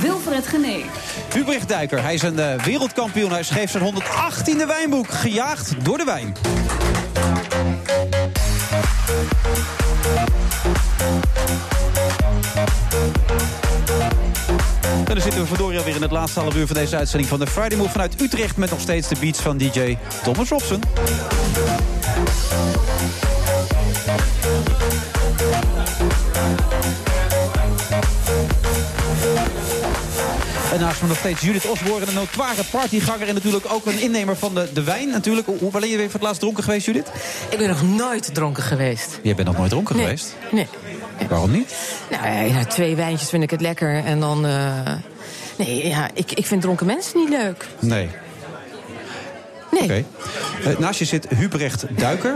Wilfred Genee. Hubrecht Duiker, hij is een eh, wereldkampioen. Hij schreef zijn 118e wijnboek, gejaagd door de wijn. En dan zitten we verdorie alweer in het laatste half uur van deze uitzending van de Friday Move vanuit Utrecht... met nog steeds de beats van DJ Thomas Robson. En naast me nog steeds Judith Osborne, een notoire partyganger... en natuurlijk ook een innemer van de, de wijn natuurlijk. Hoe, ben je voor het laatst dronken geweest, Judith? Ik ben nog nooit dronken geweest. Jij bent nog nooit dronken Nee. geweest? Nee. Waarom niet? Nou, ja, ja, twee wijntjes vind ik het lekker. En dan... eh, nee, ja, ik, ik vind dronken mensen niet leuk. Nee. Nee. Oké. Eh, naast je zit Hubrecht Duiker.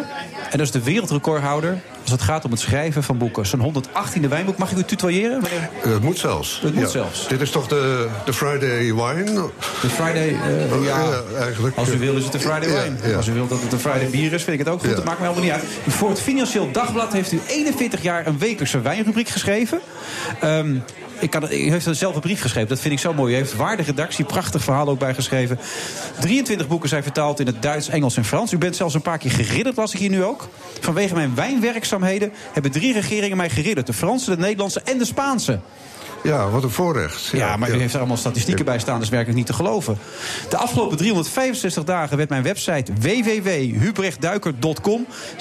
En dat is de wereldrecordhouder als het gaat om het schrijven van boeken. Zijn 118e wijnboek. Mag ik u tutoyeren? meneer? Het moet zelfs. Het moet Ja. zelfs. Dit is toch de, de Friday wine? De Friday, eh, ja, eigenlijk. Als u wil is het de Friday wine. ja. Als u wilt dat het een Friday bier is, vind ik het ook goed. Ja. Dat maakt me helemaal niet uit. Voor het Financieel Dagblad heeft u 41 jaar een wekelijkse wijnrubriek geschreven. Ehm, ik kan, u heeft zelf een brief geschreven, dat vind ik zo mooi. U heeft waarde redactie, prachtig verhaal ook bijgeschreven. 23 boeken zijn vertaald in het Duits, Engels en Frans. U bent zelfs een paar keer geridderd, las ik hier nu ook. Vanwege mijn wijnwerkzaamheden hebben drie regeringen mij geridderd. De Franse, de Nederlandse en de Spaanse. Ja, wat een voorrecht. Ja, maar u heeft er allemaal statistieken bij staan, dus werkelijk niet te geloven. De afgelopen 365 dagen werd mijn website www.hubrechtduiker.com 744.287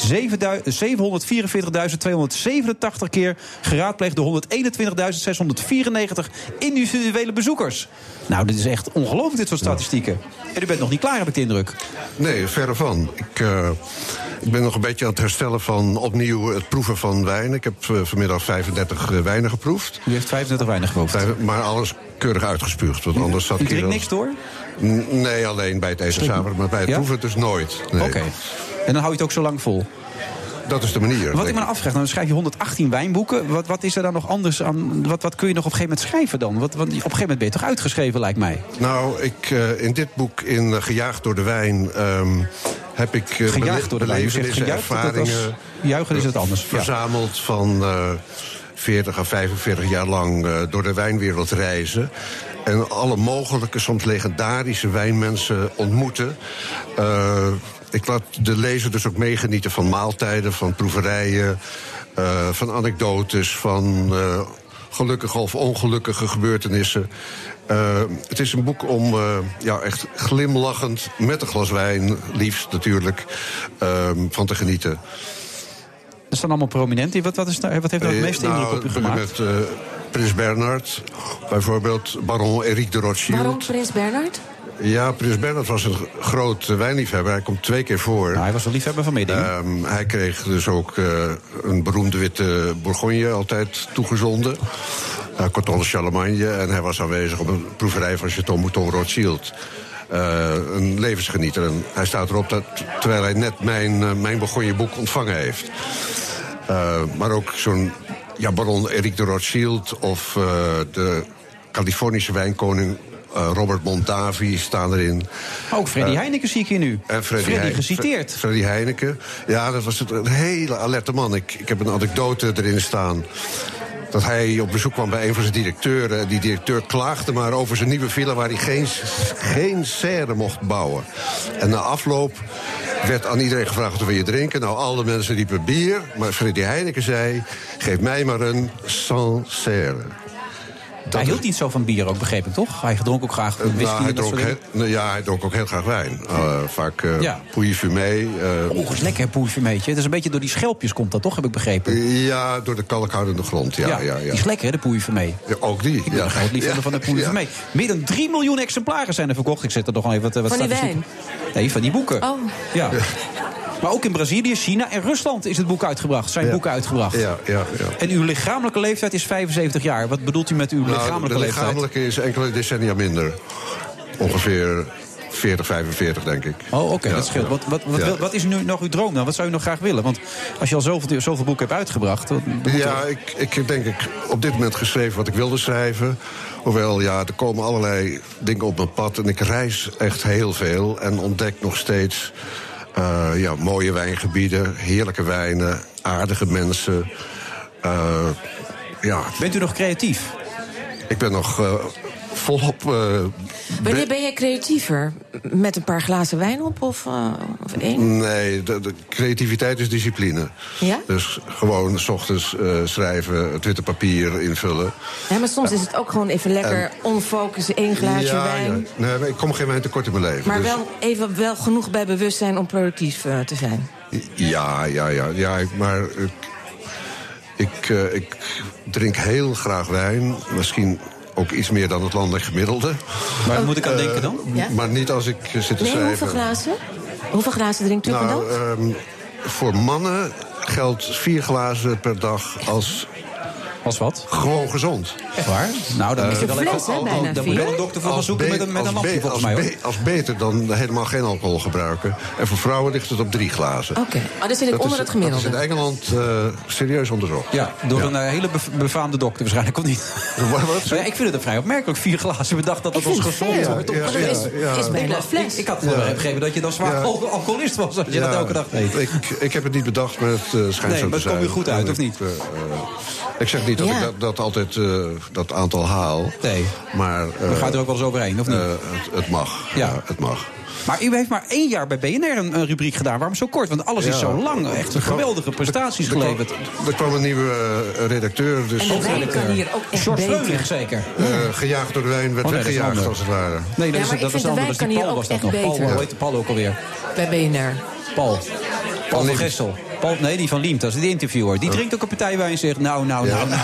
keer geraadpleegd door 121.694 individuele bezoekers. Nou, dit is echt ongelooflijk, dit soort statistieken. En u bent nog niet klaar, heb ik de indruk. Nee, verre van. Ik, eh, ik ben nog een beetje aan het herstellen van opnieuw het proeven van wijn. Ik heb eh, vanmiddag 35 eh, wijnen geproefd. U heeft 35 wijnen geproefd? Maar alles keurig uitgespuugd, want anders zat ik wel- niks door? Nee, alleen bij het eten samen, maar bij het Ja? proeven dus nooit. Nee. Oké. En dan hou je het ook zo lang vol? Dat is de manier. Wat ik me afvraag, nou, dan schrijf je 118 wijnboeken. Wat, wat is er dan nog anders aan? Wat, wat kun je nog op een gegeven moment schrijven dan? Wat, wat, op een gegeven moment ben je toch uitgeschreven, lijkt mij. Nou, ik, eh, in dit boek, in eh, Gejaagd door de Wijn, ehm, heb ik... eh, Gejaagd door de wijn. Dat- dat is- ervaringen... juichen is het anders, ja. Verzameld van eh 40 à 45 jaar lang eh, door de wijnwereld reizen. En alle mogelijke, soms legendarische wijnmensen ontmoeten. Eh, ik laat de lezer dus ook meegenieten van maaltijden, van proeverijen... eh, van anekdotes, van gelukkige of ongelukkige gebeurtenissen. Het is een boek om ja, echt glimlachend, met een glas wijn, liefst natuurlijk, van te genieten. Er staan allemaal prominenten. Wat, wat, is wat heeft nou het Eh, meeste indruk nou, op u gemaakt? Met eh, Prins Bernhard, bijvoorbeeld baron Eric de Rothschild. Waarom Prins Bernhard? Ja, Prins Bernhard was een groot eh, wijnliefhebber. Hij komt twee keer voor. hij was een liefhebber van meedingen. Ehm, hij kreeg dus ook eh, een beroemde witte Bourgogne altijd toegezonden. Uh, Coton de Charlemagne. En hij was aanwezig op een proeverij van Chateau Mouton Rothschild. Eh, een levensgenieter. En hij staat erop dat, terwijl hij net mijn, eh, mijn Bourgogne boek ontvangen heeft. Eh, maar ook zo'n ja, baron Eric de Rothschild of de Californische wijnkoning Robert Mondavi staan erin. Ook Freddy Heineken zie ik hier nu. en Freddy, geciteerd. Fre- Freddy Heineken. Ja, dat was een hele alerte man. Ik, ik heb een anekdote erin staan. Dat hij op bezoek kwam bij een van zijn directeuren. Die directeur klaagde maar over zijn nieuwe villa... waar hij geen, geen serre mocht bouwen. En na afloop werd aan iedereen gevraagd... wat wil je drinken? Nou, alle mensen riepen bier. Maar Freddy Heineken zei... geef mij maar een sans serre. Hij hield niet zo van bier ook, begreep ik toch? Hij dronk ook graag whisky Nou, hij en dat dronk soort heel, dingen. nou ja, hij dronk ook heel graag wijn. Uh, vaak uh, Ja. Fumé. Uh, Oh, is lekker. Het is een beetje door die schelpjes komt dat toch, heb ik begrepen. ja, door de kalkhoudende grond. Ja, ja, ja, Die is lekker, hè, de poeifumeé. Ja, ook die. Ik ben ja. groot liefhebber van de [LAUGHS] poeifumeé. Meer dan 3 miljoen exemplaren zijn er verkocht. Ik zet er nog wel even wat, wat Van die statistieken- Nee, van die boeken. Oh. Ja. [LAUGHS] Maar ook in Brazilië, China en Rusland is het boek uitgebracht. Zijn Ja. boeken uitgebracht. Ja, ja, ja. En uw lichamelijke leeftijd is 75 jaar. Wat bedoelt u met uw Nou, lichamelijke de leeftijd? lichamelijke is enkele decennia minder. Ongeveer 40, 45, denk ik. Oh, oké, Ja, dat scheelt. ja. Wat, wat, wat, Ja. wat is nu nog uw droom dan? Wat zou u nog graag willen? Want als je al zoveel, zoveel boeken hebt uitgebracht... er- Ja, ik, ik heb denk ik op dit moment geschreven wat ik wilde schrijven. Hoewel, ja, er komen allerlei dingen op mijn pad. En ik reis echt heel veel en ontdek nog steeds... eh, ja, mooie wijngebieden, heerlijke wijnen, aardige mensen. Eh, ja, Bent u nog creatief? ik ben nog eh, volop... eh, Wanneer ben jij creatiever? Met een paar glazen wijn op of, eh, of één? Nee, de, de creativiteit is discipline. Ja? Dus gewoon s ochtends eh, schrijven, het witte papier invullen. Ja, maar soms is het ook gewoon even lekker En- onfocus, één glaasje ja, wijn. ja. Nee, ik kom geen wijn tekort in mijn leven. Maar dus- wel even wel genoeg bij bewustzijn om productief te zijn. Ja, ja, ja. ja maar ik, ik, ik drink heel graag wijn. Misschien ook iets meer dan het landelijk gemiddelde. Waar moet ik aan Eh, denken dan? Ja. Maar niet als ik eh, zit te Nee, schrijven. hoeveel glazen? Hoeveel glazen drinkt u per Nou, dag? ehm, voor mannen geldt vier glazen per dag als... Als wat? Gewoon gezond. Echt waar? Nou, dan Eh, moet je wel even... Dan moet je een dokter voor gaan zoeken met een, met een als lampje volgens als mij hoor. Als beter dan helemaal geen alcohol gebruiken. En voor vrouwen ligt het op drie glazen. Oké, oh, dan zit ik Dat onder is- het gemiddelde. Dat is in Engeland eh, serieus onderzocht. Ja, door een eh, hele befaamde dokter waarschijnlijk, of niet? Ja, [LAUGHS] ik vind het een vrij opmerkelijk. Vier glazen per dag dat dat ons gezond wordt. Ja, Maar dat is- ja. is bijna een fles. Ik, ik had eh, begrepen dat je dan zwaar alcoholist was als je dat elke dag deed. Ik, ik heb het niet bedacht, maar het eh, schijnt Nee, zo maar te het komt zijn. weer goed uit, of niet? eh, eh, ik zeg niet dat Ja. ik dat, dat altijd eh, dat aantal haal. Nee. Maar... We gaan er ook wel eens overheen, of niet? eh, het, het mag. Ja. Ja. het mag. Maar u heeft maar één jaar bij BNR een, een rubriek gedaan. Waarom zo kort? Want alles is Ja. zo lang. Echt een geweldige prestaties Er geleverd. Er kwam een nieuwe redacteur. Dus En de wijn kan hier ook echt George beter. Freulich zeker. eh, gejaagd door de wijn, werd Oh, nee, weggejaagd als het ware. Nee, Ja, dat maar is, dat is de anders. wijn Die kan hier Paul ook was dat nog. Paul, hoe heet de Paul ook alweer? Bij BNR. Paul. Paul van Gessel. Paul, nee, die van Liemt, dat is die interviewer. Die drinkt ook een partij wijn en zegt, nou, nou, nou, nou.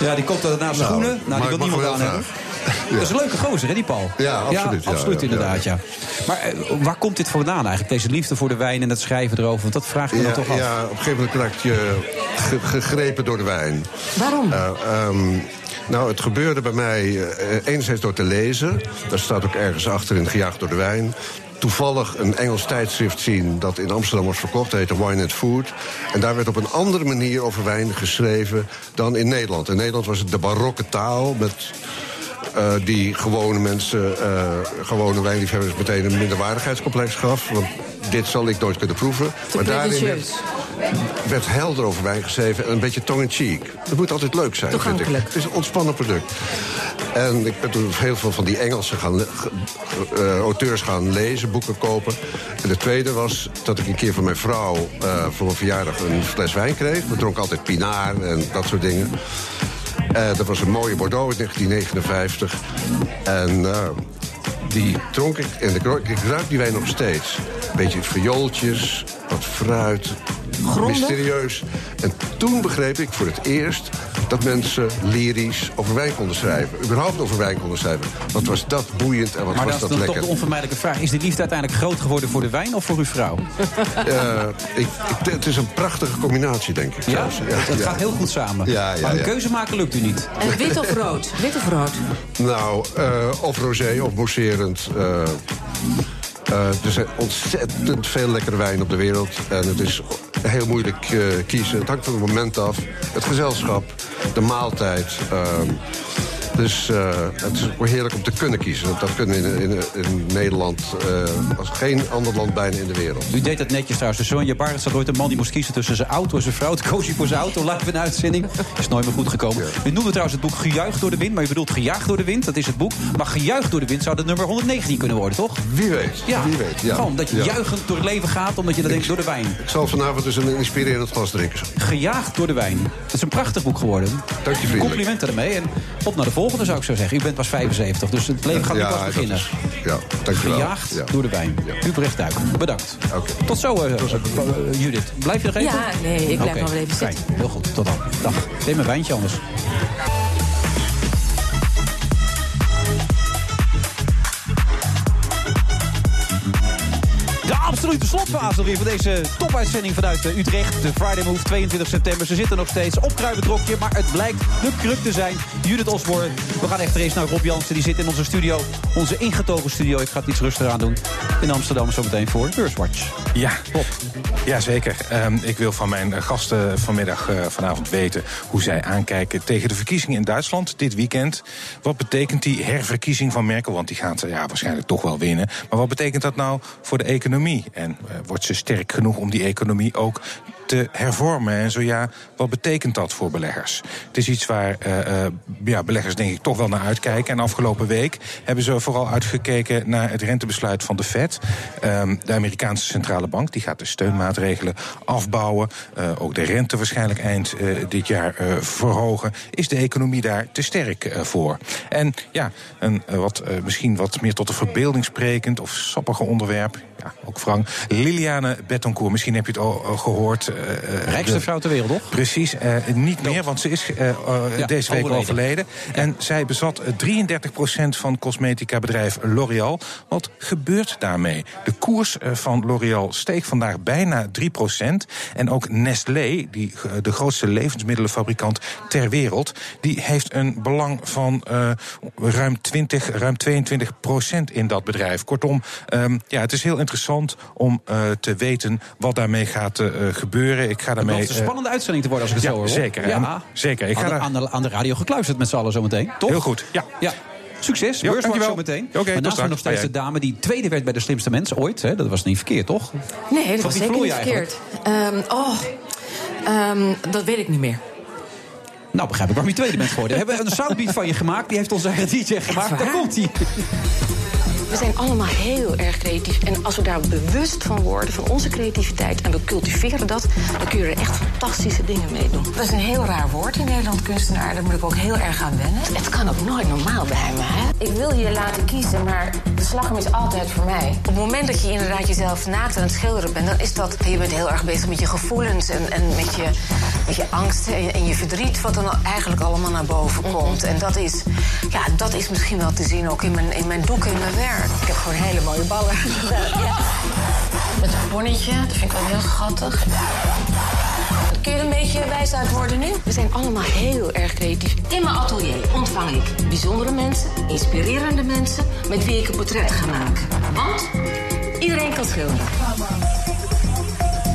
Ja, die komt er naast zijn Nou, schoenen. Nou, die wil niemand aan hebben. Dat is een leuke gozer, hè, die Paul? Ja, absoluut, ja, absoluut ja, inderdaad, ja. Maar eh, waar komt dit vandaan eigenlijk? Deze liefde voor de wijn en het schrijven erover? Want dat vraagt me Ja, dan toch af. ja, op een gegeven moment raak je ge- gegrepen door de wijn. Waarom? Eh, ehm, nou, het gebeurde bij mij eh, enerzijds door te lezen. Daar staat ook ergens achter in Gejaagd door de Wijn. Toevallig een Engels tijdschrift zien dat in Amsterdam was verkocht. Dat heette Wine and Food. En daar werd op een andere manier over wijn geschreven dan in Nederland. In Nederland was het de barokke taal met... eh, die gewone mensen, eh, gewone wijnliefhebbers, meteen een minderwaardigheidscomplex gaf. Want dit zal ik nooit kunnen proeven. Te maar daarin werd, helder over wijn geschreven en een beetje tong-in-cheek. Dat moet altijd leuk zijn, vind ik. Het is een ontspannen product. En ik ben toen heel veel van die Engelse gaan eh, auteurs gaan lezen, boeken kopen. En de tweede was dat ik een keer van mijn vrouw voor mijn verjaardag een fles wijn kreeg. We dronken altijd Pinard en dat soort dingen. Eh, dat was een mooie Bordeaux uit 1959. En eh, die dronk ik en ik ruik die wijn nog steeds. Beetje viooltjes, wat fruit, mysterieus. En toen begreep ik voor het eerst dat mensen lyrisch over wijn konden schrijven. Überhaupt over wijn konden schrijven. Wat was dat boeiend en wat Maar was dat is dat dan toch lekker. de onvermijdelijke vraag. Is de liefde uiteindelijk groot geworden voor de wijn of voor uw vrouw? Eh, ik, ik- het is een prachtige combinatie, denk ik. Ja, zelfs. het ja. gaat heel goed samen. Ja, ja, maar een ja. keuze maken lukt u niet. En wit of rood? Wit of rood? Nou, eh, of rosé of mousserend. eh, eh, er zijn ontzettend veel lekkere wijn op de wereld. En het is heel moeilijk eh, kiezen. Het hangt van het moment af. Het gezelschap, de maaltijd. Dus eh, het is ook heerlijk om te kunnen kiezen. Dat kunnen we in, in, in Nederland eh, als geen ander land bijna in de wereld. U deed dat netjes trouwens. Sonja Barend zat ooit een man die moest kiezen tussen zijn auto en zijn vrouw. Toen koos hij voor zijn auto, live in de uitzending. Is nooit meer goed gekomen. U noemde trouwens het boek Gejuicht door de wind. Maar u bedoelt Gejaagd door de wind, dat is het boek. Maar Gejuicht door de wind zou de nummer 119 kunnen worden, toch? Wie weet, Ja, wie weet. Ja. gewoon dat je Ja. juichend door het leven gaat... omdat je dan denkt door de wijn. Ik zal vanavond dus een inspirerend glas drinken. Gejaagd door de wijn. Het is een prachtig boek geworden. Dank je vriendelijk. Complimenten ermee. En op naar de volgende zou ik zo zeggen. U bent pas 75, dus het leven gaat nu Ja, pas beginnen. is- ja, dankjewel. Gejaagd Ja. door de wijn. Ubrecht Duik, bedankt. Tot zo, eh, eh, Judith. Blijf je nog even? Ja, nee, ik blijf nog wel even fijn. zitten. Heel goed, tot dan. Dag. Neem een wijntje anders. De absolute slotfase weer van deze topuitzending vanuit eh, Utrecht. De Friday Move, 22 september. Ze zitten nog steeds op Kruibentrokje, maar het blijkt de kruk te zijn. Judith Osborne. We gaan echt eens naar Rob Jansen. Die zit in onze studio, onze ingetogen studio. Ik ga het iets rustiger aan doen. In Amsterdam zometeen voor Beurswatch. Ja, ja zeker. Ehm, ik wil van mijn eh, gasten vanmiddag eh, vanavond weten hoe zij aankijken tegen de verkiezingen in Duitsland dit weekend. Wat betekent die herverkiezing van Merkel? Want die gaat ja, waarschijnlijk toch wel winnen. Maar wat betekent dat nou voor de economie? En eh, wordt ze sterk genoeg om die economie ook te hervormen? En zo ja, wat betekent dat voor beleggers? Het is iets waar eh, eh, ja, beleggers denk ik toch wel naar uitkijken. En afgelopen week hebben ze vooral uitgekeken naar het rentebesluit van de Fed. Ehm, de Amerikaanse centrale bank die gaat de steunmaatregelen afbouwen. Ook de rente waarschijnlijk eind dit jaar verhogen. Is de economie daar te sterk voor? En ja, een wat, misschien wat meer tot de verbeelding sprekend of sappige onderwerp. Ja, ook Frank. Liliane Bettoncourt, misschien heb je het al eh, gehoord. eh, Rijkste de- vrouw ter wereld, toch? Precies, eh, niet meer, want ze is eh, eh, Ja, deze week overleden. overleden. En zij bezat eh, 33% van cosmetica-bedrijf L'Oréal. Wat gebeurt daarmee? De koers eh, van L'Oréal steeg vandaag bijna 3%. En ook Nestlé, die, eh, de grootste levensmiddelenfabrikant ter wereld... die heeft een belang van eh, ruim 20, ruim 22% in dat bedrijf. Kortom, ehm, ja, het is heel interessant om eh, te weten wat daarmee gaat eh, gebeuren. Ik ga Het daarmee... een eh, spannende uitzending te worden als ik het ja, zo hoor. zeker. Ja. En- zeker. Ik ga aan, de, daar- aan, de, aan de radio gekluisterd met z'n allen zometeen, toch? Heel goed, ja. ja. Succes, Ja, beurswatch zometeen. Oké, tot maar naast nog steeds de dame die tweede werd bij de slimste mens ooit. Hè? Dat was niet verkeerd, toch? Nee, dat Van was zeker niet verkeerd. Ehm, oh, ehm, dat weet ik niet meer. Nou, begrijp ik waarom je tweede bent geworden. We hebben een soundbeat van je gemaakt. Die heeft onze [LAUGHS] eigen DJ gemaakt. Daar komt hij. We zijn allemaal heel erg creatief. En als we daar bewust van worden, van onze creativiteit... en we cultiveren dat, dan kun je er echt fantastische dingen mee doen. Dat is een heel raar woord in Nederland, kunstenaar. Daar moet ik ook heel erg aan wennen. Het kan ook nooit normaal bij me, hè? Ik wil je laten kiezen, maar de slagroom is altijd voor mij. Op het moment dat je inderdaad jezelf naakt aan het schilderen bent... dan is dat... Je bent heel erg bezig met je gevoelens en, en met, je, met je angsten en je, en je verdriet... wat dan eigenlijk allemaal naar boven komt. En dat is, ja, dat is misschien wel te zien ook in mijn, in mijn doeken, in mijn werk. Ik heb gewoon hele mooie ballen. Ja. Met een bonnetje, dat vind ik wel heel schattig. Kun je er een beetje wijs uit worden nu? We zijn allemaal heel erg creatief. In mijn atelier ontvang ik bijzondere mensen, inspirerende mensen... met wie ik een portret ga maken. Want iedereen kan schilderen.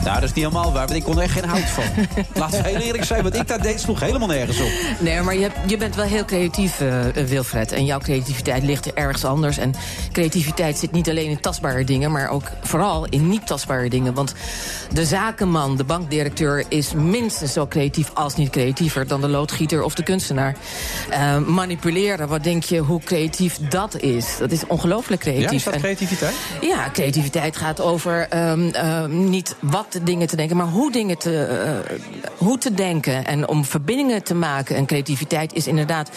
Nou, dat is niet helemaal waar, want ik kon er echt geen hout van. [LAUGHS] Laten we heel eerlijk zijn, want ik daar deed sloeg helemaal nergens op. Nee, maar je, hebt- je bent wel heel creatief, eh, eh, Wilfred. En jouw creativiteit ligt ergens anders. En creativiteit zit niet alleen in tastbare dingen... maar ook vooral in niet tastbare dingen. Want de zakenman, de bankdirecteur... is minstens zo creatief als niet creatiever... dan de loodgieter of de kunstenaar. Eh, manipuleren, wat denk je hoe creatief dat is? Dat is ongelooflijk creatief. Ja, is dat En- creativiteit? ja, creativiteit gaat over ehm, ehm, niet wat dingen te denken, maar hoe dingen te, eh, hoe te denken. En om verbindingen te maken. En creativiteit is inderdaad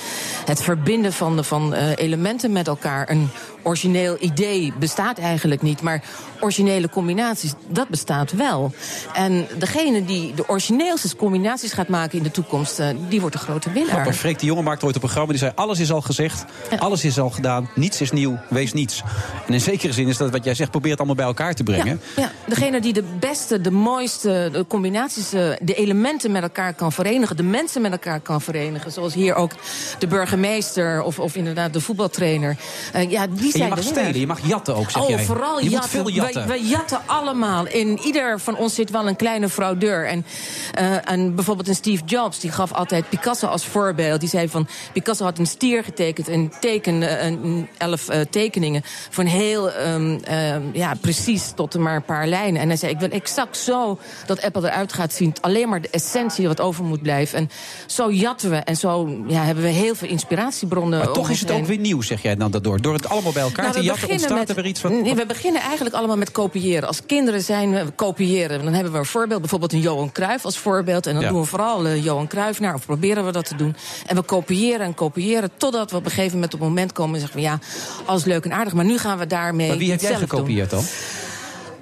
het verbinden van, de- van eh, elementen met elkaar. Een origineel idee bestaat eigenlijk niet, maar originele combinaties, dat bestaat wel. En degene die de origineelste combinaties gaat maken in de toekomst, eh, die wordt de grote winnaar. Grappig, Freek de Jonge maakte ooit een programma die zei... alles is al gezegd, alles is al gedaan, niets is nieuw, wees niets. En in zekere zin is dat wat jij zegt, probeer het allemaal bij elkaar te brengen. Ja, degene die de beste, de mooiste de combinaties, eh, de elementen met elkaar kan verenigen, de mensen met elkaar kan verenigen. Zoals hier ook de burgemeester of, of inderdaad de voetbaltrainer. Eh, ja, die En zijn je mag stelen, je mag jatten ook, zeg oh, jij. vooral je moet jatten. veel jatten. Wij, wij jatten allemaal. In ieder van ons zit wel een kleine fraudeur. En, eh, en bijvoorbeeld een Steve Jobs, die gaf altijd Picasso als voorbeeld. Die zei van, Picasso had een stier getekend en tekende een, elf eh, tekeningen. Van heel ehm, ehm, ja, precies tot maar een paar lijnen. En hij zei, ik wil exact zo dat Apple eruit gaat zien. Alleen maar de essentie wat over moet blijven. En zo jatten we en zo ja, hebben we heel veel inspiratiebronnen. Maar toch is het heen. ook weer nieuw, zeg jij dan daardoor. Door het allemaal bij elkaar Nou, te jatten ontstaat met- er weer iets wat... Nee, we beginnen eigenlijk allemaal met kopiëren. Als kinderen zijn we kopiëren. Dan hebben we een voorbeeld, bijvoorbeeld een Johan Cruijff als voorbeeld. En dan Ja. doen we vooral eh, Johan Cruijff naar, of proberen we dat te doen. En we kopiëren en kopiëren, totdat we op een gegeven moment op het moment komen en zeggen van ja, alles leuk en aardig, maar nu gaan we daarmee. Maar wie heeft jij doen. gekopieerd dan?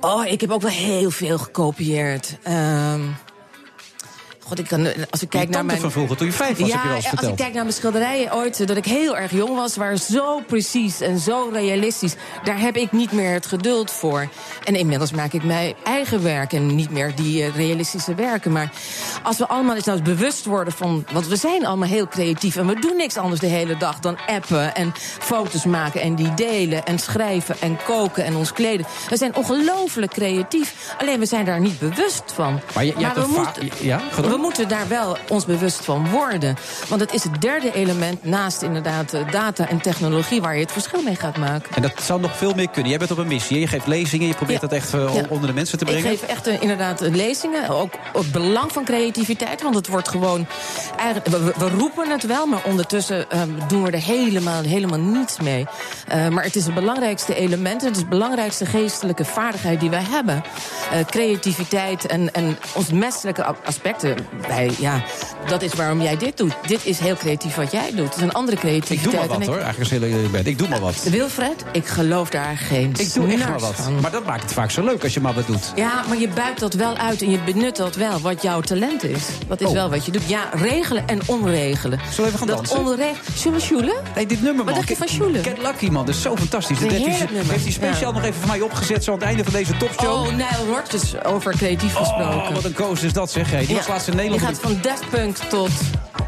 Oh, ik heb ook wel heel veel gekopieerd. Ehm God, ik kan, als ik kijk Je naar mijn... van vroeger, toen je vijf was, ja, heb je wel eens als ik kijk naar mijn schilderijen ooit, eh, dat ik heel erg jong was... waren zo precies en zo realistisch. Daar heb ik niet meer het geduld voor. En inmiddels maak ik mijn eigen werk en niet meer die eh, realistische werken. Maar als we allemaal eens nou eens bewust worden van... want we zijn allemaal heel creatief en we doen niks anders de hele dag... dan appen en foto's maken en die delen en schrijven en koken en ons kleden. We zijn ongelooflijk creatief. Alleen we zijn daar niet bewust van. Maar je, je hebt we moeten- Ja. We moeten daar wel ons bewust van worden. Want het is het derde element naast inderdaad eh, data en technologie... waar je het verschil mee gaat maken. En dat zou nog veel meer kunnen. Jij bent op een missie, je geeft lezingen, je probeert dat echt eh, Ja. onder de mensen te Ik brengen. geef echt eh, inderdaad lezingen. Ook het belang van creativiteit. Want het wordt gewoon. We, roepen het wel, maar ondertussen eh, doen we er helemaal, helemaal niets mee. Maar het is het belangrijkste element. Het is de belangrijkste geestelijke vaardigheid die wij hebben. Creativiteit en, en onze menselijke aspecten wij, ja, dat is waarom jij dit doet. Dit is heel creatief wat jij doet. Het is een andere Ik creativiteit. doe maar wat ik- hoor. Eigenlijk is heel eerlijk. Ik doe maar wat. Wilfred, ik geloof daar geen Ik doe echt maar wat. van. Maar dat maakt het vaak zo leuk als je maar wat doet. Ja, maar je buigt dat wel uit en je benut dat wel, wat jouw talent is. Dat is Oh. wel wat je doet. Ja, regelen en onregelen. Zullen we even gaan dat dansen? onregelen. Zullen we? Nee, dit nummer, man. Wat dacht je van sjoelen? Get Lucky, man. Dat is zo fantastisch. Dat heeft hij, heeft speciaal Ja. nog even voor mij opgezet... zo aan het einde van deze topshow. Oh, Nile Rodgers, over creatief gesproken. Oh, wat een koos is dat, zeg. Hey, die was laatst in Nederland. Je gaat van Daft Punk tot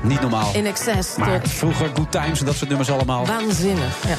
Niet normaal. In Excess Maar tot vroeger Good Times en dat soort nummers allemaal. waanzinnig. Ja.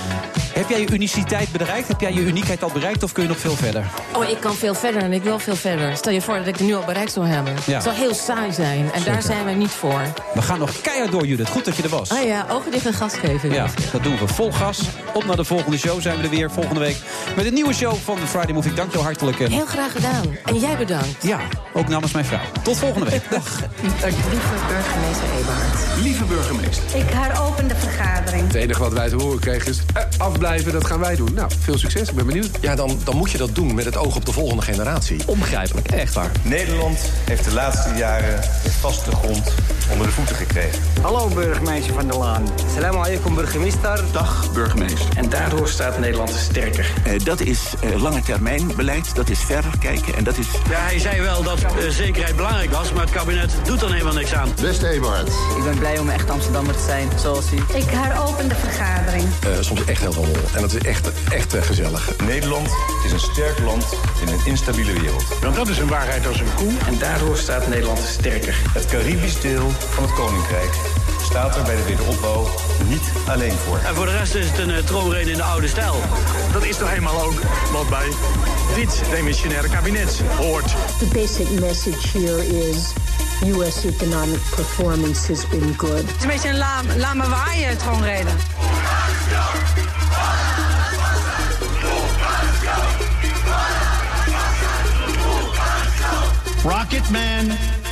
Heb jij je uniciteit bereikt? Heb jij je uniekheid al bereikt of kun je nog veel verder? Oh, ik kan veel verder en ik wil veel verder. Stel je voor dat ik het nu al bereikt zou hebben. Ja. Het zou heel saai zijn en daar zijn wij niet voor. We gaan nog keihard door, Judith. Goed dat je er was. Ah ja, ogen dicht en gas geven. Ja, dat doen we. Vol gas. Op naar de volgende show zijn we er weer volgende week. Met een nieuwe show van de Friday Movie. Dank jou hartelijk. En Heel graag gedaan. En jij bedankt. ja, ook namens mijn vrouw. Tot volgende week. [LAUGHS] Dag. Lieve burgemeester Eberhard. Lieve burgemeester. Ik heropen de vergadering. Het enige wat wij te horen kregen is... eh, afblijven, dat gaan wij doen. Nou, veel succes. Ik ben benieuwd. Ja, dan, dan moet je dat doen met het oog op de volgende generatie. Onbegrijpelijk, echt waar. Nederland heeft de laatste jaren de vaste grond onder de voeten gekregen. Hallo burgemeester van der Laan. Salam alaikum burgemeester. Dag burgemeester. En daardoor staat Nederland sterker. Eh, dat is eh, lange termijn beleid, dat is verder kijken en dat is... Ja, hij zei wel dat zekerheid belangrijk was, maar het kabinet doet er helemaal niks aan. Beste Eberhard. Ik ben blij om echt Amsterdammer te zijn, zoals u. Ik heropen de vergadering. Eh, soms echt heel veel lol. En dat is echt, echt eh, gezellig. Nederland is een sterk land in een instabiele wereld. Want dat is een waarheid als een koe. En daardoor staat Nederland sterker. Het Caribisch deel van het Koninkrijk staat er bij de wederopbouw niet alleen voor. En voor de rest is het een uh, troonrede in de oude stijl. Dat is toch helemaal ook wat bij dit demissionaire kabinet hoort. The basic message here is U.S. economic performance has been good. Het is een beetje een la, laat me waaien troonrede. Rocketman. De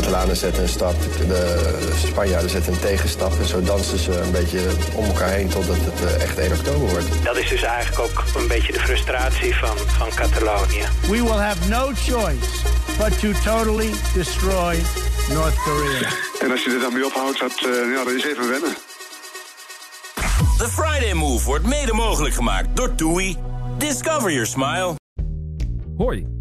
Catalanen zetten een stap, de Spanjaarden zetten een tegenstap. En zo dansen ze een beetje om elkaar heen totdat het eh, echt 1 oktober wordt. Dat is dus eigenlijk ook een beetje de frustratie van, van Catalonië. We will have no choice but to totally destroy North Korea. En als je er dan mee ophoudt, dat, eh, ja, dat is even wennen. The Friday Move wordt mede mogelijk gemaakt door TUI. Discover your smile. Hoi,